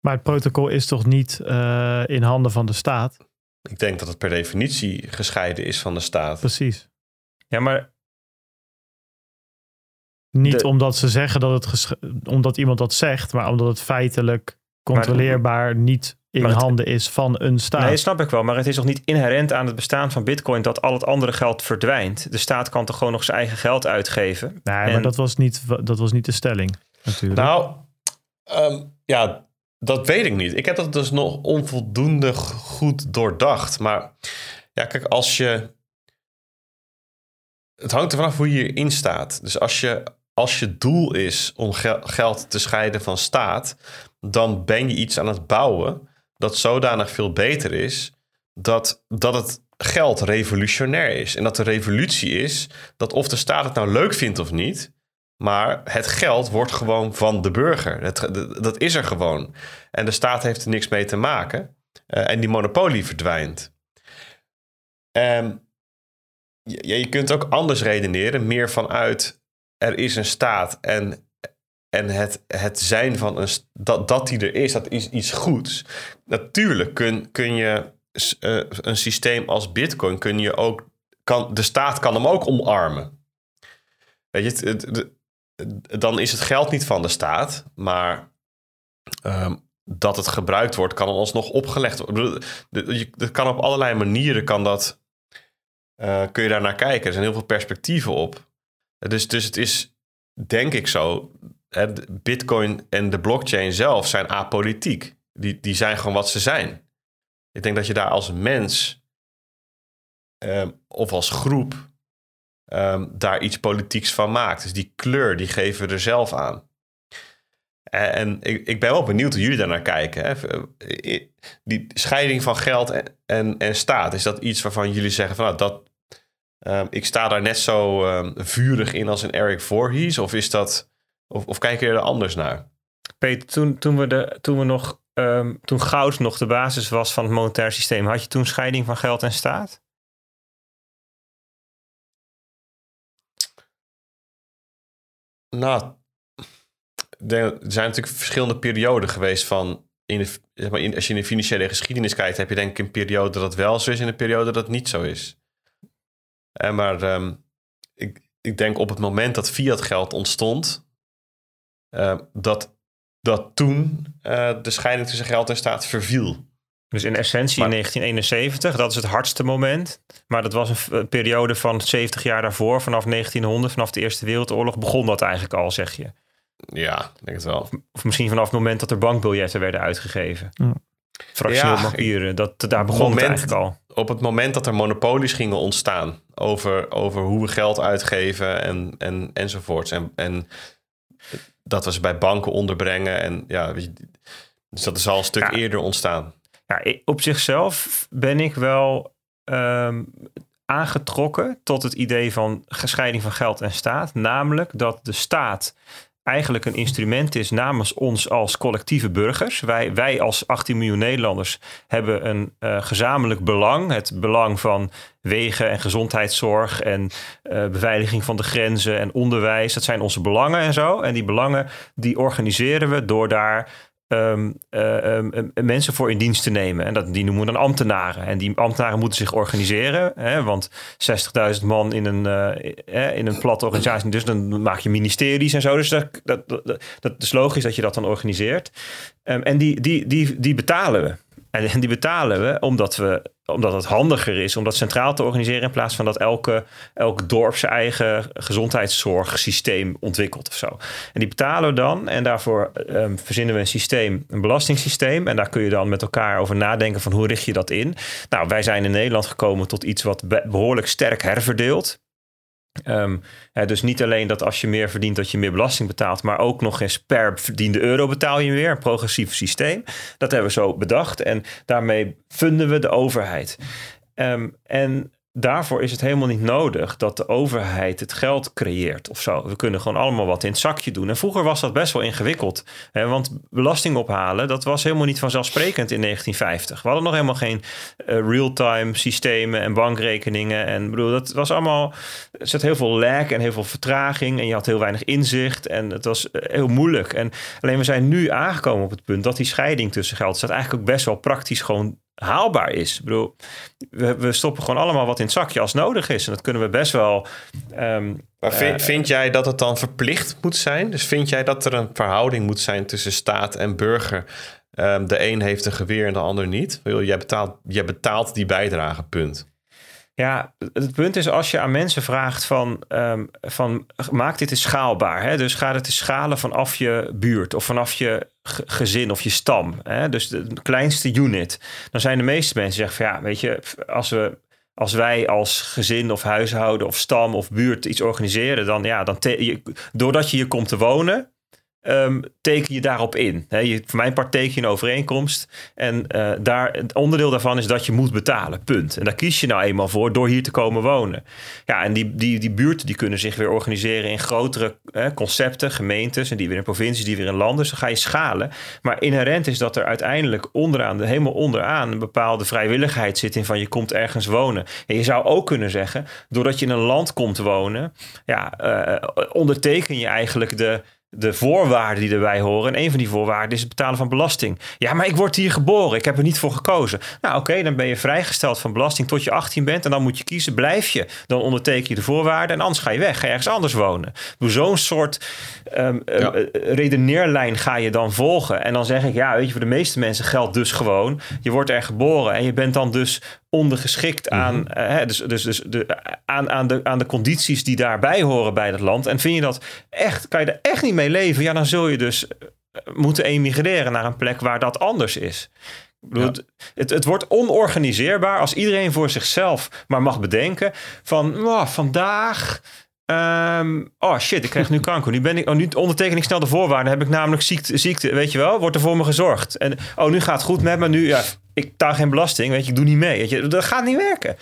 Maar het protocol is toch niet eh, in handen van de staat? ik denk dat het per definitie gescheiden is van de staat. Precies. Ja, maar Niet De- omdat ze zeggen dat het omdat iemand dat zegt, maar omdat het feitelijk controleerbaar niet in het- handen is van een staat. Nee, dat snap ik wel. Maar het is toch niet inherent aan het bestaan van Bitcoin dat al het andere geld verdwijnt? De staat kan toch gewoon nog zijn eigen geld uitgeven? nee, maar dat was, niet, dat was niet de stelling, natuurlijk. Nou, ehm, ja, dat weet ik niet. Ik heb dat dus nog onvoldoende goed doordacht. Maar ja, kijk, als je. Het hangt er vanaf hoe je erin staat. Dus als je, als je doel is om gel- geld te scheiden van staat, dan ben je iets aan het bouwen dat zodanig veel beter is dat, dat het geld revolutionair is. En dat de revolutie is dat of de staat het nou leuk vindt of niet, maar het geld wordt gewoon van de burger. Dat is er gewoon. En de staat heeft er niks mee te maken. Eh, en die monopolie verdwijnt. Je, je kunt ook anders redeneren. Meer vanuit er is een staat en, en het, het zijn van een dat, dat die er is, dat is iets goeds. Natuurlijk kun, kun je eh, een systeem als Bitcoin kun je ook. Kan, de staat kan hem ook omarmen. Weet je, dan is het geld niet van de staat, maar ehm, dat het gebruikt wordt, kan alsnog opgelegd worden. Dat kan op allerlei manieren, kan dat, eh, kun je daar naar kijken. Er zijn heel veel perspectieven op. Dus, dus het is, denk ik zo, Bitcoin en de blockchain zelf zijn apolitiek. Die, die zijn gewoon wat ze zijn. Ik denk dat je daar als mens ehm, of als groep ehm, daar iets politieks van maakt. Dus die kleur, die geven we er zelf aan. En, en ik, ik ben wel benieuwd hoe jullie daar naar kijken. Hè. Eh, Die scheiding van geld en, en, en staat, is dat iets waarvan jullie zeggen van nou, dat, ehm, ik sta daar net zo ehm, vurig in als een Eric Voorhees? Of is dat, of, of kijken jullie er anders naar? Peter, toen, toen, we de, toen we nog, ehm, toen goud nog de basis was van het monetair systeem, had je toen scheiding van geld en staat? Nou, er zijn natuurlijk verschillende perioden geweest van. In de, zeg maar, in, als je in de financiële geschiedenis kijkt, heb je denk ik een periode dat het wel zo is en een periode dat het niet zo is. En maar ehm, ik, ik denk op het moment dat fiat geld ontstond, eh, dat, dat toen eh, de scheiding tussen geld en staat verviel. Dus in essentie Maar- in 1971, dat is het hardste moment. Maar dat was een, periode van 70 jaar daarvoor, vanaf 1900, vanaf de Eerste Wereldoorlog, begon dat eigenlijk al, zeg je. Ja, ik denk het wel. Of misschien vanaf het moment dat er bankbiljetten werden uitgegeven. Ja. Fractioneel Ja, papieren, dat, daar begon het eigenlijk al. op het moment dat er monopolies gingen ontstaan over, over hoe we geld uitgeven en, en, enzovoorts. En, en dat we ze bij banken onderbrengen. En ja, dus dat is al een stuk Ja. eerder ontstaan. Ja, op zichzelf ben ik wel ehm, aangetrokken tot het idee van gescheiding van geld en staat. Namelijk dat de staat eigenlijk een instrument is namens ons als collectieve burgers. Wij, wij als 18 miljoen Nederlanders hebben een eh, gezamenlijk belang. Het belang van wegen en gezondheidszorg en eh, beveiliging van de grenzen en onderwijs. Dat zijn onze belangen en zo. En die belangen die organiseren we door daar ehm, eh, ehm, eh, mensen voor in dienst te nemen. En dat, die noemen we dan ambtenaren. En die ambtenaren moeten zich organiseren. Hè, want 60.000 man in een, eh, eh, in een platte organisatie. Dus dan maak je ministeries en zo. Dus dat, dat, dat, dat is logisch dat je dat dan organiseert. Ehm, en die, die, die, die betalen we. En, die betalen we omdat we omdat het handiger is om dat centraal te organiseren in plaats van dat elke, elk dorp zijn eigen gezondheidszorgsysteem ontwikkelt of zo. En die betalen we dan en daarvoor um, verzinnen we een systeem, een belastingssysteem. En daar kun je dan met elkaar over nadenken van hoe richt je dat in. Nou, wij zijn in Nederland gekomen tot iets wat behoorlijk sterk herverdeelt. Um, dus niet alleen dat als je meer verdient dat je meer belasting betaalt, maar ook nog eens per verdiende euro betaal je meer. Een progressief systeem. Dat hebben we zo bedacht en daarmee funden we de overheid. Um, en daarvoor is het helemaal niet nodig dat de overheid het geld creëert of zo. We kunnen gewoon allemaal wat in het zakje doen. En vroeger was dat best wel ingewikkeld. Hè, want belasting ophalen, dat was helemaal niet vanzelfsprekend in 1950. We hadden nog helemaal geen uh, real-time systemen en bankrekeningen. En bedoel, dat was allemaal. Er zat heel veel lag en heel veel vertraging. En je had heel weinig inzicht. En het was eh, heel moeilijk. En alleen we zijn nu aangekomen op het punt dat die scheiding tussen geld staat eigenlijk ook best wel praktisch gewoon haalbaar is. Ik bedoel, we, we, stoppen gewoon allemaal wat in het zakje als nodig is. En dat kunnen we best wel. Um, maar vind, uh, vind, jij dat het dan verplicht moet zijn? Dus vind jij dat er een verhouding moet zijn tussen staat en burger? Um, de een heeft een geweer en de ander niet. Jij betaalt, jij betaalt die bijdrage, punt. Ja, het punt is als je aan mensen vraagt van, um, van maak dit eens schaalbaar. Hè? Dus ga het eens schalen vanaf je buurt of vanaf je gezin of je stam. Hè? Dus de kleinste unit. Dan zijn de meeste mensen zeggen van ja, weet je, als we als wij als gezin of huishouden of stam of buurt iets organiseren, dan ja, dan doordat je hier komt te wonen, um, teken je daarop in. je, voor mijn part teken je een overeenkomst. En uh, daar, het onderdeel daarvan is dat je moet betalen. Punt. En daar kies je nou eenmaal voor door hier te komen wonen. Ja, en die, die, die buurten die kunnen zich weer organiseren in grotere concepten, gemeentes. En die weer in provincies, die weer in landen. Dus dan ga je schalen. Maar inherent is dat er uiteindelijk onderaan, helemaal onderaan, een bepaalde vrijwilligheid zit in van je komt ergens wonen. En je zou ook kunnen zeggen, doordat je in een land komt wonen, ja, uh, onderteken je eigenlijk de de voorwaarden die erbij horen. En een van die voorwaarden is het betalen van belasting. Ja, maar ik word hier geboren. Ik heb er niet voor gekozen. Nou, oké, dan ben je vrijgesteld van belasting tot je 18 bent. En dan moet je kiezen, blijf je. Dan onderteken je de voorwaarden. En anders ga je weg. Ga ergens anders wonen. Zo'n soort um, redeneerlijn ga je dan volgen. En dan zeg ik, ja, weet je, voor de meeste mensen geldt dus gewoon. Je wordt er geboren. En je bent dan dus ondergeschikt aan, mm dus, dus, dus de, aan, aan, de, aan de condities die daarbij horen bij dat land. En vind je dat echt, kan je er echt niet mee leven? Ja, dan zul je dus moeten emigreren naar een plek waar dat anders is. het, het, wordt onorganiseerbaar als iedereen voor zichzelf maar mag bedenken van oh, vandaag. Um, oh shit, ik krijg nu kanker. Nu, ben ik, oh, nu onderteken ik snel de voorwaarden. Heb ik namelijk ziekte, ziekte, weet je wel? Wordt er voor me gezorgd. En oh, nu gaat het goed met me. Nu, ja, ik taal geen belasting, weet je, ik doe niet mee. Weet je, dat gaat niet werken.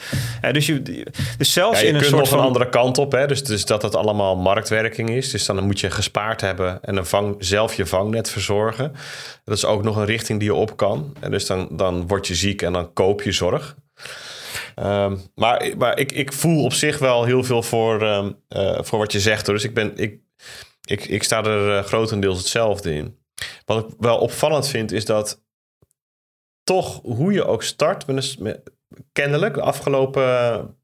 Dus, je, dus zelfs ja, in een soort van... een andere kant op, hè? Dus, dus dat het allemaal marktwerking is. Dus dan moet je gespaard hebben en een vang, zelf je vangnet verzorgen. Dat is ook nog een richting die je op kan. En dus dan, dan word je ziek en dan koop je zorg. Um, maar maar ik, ik voel op zich wel heel veel voor, um, uh, voor wat je zegt. Hoor. Dus ik, ben, ik, ik, ik sta er uh, grotendeels hetzelfde in. Wat ik wel opvallend vind is dat toch hoe je ook start, met, kennelijk de afgelopen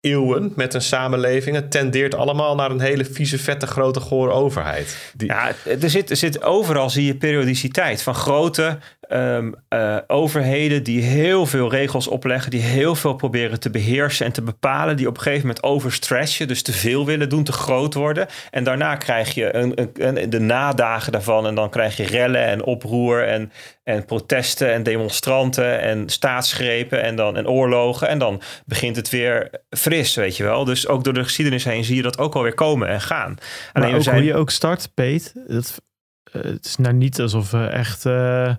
eeuwen met een samenleving. Het tendeert allemaal naar een hele vieze, vette, grote, gore overheid. Ja, er zit, er zit overal zie je periodiciteit van grote um, uh, overheden die heel veel regels opleggen, die heel veel proberen te beheersen en te bepalen, die op een gegeven moment overstretchen, dus te veel willen doen, te groot worden. En daarna krijg je een, een, de nadagen daarvan en dan krijg je rellen en oproer en, en protesten en demonstranten en staatsgrepen en, dan, en oorlogen. En dan begint het weer fris, weet je wel. Dus ook door de geschiedenis heen zie je dat ook alweer komen en gaan. Alleen maar ook zijn... hoe je ook start, Peet. Dat, uh, het is nou niet alsof we echt... Uh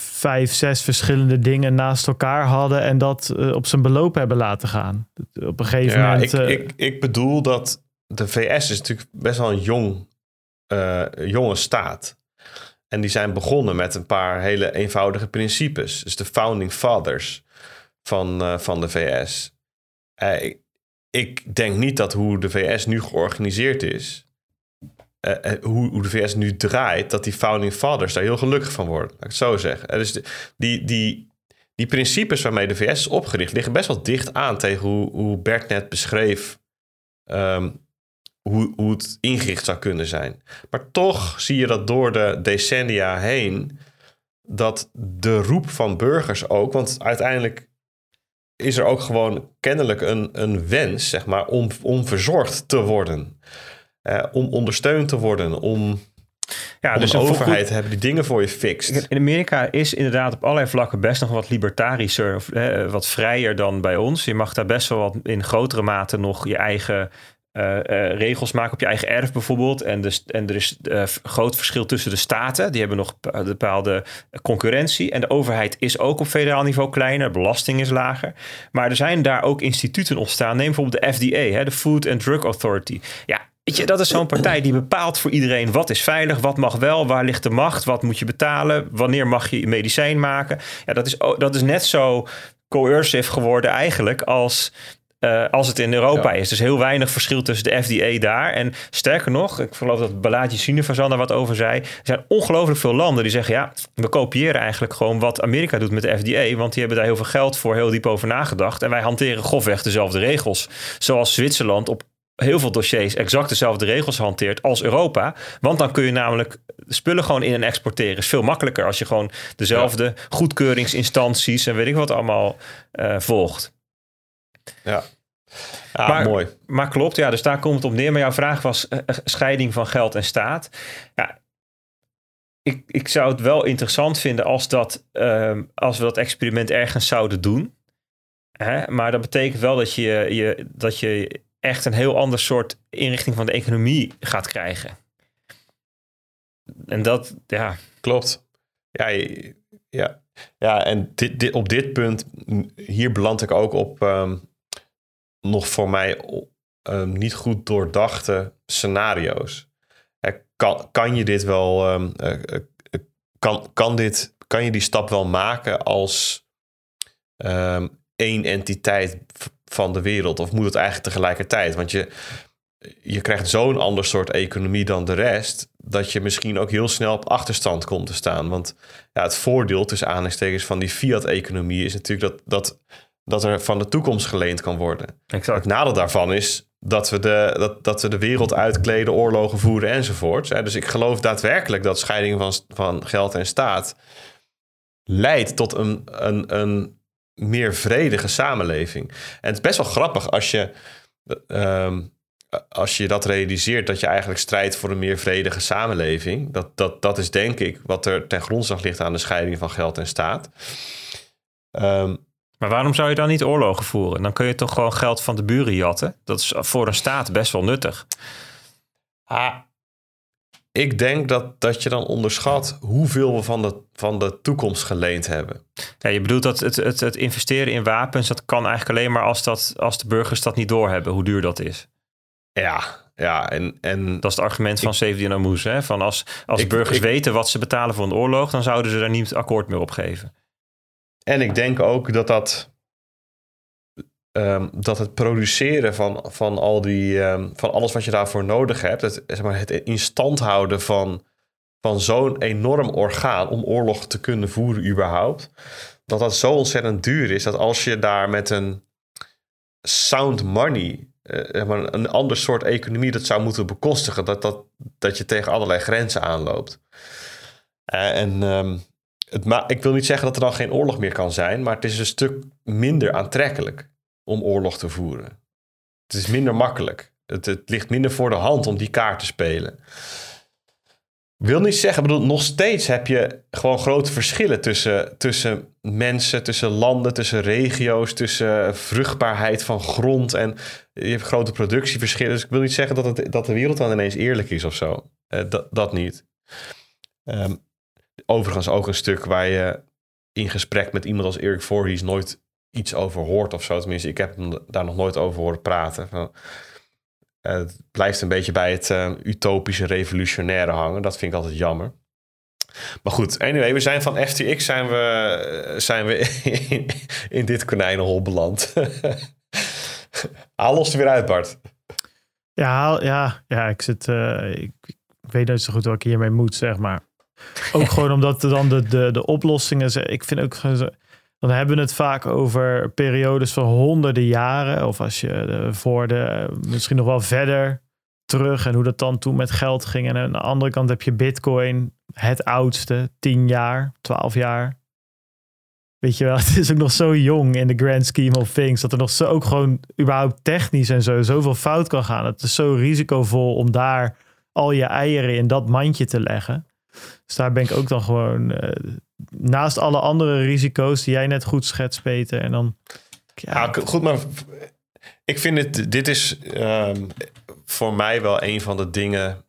vijf, zes verschillende dingen naast elkaar hadden en dat uh, op zijn beloop hebben laten gaan. Op een gegeven ja, moment. Ik, uh, ik, ik bedoel dat de VS is natuurlijk best wel een jong, uh, jonge staat. En die zijn begonnen met een paar hele eenvoudige principes. Dus de founding fathers van, van de VS. Ik, ik denk niet dat hoe de VS nu georganiseerd is, uh, hoe, hoe, de VS nu draait, dat die founding fathers daar heel gelukkig van worden. Laat ik het zo zeggen. dus die, die, die principes waarmee de VS is opgericht, liggen best wel dicht aan tegen hoe, hoe Bert net beschreef. Um, hoe, hoe het ingericht zou kunnen zijn. Maar toch zie je dat door de decennia heen. dat de roep van burgers ook. Want uiteindelijk is er ook gewoon kennelijk een, een wens, zeg maar, om, om verzorgd te worden. Eh, om ondersteund te worden, om, Ja, om dus een overheid goed- hebben die dingen voor je fixt. In Amerika is inderdaad op allerlei vlakken best nog wat libertarischer, of, eh, wat vrijer dan bij ons. Je mag daar best wel wat in grotere mate nog je eigen eh, regels maken op je eigen erf bijvoorbeeld. En, dus, en er is eh, groot verschil tussen de staten. Die hebben nog bepa- bepaalde concurrentie. En de overheid is ook op federaal niveau kleiner. De belasting is lager. Maar er zijn daar ook instituten ontstaan. Neem bijvoorbeeld de FDA, hè, de Food and Drug Authority. Ja, weet je, dat is zo'n partij die bepaalt voor iedereen wat is veilig, wat mag wel, waar ligt de macht, wat moet je betalen, wanneer mag je medicijn maken. Ja, dat is, dat is net zo coercive geworden eigenlijk als, eh, als het in Europa Ja. is. Dus heel weinig verschil tussen de FDA daar. En sterker nog, ik geloof dat Balaji Srinivasan daar wat over zei. Er zijn ongelooflijk veel landen die zeggen... ja, we kopiëren eigenlijk gewoon wat Amerika doet met de FDA... want die hebben daar heel veel geld voor heel diep over nagedacht. En wij hanteren grofweg dezelfde regels. Zoals Zwitserland op heel veel dossiers exact dezelfde regels hanteert als Europa. Want dan kun je namelijk spullen gewoon in en exporteren. Is veel makkelijker als je gewoon dezelfde goedkeuringsinstanties... en weet ik wat allemaal eh, volgt. Ja, ja Maar- mooi. Maar klopt, ja, dus daar komt het op neer. Maar jouw vraag was eh, eh, scheiding van geld en staat. Ja, ik, ik zou het wel interessant vinden als, dat, ehm, als we dat experiment ergens zouden doen. Hè? Maar dat betekent wel dat je, je, dat je echt een heel ander soort inrichting van de economie gaat krijgen. En dat, ja, Klopt. Ja, ja. ja en dit, dit, op dit punt, hier beland ik ook op ehm, nog voor mij ehm, niet goed doordachte scenario's. Kan, kan je dit wel, ehm, eh, eh, eh, kan, kan, dit, kan je die stap wel maken als één entiteit van de wereld? Of moet het eigenlijk tegelijkertijd? Want je, je krijgt zo'n ander soort economie dan de rest, dat je misschien ook heel snel op achterstand komt te staan. Want ja, het voordeel tussen aanhalingstekens van die fiat-economie is natuurlijk dat, dat, dat er van de toekomst geleend kan worden. Het exact. nadeel daarvan is dat we de, dat, dat we de wereld uitkleden, oorlogen voeren enzovoort. Dus ik geloof daadwerkelijk dat scheiding van, van geld en staat leidt tot een, een, een meer vredige samenleving. En het is best wel grappig als je, ehm, als je dat realiseert, dat je eigenlijk strijdt voor een meer vredige samenleving. Dat, dat, dat is denk ik wat er ten grondslag ligt aan de scheiding van geld en staat. Ehm, Maar waarom zou je dan niet oorlogen voeren? Dan kun je toch gewoon geld van de buren jatten? Dat is voor een staat best wel nuttig. Ah, ik denk dat, dat je dan onderschat hoeveel we van de, van de toekomst geleend hebben. Ja, je bedoelt dat het, het, het investeren in wapens, dat kan eigenlijk alleen maar als, dat, als de burgers dat niet doorhebben, hoe duur dat is. Ja, ja en, en Dat is het argument van Sevdien Amoes. Hè? Van als, als Ik- burgers ik- weten wat ze betalen voor een oorlog, dan zouden ze daar niet akkoord meer op geven. En ik denk ook dat dat. Ehm, dat het produceren van, van, al die, ehm, van alles wat je daarvoor nodig hebt, het, zeg maar, het in stand houden van, van zo'n enorm orgaan om oorlog te kunnen voeren, überhaupt, dat dat zo ontzettend duur is dat als je daar met een sound money, eh, een ander soort economie dat zou moeten bekostigen, dat, dat, dat je tegen allerlei grenzen aanloopt. Eh, en ehm, het ik wil niet zeggen dat er dan geen oorlog meer kan zijn, maar het is een stuk minder aantrekkelijk om oorlog te voeren. Het is minder makkelijk. Het, het ligt minder voor de hand om die kaart te spelen. Wil niet zeggen, bedoel, nog steeds heb je gewoon grote verschillen tussen, tussen mensen, tussen landen, tussen regio's, tussen vruchtbaarheid van grond en je hebt grote productieverschillen. Dus ik wil niet zeggen dat, het, dat de wereld dan ineens eerlijk is of zo. Eh, dat, dat niet. Ehm, overigens ook een stuk waar je in gesprek met iemand als Erik Voorhees nooit iets over hoort of zo. Tenminste, ik heb hem daar nog nooit over horen praten. Het blijft een beetje bij het eh, utopische revolutionaire hangen. Dat vind ik altijd jammer. Maar goed, anyway, we zijn van FTX zijn we, eh, zijn we in, dit konijnenhol beland. Haal er weer uit, Bart. Ja, ja, ja ik, zit, eh, ik, weet niet zo goed wat ik hiermee moet, zeg maar. Ook gewoon omdat dan de, de, de oplossingen... Ik vind ook... Dan hebben we het vaak over periodes van honderden jaren. Of als je eh, voor de... Misschien nog wel verder terug. En hoe dat dan toen met geld ging. En aan de andere kant heb je bitcoin. Het oudste. 10 jaar, 12 jaar. weet je wel, het is ook nog zo jong in de grand scheme of things. Dat er nog zo ook gewoon überhaupt technisch en zo zoveel fout kan gaan. Het is zo risicovol om daar al je eieren in dat mandje te leggen. Dus daar ben ik ook dan gewoon eh, naast alle andere risico's die jij net goed schetst, Peter. En dan. Ja, goed, maar ik vind het, dit is um, voor mij wel een van de dingen,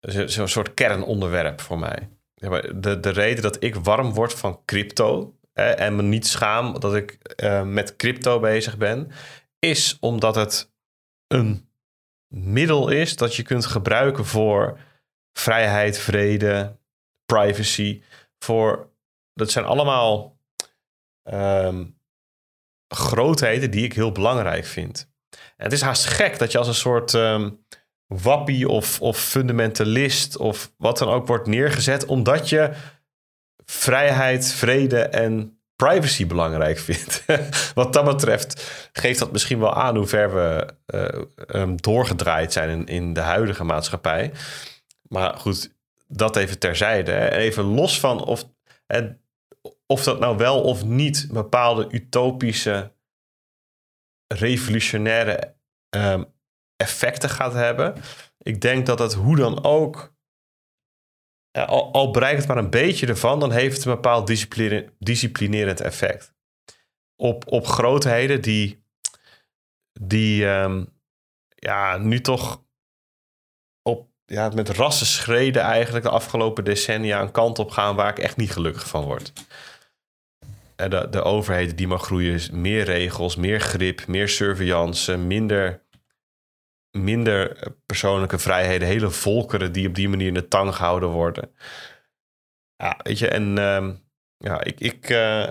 zo'n soort kernonderwerp voor mij. De, de reden dat ik warm word van crypto en me niet schaam dat ik uh, met crypto bezig ben, is omdat het een middel is dat je kunt gebruiken voor vrijheid, vrede, privacy. Voor, dat zijn allemaal um, grootheden die ik heel belangrijk vind. En het is haast gek dat je als een soort um, wappie of, of fundamentalist of wat dan ook wordt neergezet, omdat je vrijheid, vrede en privacy belangrijk vindt. wat dat betreft geeft dat misschien wel aan hoe ver we uh, um, doorgedraaid zijn in, in de huidige maatschappij. Maar goed, dat even terzijde. Even los van of, of dat nou wel of niet bepaalde utopische, revolutionaire um, effecten gaat hebben. Ik denk dat het hoe dan ook, al, al bereikt het maar een beetje ervan, dan heeft het een bepaald disciplinerend effect. Op, op grootheden die, die um, ja, nu toch ja, met rassenschreden eigenlijk de afgelopen decennia een kant op gaan waar ik echt niet gelukkig van word. De, de overheden die maar groeien, meer regels, meer grip, meer surveillance, minder minder persoonlijke vrijheden, hele volkeren die op die manier in de tang gehouden worden. Ja, weet je, en uh, ja, ik, ik uh,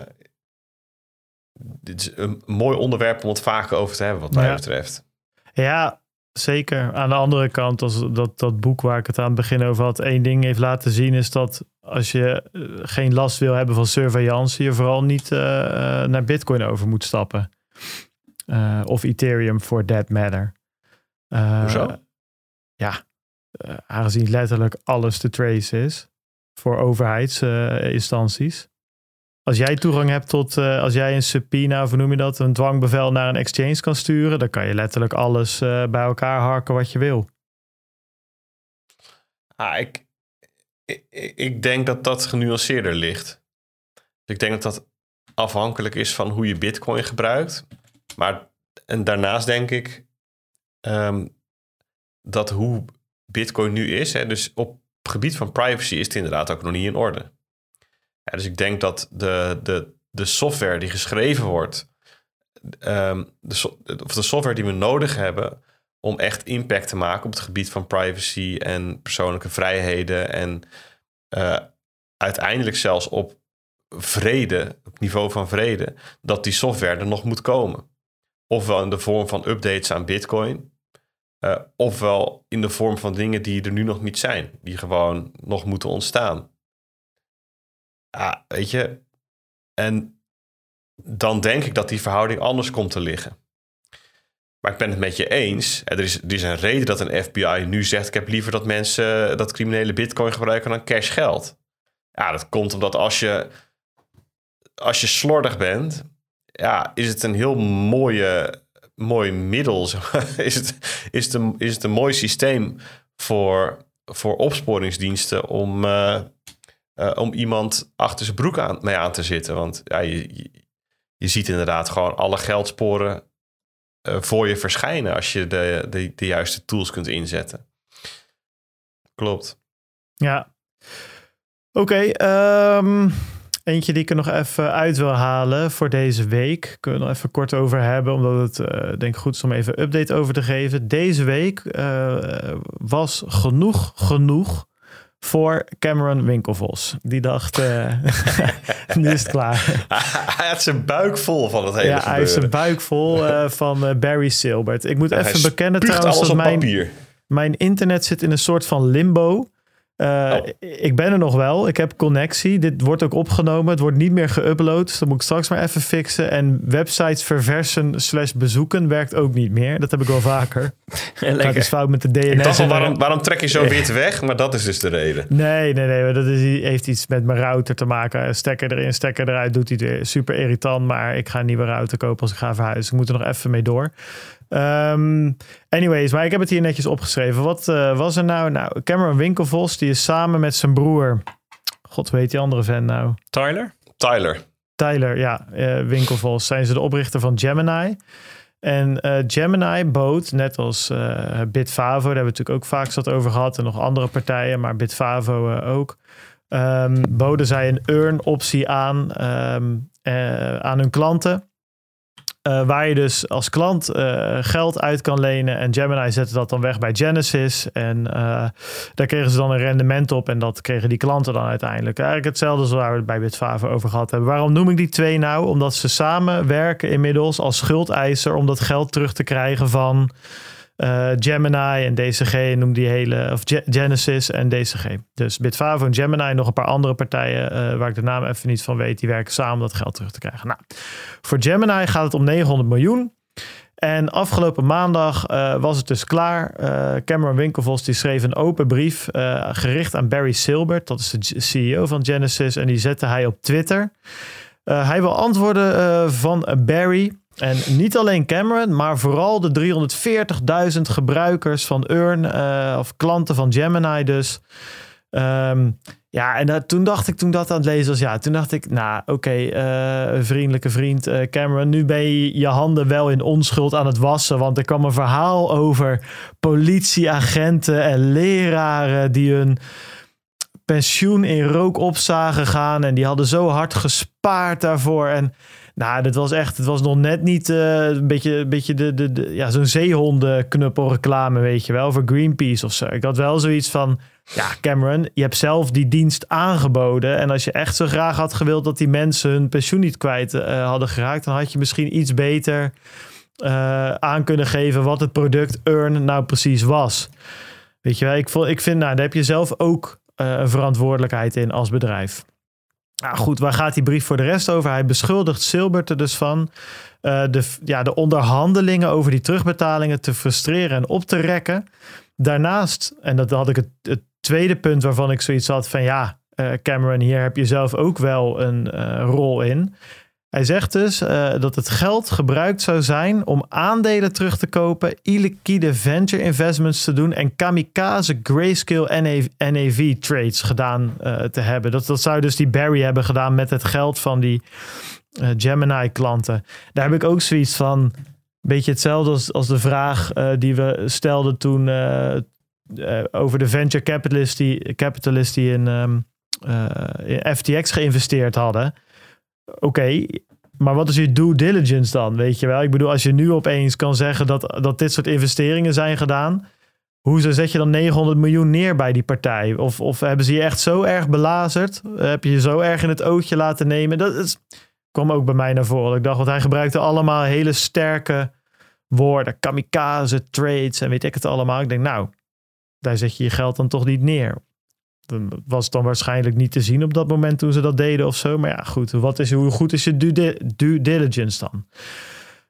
dit is een mooi onderwerp om het vaker over te hebben, wat mij betreft. Ja, zeker. Aan de andere kant, als dat, dat boek waar ik het aan het begin over had, één ding heeft laten zien, is dat als je eh, geen last wil hebben van surveillance, je vooral niet uh, naar Bitcoin over moet stappen. Uh, of Ethereum for that matter. Uh, Hoezo? Ja, aangezien letterlijk alles te trace is voor overheidsinstanties. Als jij toegang hebt tot, uh, als jij een subpoena, of noem je dat, een dwangbevel naar een exchange kan sturen, dan kan je letterlijk alles bij elkaar harken wat je wil. Ah, ik, ik, ik denk dat dat genuanceerder ligt. Ik denk dat dat afhankelijk is van hoe je Bitcoin gebruikt. Maar en daarnaast denk ik um, dat hoe Bitcoin nu is, hè, dus op het gebied van privacy is het inderdaad ook nog niet in orde. Dus ik denk dat de, de, de software die geschreven wordt, um, de, of de software die we nodig hebben om echt impact te maken op het gebied van privacy en persoonlijke vrijheden en uh, uiteindelijk zelfs op vrede, op niveau van vrede, dat die software er nog moet komen. Ofwel in de vorm van updates aan Bitcoin, uh, ofwel in de vorm van dingen die er nu nog niet zijn, die gewoon nog moeten ontstaan. Ja, weet je. En dan denk ik dat die verhouding anders komt te liggen. Maar ik ben het met je eens. Er is, er is een reden dat een FBI nu zegt: ik heb liever dat mensen dat criminele bitcoin gebruiken dan cash geld. Ja, dat komt omdat als je, als je slordig bent, ja, is het een heel mooie mooi middel. is, het, is, het een, is het een mooi systeem voor, voor opsporingsdiensten om, uh, uh, om iemand achter zijn broek aan, mee aan te zitten. Want je, je, ziet inderdaad gewoon alle geldsporen uh, voor je verschijnen als je de, de, de juiste tools kunt inzetten. Klopt. Ja. Oké, ehm, Eentje die ik er nog even uit wil halen voor deze week. Kunnen we nog even kort over hebben, omdat het uh, denk ik goed is om even een update over te geven. Deze week was genoeg, genoeg voor Cameron Winkelvos. Die dacht, uh, nu is het klaar. hij had zijn buik vol van het hele Ja, gebeuren. hij heeft zijn buik vol uh, van Barry Silbert. Ik moet even bekennen trouwens dat mijn, mijn internet zit in een soort van limbo. Uh, Ik ben er nog wel. Ik heb connectie. Dit wordt ook opgenomen. Het wordt niet meer geüpload. Dus dat moet ik straks maar even fixen. En websites verversen slash bezoeken werkt ook niet meer. Dat heb ik wel vaker. Het is fout met de DNS. Ik dacht al, waarom, waarom trek je zo wit weg? Maar dat is dus de reden. Nee, nee, nee. Dat is, heeft iets met mijn router te maken. Stekker erin, stekker eruit. Doet hij weer. Super irritant. Maar ik ga een nieuwe router kopen als ik ga verhuizen. Ik moet er nog even mee door. Um, anyways, maar ik heb het hier netjes opgeschreven. Wat uh, was er nou? Nou, Cameron Winkelvos, die is samen met zijn broer. God weet die andere fan nou. Tyler? Tyler. Tyler, ja. Uh, Winkelvos. Zijn ze de oprichter van Gemini. En uh, Gemini bood, net als Bitfavo, daar hebben we natuurlijk ook vaak zat over gehad. En nog andere partijen, maar Bitfavo ook. Um, boden zij een earn optie aan, um, aan hun klanten. Uh, waar je dus als klant uh, geld uit kan lenen. En Gemini zette dat dan weg bij Genesis. En uh, daar kregen ze dan een rendement op. En dat kregen die klanten dan uiteindelijk. Eigenlijk hetzelfde als waar we het bij Bitfavo over gehad hebben. Waarom noem ik die twee nou? Omdat ze samen werken inmiddels als schuldeiser. Om dat geld terug te krijgen van uh, Gemini en DCG noem die hele, of Genesis en DCG. Dus Bitfavo en Gemini, nog een paar andere partijen uh, waar ik de naam even niet van weet, die werken samen om dat geld terug te krijgen. Nou, voor Gemini gaat het om 900 miljoen. En afgelopen maandag uh, was het dus klaar. Cameron Winkelvos die schreef een open brief gericht aan Barry Silbert, dat is de CEO van Genesis, en die zette hij op Twitter. hij wil antwoorden van Barry en niet alleen Cameron, maar vooral de 340.000 gebruikers van Earn, uh, of klanten van Gemini dus. Um, ja, en dat, toen dacht ik, toen dat aan het lezen was, ja, toen dacht ik, nou oké, uh, vriendelijke vriend uh, Cameron, nu ben je je handen wel in onschuld aan het wassen, want er kwam een verhaal over politieagenten en leraren die hun pensioen in rook op zagen gaan en die hadden zo hard gespaard daarvoor en nou, dit was echt, het was nog net niet uh, een beetje, een beetje de, de, ja, zo'n zeehondenknuppelreclame, weet je wel, voor Greenpeace of zo. Ik had wel zoiets van, ja, Cameron, je hebt zelf die dienst aangeboden. En als je echt zo graag had gewild dat die mensen hun pensioen niet kwijt uh, hadden geraakt, dan had je misschien iets beter uh, aan kunnen geven wat het product Earn nou precies was. Weet je wel, ik, ik vind, nou, daar heb je zelf ook een verantwoordelijkheid in als bedrijf. Nou goed, waar gaat die brief voor de rest over? Hij beschuldigt Silbert er dus van uh, de, ja, de onderhandelingen over die terugbetalingen te frustreren en op te rekken. Daarnaast, en dat had ik het, het tweede punt waarvan ik zoiets had van ja, uh, Cameron, hier heb je zelf ook wel een uh, rol in. Hij zegt dus uh, dat het geld gebruikt zou zijn om aandelen terug te kopen, illiquide venture investments te doen en kamikaze grayscale NAV trades gedaan uh, te hebben. Dat, dat zou dus die Barry hebben gedaan met het geld van die uh, Gemini klanten. Daar heb ik ook zoiets van, beetje hetzelfde als, als de vraag die we stelden toen over de venture capitalist die, capitalist die in, um, in FTX geïnvesteerd hadden oké, maar wat is je due diligence dan? Weet je wel? Ik bedoel, als je nu opeens kan zeggen dat, dat dit soort investeringen zijn gedaan. Hoezo zet je dan 900 miljoen neer bij die partij? Of, of hebben ze je echt zo erg belazerd? Heb je je zo erg in het ootje laten nemen? Dat kwam ook bij mij naar voren. Ik dacht, want hij gebruikte allemaal hele sterke woorden. Kamikaze, trades en weet ik het allemaal. Ik denk, nou, daar zet je je geld dan toch niet neer was dan waarschijnlijk niet te zien op dat moment toen ze dat deden of zo. Maar ja, goed. Wat is, hoe goed is je due, diligence dan?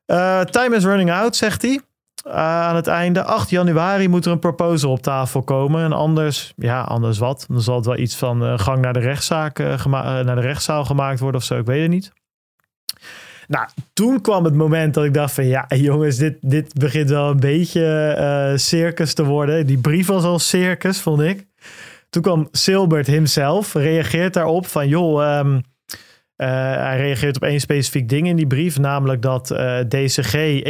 Uh, time is running out, zegt hij. Uh, aan het einde, 8 januari moet er een proposal op tafel komen. En anders, ja, anders wat? Dan zal het wel iets van uh, gang naar de, rechtszaak, naar de rechtszaal gemaakt worden of zo. Ik weet het niet. Nou, toen kwam het moment dat ik dacht van ja, jongens, dit, dit begint wel een beetje circus te worden. Die brief was al circus, vond ik. Toen kwam Silbert himself, reageert daarop van joh, um, uh, hij reageert op één specifiek ding in die brief, namelijk dat uh, DCG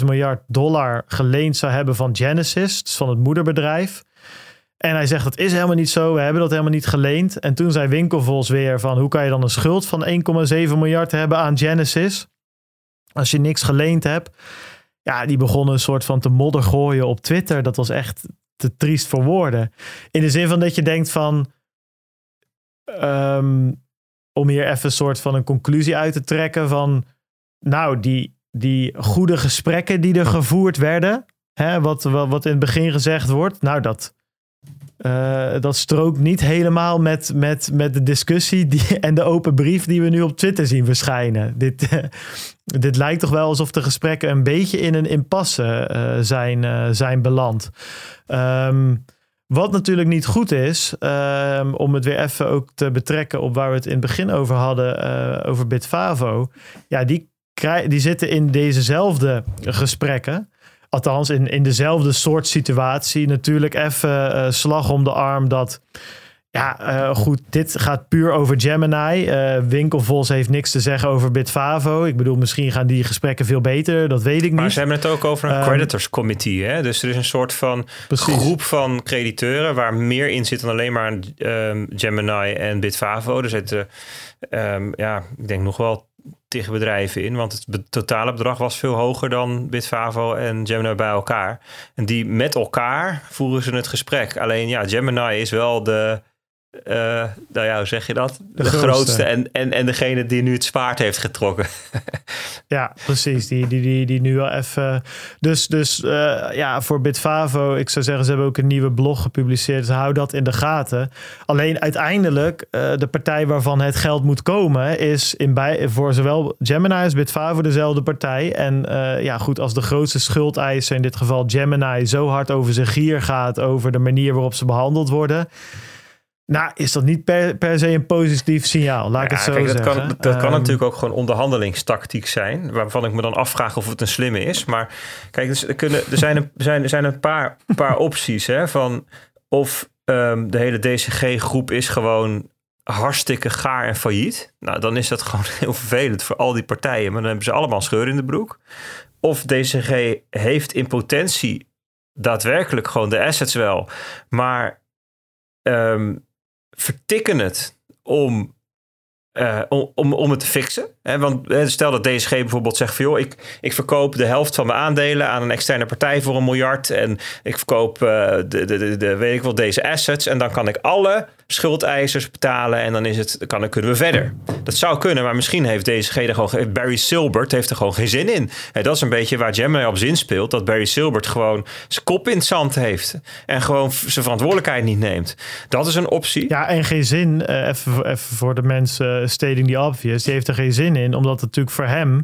1,6 miljard dollar geleend zou hebben van Genesis, dus van het moederbedrijf. En hij zegt dat is helemaal niet zo, we hebben dat helemaal niet geleend. En toen zei Winkelvols weer van hoe kan je dan een schuld van 1,7 miljard hebben aan Genesis als je niks geleend hebt. Ja, die begonnen een soort van te modder gooien op Twitter. Dat was echt te triest voor woorden. In de zin van dat je denkt van. Um, om hier even een soort van een conclusie uit te trekken van. Nou, die, die goede gesprekken die er gevoerd werden. Hè, wat, wat in het begin gezegd wordt. Nou, dat, uh, dat strookt niet helemaal met, met, met de discussie die, en de open brief die we nu op Twitter zien verschijnen. Dit, uh, dit lijkt toch wel alsof de gesprekken een beetje in een impasse uh, zijn, zijn beland. Um, wat natuurlijk niet goed is, um, om het weer even ook te betrekken op waar we het in het begin over hadden, over Bitfavo. Ja, die, die zitten in dezezelfde gesprekken. Althans, in, in dezelfde soort situatie. Natuurlijk even uh, slag om de arm dat. Ja, uh, goed, dit gaat puur over Gemini. Uh, Winkelvols heeft niks te zeggen over Bitfavo. Ik bedoel, misschien gaan die gesprekken veel beter. Dat weet ik niet. Maar ze hebben het ook over een um, creditors committee. Hè? Dus er is een soort van precies. groep van crediteuren... waar meer in zit dan alleen maar um, Gemini en Bitfavo. Er zitten, um, ja, ik denk nog wel tegen bedrijven in. Want het totale bedrag was veel hoger dan Bitfavo en Gemini bij elkaar. En die met elkaar voeren ze het gesprek. Alleen ja, Gemini is wel de uh, nou ja, hoe zeg je dat? De, de grootste. en, en, en degene die nu het zwaard heeft getrokken. ja, precies. Die, die, die, die nu al even. Dus, dus uh, ja, voor Bitfavo, ik zou zeggen, ze hebben ook een nieuwe blog gepubliceerd. Dus hou dat in de gaten. Alleen uiteindelijk, uh, de partij waarvan het geld moet komen, is in bij, voor zowel Gemini als Bitfavo dezelfde partij. En ja, goed, als de grootste schuldeiser, in dit geval Gemini, zo hard over zijn gier gaat, over de manier waarop ze behandeld worden nou, is dat niet per, per se een positief signaal? Laat ik het zo kijk, dat zeggen. Kan, dat kan ehm, natuurlijk ook gewoon onderhandelingstactiek zijn. Waarvan ik me dan afvraag of het een slimme is. Maar kijk, dus er, kunnen, er, zijn, een, zijn, er zijn een paar, paar opties. Hè, van of um, de hele DCG-groep is gewoon hartstikke gaar en failliet. Nou, dan is dat gewoon heel vervelend voor al die partijen. Maar dan hebben ze allemaal scheur in de broek. Of DCG heeft in potentie daadwerkelijk gewoon de assets wel. Maar um, vertikken het om, uh, om, om het te fixen. Want stel dat DSG bijvoorbeeld zegt van joh, ik, ik verkoop de helft van mijn aandelen aan een externe partij voor een miljard. En ik verkoop uh, de, de, de, weet ik wel, deze assets. En dan kan ik alle schuldeisers betalen en dan is het, dan kunnen we verder. Dat zou kunnen, maar misschien heeft DSG er gewoon, Barry Silbert heeft er gewoon geen zin in. En dat is een beetje waar Gemini op zin speelt, dat Barry Silbert gewoon zijn kop in het zand heeft en gewoon zijn verantwoordelijkheid niet neemt. Dat is een optie. Ja, en geen zin, uh, even, even voor de mensen uh, stating the obvious, die heeft er geen zin in, omdat het natuurlijk voor hem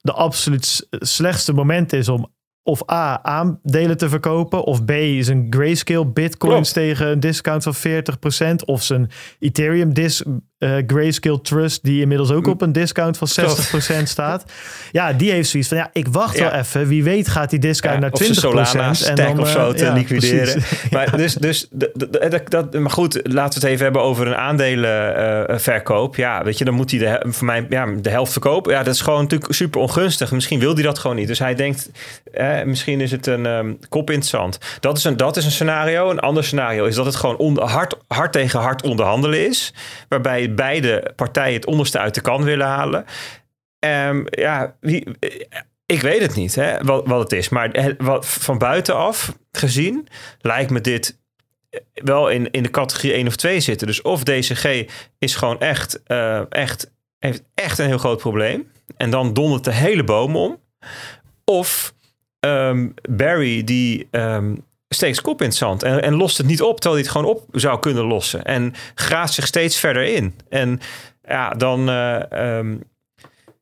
de absoluut slechtste moment is om of A, aandelen te verkopen. Of B, zijn grayscale bitcoins tegen een discount van 40%. Of zijn Ethereum dis, uh, Grayscale Trust, die inmiddels ook op een discount van 60% staat. Ja, die heeft zoiets van, ja, ik wacht wel even. Wie weet gaat die discount ja, naar 20%. Solana en dan, of zo uh, te ja, liquideren. maar, dus, dus, dat, dat, maar goed, laten we het even hebben over een aandelenverkoop. Uh, ja, weet je, dan moet hij de, voor mij ja, de helft verkopen. Ja, dat is gewoon natuurlijk super ongunstig. Misschien wil hij dat gewoon niet. Dus hij denkt, eh, misschien is het een um, kop in het zand. Dat is, een, dat is een scenario. Een ander scenario is dat het gewoon on, hard, hard tegen hard onderhandelen is. Waarbij beide partijen het onderste uit de kan willen halen. Um, ja, wie, ik weet het niet hè, wat, wat het is. Maar wat, van buitenaf gezien lijkt me dit wel in, in de categorie 1 of 2 zitten. Dus of DCG is gewoon echt, uh, echt, heeft echt een heel groot probleem. En dan dondert de hele boom om. Of um, Barry die um, steekt kop in het zand en, en lost het niet op terwijl hij het gewoon op zou kunnen lossen. En graaft zich steeds verder in. En ja, dan, uh, um,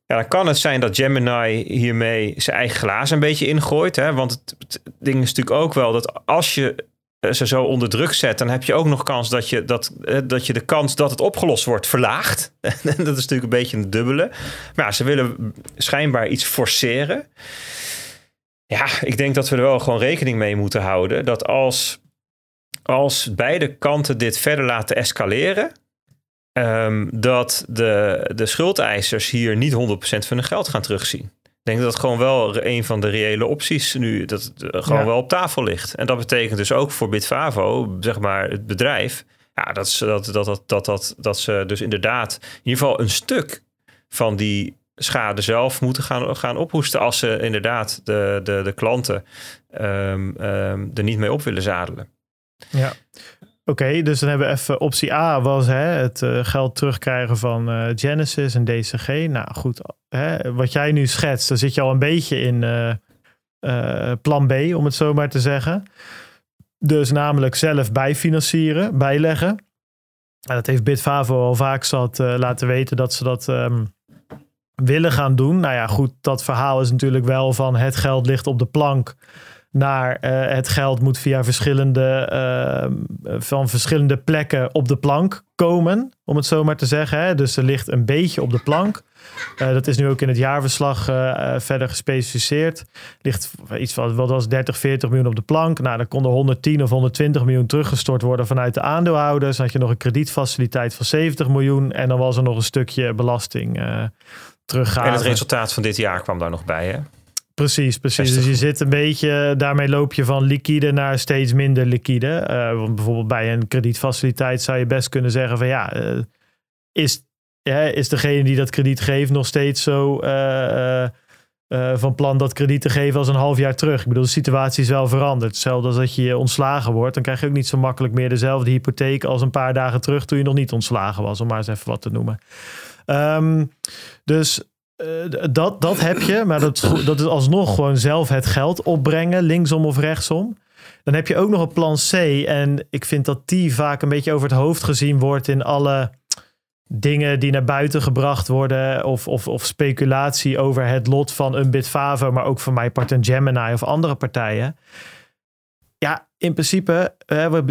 ja, dan kan het zijn dat Gemini hiermee zijn eigen glaas een beetje ingooit. Hè? Want het, ding is natuurlijk ook wel dat als je ze zo onder druk zet, dan heb je ook nog kans dat je, dat, dat je de kans dat het opgelost wordt verlaagt. dat is natuurlijk een beetje een dubbele. Maar ja, ze willen schijnbaar iets forceren. Ja, ik denk dat we er wel gewoon rekening mee moeten houden. Dat als, als beide kanten dit verder laten escaleren. Um, dat de, de schuldeisers hier niet 100% van hun geld gaan terugzien. Ik denk dat het gewoon wel een van de reële opties nu dat het gewoon wel op tafel ligt. En dat betekent dus ook voor Bitfavo, zeg maar het bedrijf, ja, dat, dat, dat, dat, dat, dat, dat ze dus inderdaad in ieder geval een stuk van die schade zelf moeten gaan, gaan ophoesten als ze inderdaad de, de, de klanten um, um, er niet mee op willen zadelen. Ja. Oké, dus dan hebben we even optie A was hè, het uh, geld terugkrijgen van uh, Genesis en DCG. Nou goed, hè, wat jij nu schetst, daar zit je al een beetje in uh, plan B, om het zo maar te zeggen. Dus namelijk zelf bijfinancieren, bijleggen. En dat heeft Bitfavo al vaak zat laten weten dat ze dat um, willen gaan doen. Nou ja, goed, dat verhaal is natuurlijk wel van het geld ligt op de plank naar uh, het geld moet via verschillende, uh, van verschillende plekken op de plank komen, om het zo maar te zeggen. Hè. Dus er ligt een beetje op de plank. Uh, dat is nu ook in het jaarverslag verder gespecificeerd. Ligt iets van wat was 30, 40 miljoen op de plank. Nou, dan konden 110 of 120 miljoen teruggestort worden vanuit de aandeelhouders. Dan had je nog een kredietfaciliteit van 70 miljoen. En dan was er nog een stukje belasting teruggaan. En het resultaat van dit jaar kwam daar nog bij, hè? Precies, precies. Dus je zit een beetje, daarmee loop je van liquide naar steeds minder liquide. Uh, want bijvoorbeeld bij een kredietfaciliteit zou je best kunnen zeggen van ja, uh, is, ja, is degene die dat krediet geeft nog steeds zo uh, van plan dat krediet te geven als een half jaar terug? Ik bedoel, de situatie is wel veranderd. Hetzelfde als dat je ontslagen wordt, dan krijg je ook niet zo makkelijk meer dezelfde hypotheek als een paar dagen terug toen je nog niet ontslagen was, om maar eens even wat te noemen. Um, dus uh, dat, dat heb je, maar dat, dat is alsnog gewoon zelf het geld opbrengen, linksom of rechtsom. Dan heb je ook nog een plan C. En ik vind dat die vaak een beetje over het hoofd gezien wordt in alle dingen die naar buiten gebracht worden. Of, of, of speculatie over het lot van een Bitfavo, maar ook van mij part en Gemini of andere partijen. Ja, in principe,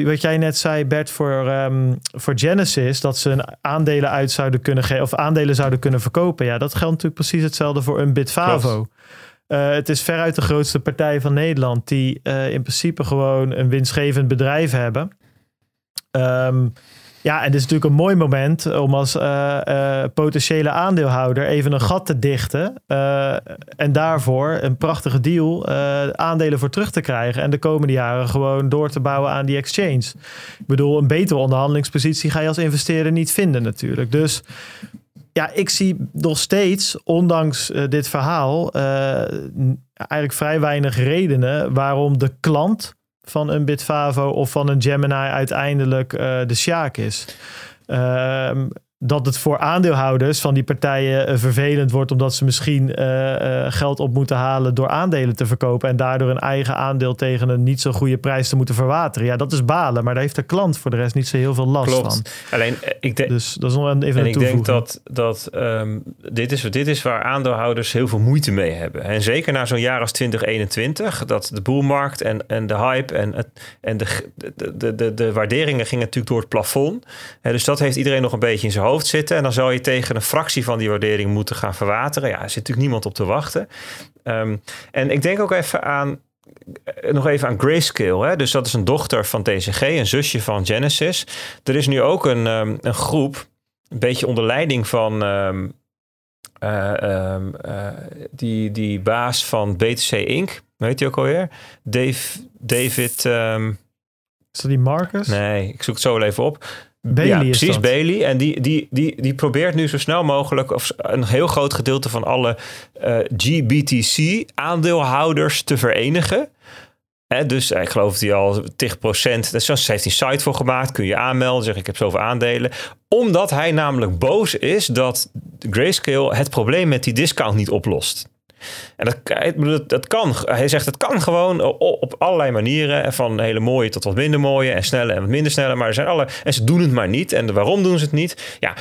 wat jij net zei, Bert, voor, um, voor Genesis, dat ze een aandelen uit zouden kunnen geven of aandelen zouden kunnen verkopen. Ja, dat geldt natuurlijk precies hetzelfde voor een Bitfavo. Uh, het is veruit de grootste partij van Nederland, die uh, in principe gewoon een winstgevend bedrijf hebben. Um, ja, en dit is natuurlijk een mooi moment om als uh, uh, potentiële aandeelhouder even een gat te dichten. Uh, en daarvoor een prachtige deal aandelen voor terug te krijgen. En de komende jaren gewoon door te bouwen aan die exchange. Ik bedoel, een betere onderhandelingspositie ga je als investeerder niet vinden natuurlijk. Dus ja, ik zie nog steeds, ondanks dit verhaal, eigenlijk vrij weinig redenen waarom de klant van een Bitfavo of van een Gemini uiteindelijk uh, de Sjaak is. Uh, dat het voor aandeelhouders van die partijen uh, vervelend wordt, omdat ze misschien uh, uh, geld op moeten halen door aandelen te verkopen en daardoor een eigen aandeel tegen een niet zo goede prijs te moeten verwateren. Ja, dat is balen, maar daar heeft de klant voor de rest niet zo heel veel last Klopt. van. Alleen, ik denk. Dus dat is nog even en ik denk dat, dat um, dit, is, dit is waar aandeelhouders heel veel moeite mee hebben. En zeker na zo'n jaar als 2021, dat de boelmarkt en, en de hype en, het, en de, de, de, de, de waarderingen gingen natuurlijk door het plafond. Dus dat heeft iedereen nog een beetje in zijn hoofd zitten. En dan zou je tegen een fractie van die waardering moeten gaan verwateren. Ja, er zit natuurlijk niemand op te wachten. Um, en ik denk ook even aan nog even aan Grayscale. Hè? Dus dat is een dochter van TCG, een zusje van Genesis. Er is nu ook een, um, een groep, een beetje onder leiding van um, uh, um, uh, die, die baas van BTC Inc. Weet je ook alweer? Dave, David. is dat die Marcus? Nee, ik zoek het zo wel even op. Bailey ja, precies, dat. Bailey. En die, die, die, die probeert nu zo snel mogelijk of een heel groot gedeelte van alle uh, GBTC-aandeelhouders te verenigen. Hè, dus ik geloof dat hij al 10 procent, dus heeft een site voor gemaakt, kun je aanmelden, zeg ik heb zoveel aandelen. Omdat hij namelijk boos is dat Grayscale het probleem met die discount niet oplost. En dat, dat kan. Hij zegt het kan gewoon op allerlei manieren. Van hele mooie tot wat minder mooie. En snelle en wat minder snelle. Maar er zijn alle. En ze doen het maar niet. En waarom doen ze het niet? Ja,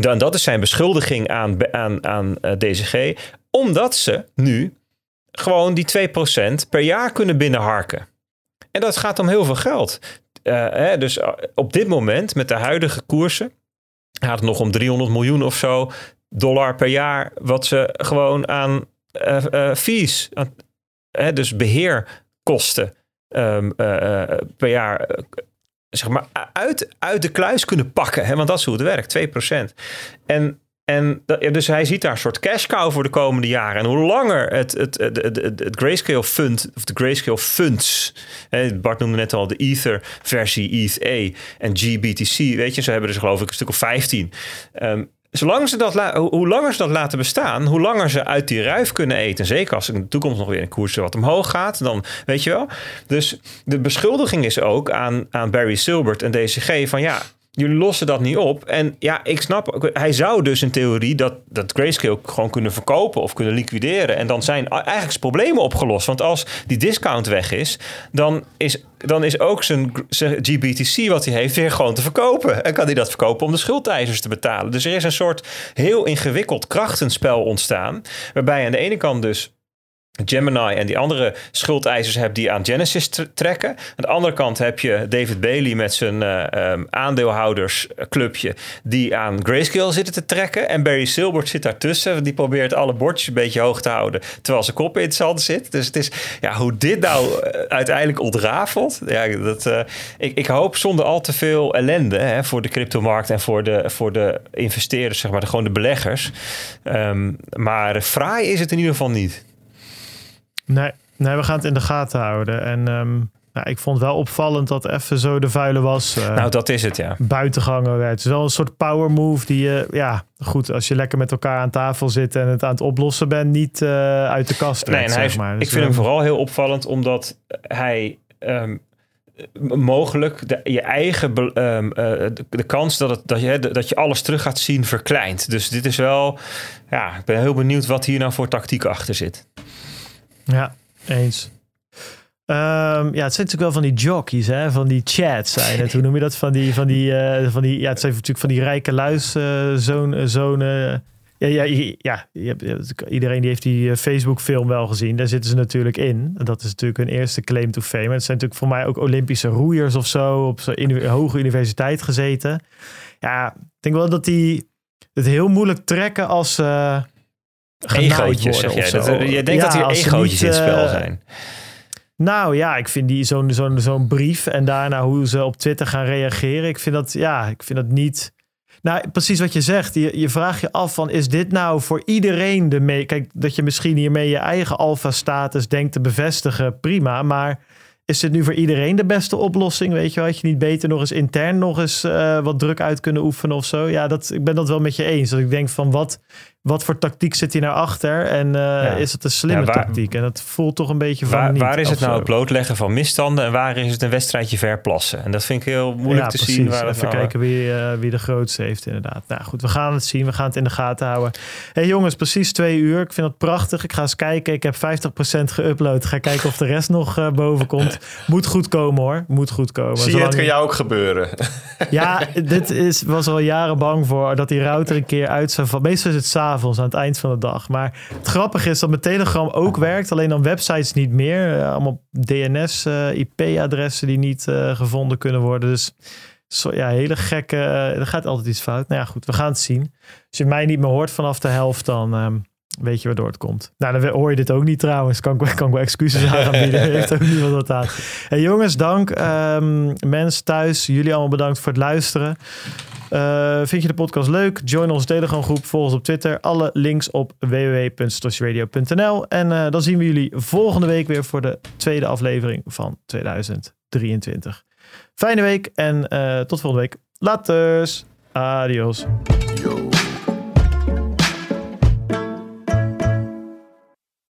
dan, dat is zijn beschuldiging aan, aan, aan uh, DCG. Omdat ze nu gewoon die 2% per jaar kunnen binnenharken. En dat gaat om heel veel geld. Uh, hè, dus op dit moment, met de huidige koersen, gaat het nog om 300 miljoen of zo dollar per jaar. Wat ze gewoon aan fees, uh, dus beheerkosten um, per jaar, zeg maar, uit, uit de kluis kunnen pakken. Hè? Want dat is hoe het werkt, 2%. En, en dus hij ziet daar een soort cash cow voor de komende jaren. En hoe langer het, het, het, Grayscale Fund, of de Grayscale Funds, hè, Bart noemde net al de Ether versie, ETH A en GBTC, weet je, ze hebben dus geloof ik een stuk of 15. Um, Zolang ze dat hoe langer ze dat laten bestaan, hoe langer ze uit die ruif kunnen eten. Zeker als in de toekomst nog weer een koers wat omhoog gaat, dan weet je wel. Dus de beschuldiging is ook aan, aan Barry Silbert en DCG van ja, jullie lossen dat niet op. En ja, ik snap, hij zou dus in theorie dat, dat Grayscale gewoon kunnen verkopen of kunnen liquideren. En dan zijn eigenlijk zijn problemen opgelost. Want als die discount weg is, dan is, dan is ook zijn, zijn GBTC wat hij heeft weer gewoon te verkopen. En kan hij dat verkopen om de schuldeisers te betalen. Dus er is een soort heel ingewikkeld krachtenspel ontstaan. Waarbij aan de ene kant dus Gemini en die andere schuldeisers hebt die aan Genesis trekken. Aan de andere kant heb je David Bailey met zijn eh, ehm, aandeelhoudersclubje die aan Grayscale zitten te trekken. En Barry Silbert zit daartussen. Die probeert alle bordjes een beetje hoog te houden terwijl zijn kop in het zand zit. Dus het is ja, hoe dit nou eh, uiteindelijk ontrafelt. Ja, dat, eh, ik, ik hoop zonder al te veel ellende hè, voor de cryptomarkt en voor de, voor de investeerders, zeg maar, de, gewoon de beleggers. Ehm, maar fraai is het in ieder geval niet. Nee, nee, we gaan het in de gaten houden. En ehm, nou, ik vond wel opvallend dat even zo de vuile was. eh, Nou, dat is het, ja. buitenganger werd. Het is wel een soort power move die je, ja, goed, als je lekker met elkaar aan tafel zit en het aan het oplossen bent, niet eh, uit de kast trekt, Nee, en hij is, zeg maar. ik Dus, vind hem ehm, vooral heel opvallend omdat hij ehm, mogelijk de, je eigen eh, de, de kans dat, het, dat, je, dat je alles terug gaat zien verkleint. Dus dit is wel, ja, ik ben heel benieuwd wat hier nou voor tactiek achter zit. Ja, eens. Ehm, ja, het zijn natuurlijk wel van die jockeys, hè? van die chats zijn. Hoe noem je dat? Van die, van die, eh, van die ja, het zijn natuurlijk van die rijke luis, eh zo'n, ja, ja, ja iedereen die heeft die eh, Facebook-film wel gezien. Daar zitten ze natuurlijk in. Dat is natuurlijk hun eerste claim to fame. Het zijn natuurlijk voor mij ook Olympische roeiers of zo, op zo'n uni- hoge universiteit gezeten. Ja, ik denk wel dat die het heel moeilijk trekken als genaaid Egootjes, zeg jij. Dat, je denkt Ja, dat hier egootjes in niet, het spel eh, zijn. nou ja, ik vind die zo'n zo'n zo'n brief en daarna hoe ze op Twitter gaan reageren. Ik vind dat, ja, ik vind dat niet. Nou, precies wat je zegt. Je, je vraagt je af van, is dit nou voor iedereen de mee... Kijk, dat je misschien hiermee je eigen alfa-status denkt te bevestigen, prima. Maar is dit nu voor iedereen de beste oplossing? Weet je wel, had je niet beter nog eens intern nog eens eh, wat druk uit kunnen oefenen of zo? Ja, dat, ik ben dat wel met je eens. Dat ik denk van, wat, wat voor tactiek zit hier nou achter? En eh, is het een slimme Ja, waar- tactiek? En dat voelt toch een beetje van Waar, niet, waar is het nou het blootleggen van misstanden en waar is het een wedstrijdje verplassen? En dat vind ik heel moeilijk te zien. Waar het Even nou- kijken wie, eh, wie de grootste heeft, inderdaad. Nou goed, we gaan het zien. We gaan het in de gaten houden. hey, jongens, precies twee uur. Ik vind het prachtig. Ik ga eens kijken. Ik heb 50% geüpload. Ga kijken of de rest nog eh, boven komt. Moet goed komen hoor. Moet goed komen. Zie je, Zolang- het kan jou ook gebeuren. Ja, dit is, was al jaren bang voor dat die router een keer uit zou vallen. Meestal is het s'avonds aan het eind van de dag. Maar het grappige is dat mijn Telegram ook werkt. Alleen dan websites niet meer. Eh, allemaal DNS, eh, IP-adressen die niet eh, gevonden kunnen worden. Dus zo, ja, hele gekke... er gaat altijd iets fout. Nou ja, goed, we gaan het zien. Als je mij niet meer hoort vanaf de helft, dan... ehm, Weet je waardoor het komt. Nou, dan hoor je dit ook niet trouwens. Kan ik, kan ik wel excuses aan gaan bieden. Heeft ook niemand wat aan. Hey, jongens, dank. Ehm, mensen thuis, jullie allemaal bedankt voor het luisteren. Eh, vind je de podcast leuk? Join onze Telegram groep, volg ons op Twitter. Alle links op www.stosjeradio.nl. En eh, dan zien we jullie volgende week weer voor de tweede aflevering van 2023. Fijne week en eh, tot volgende week. Laters. Adios.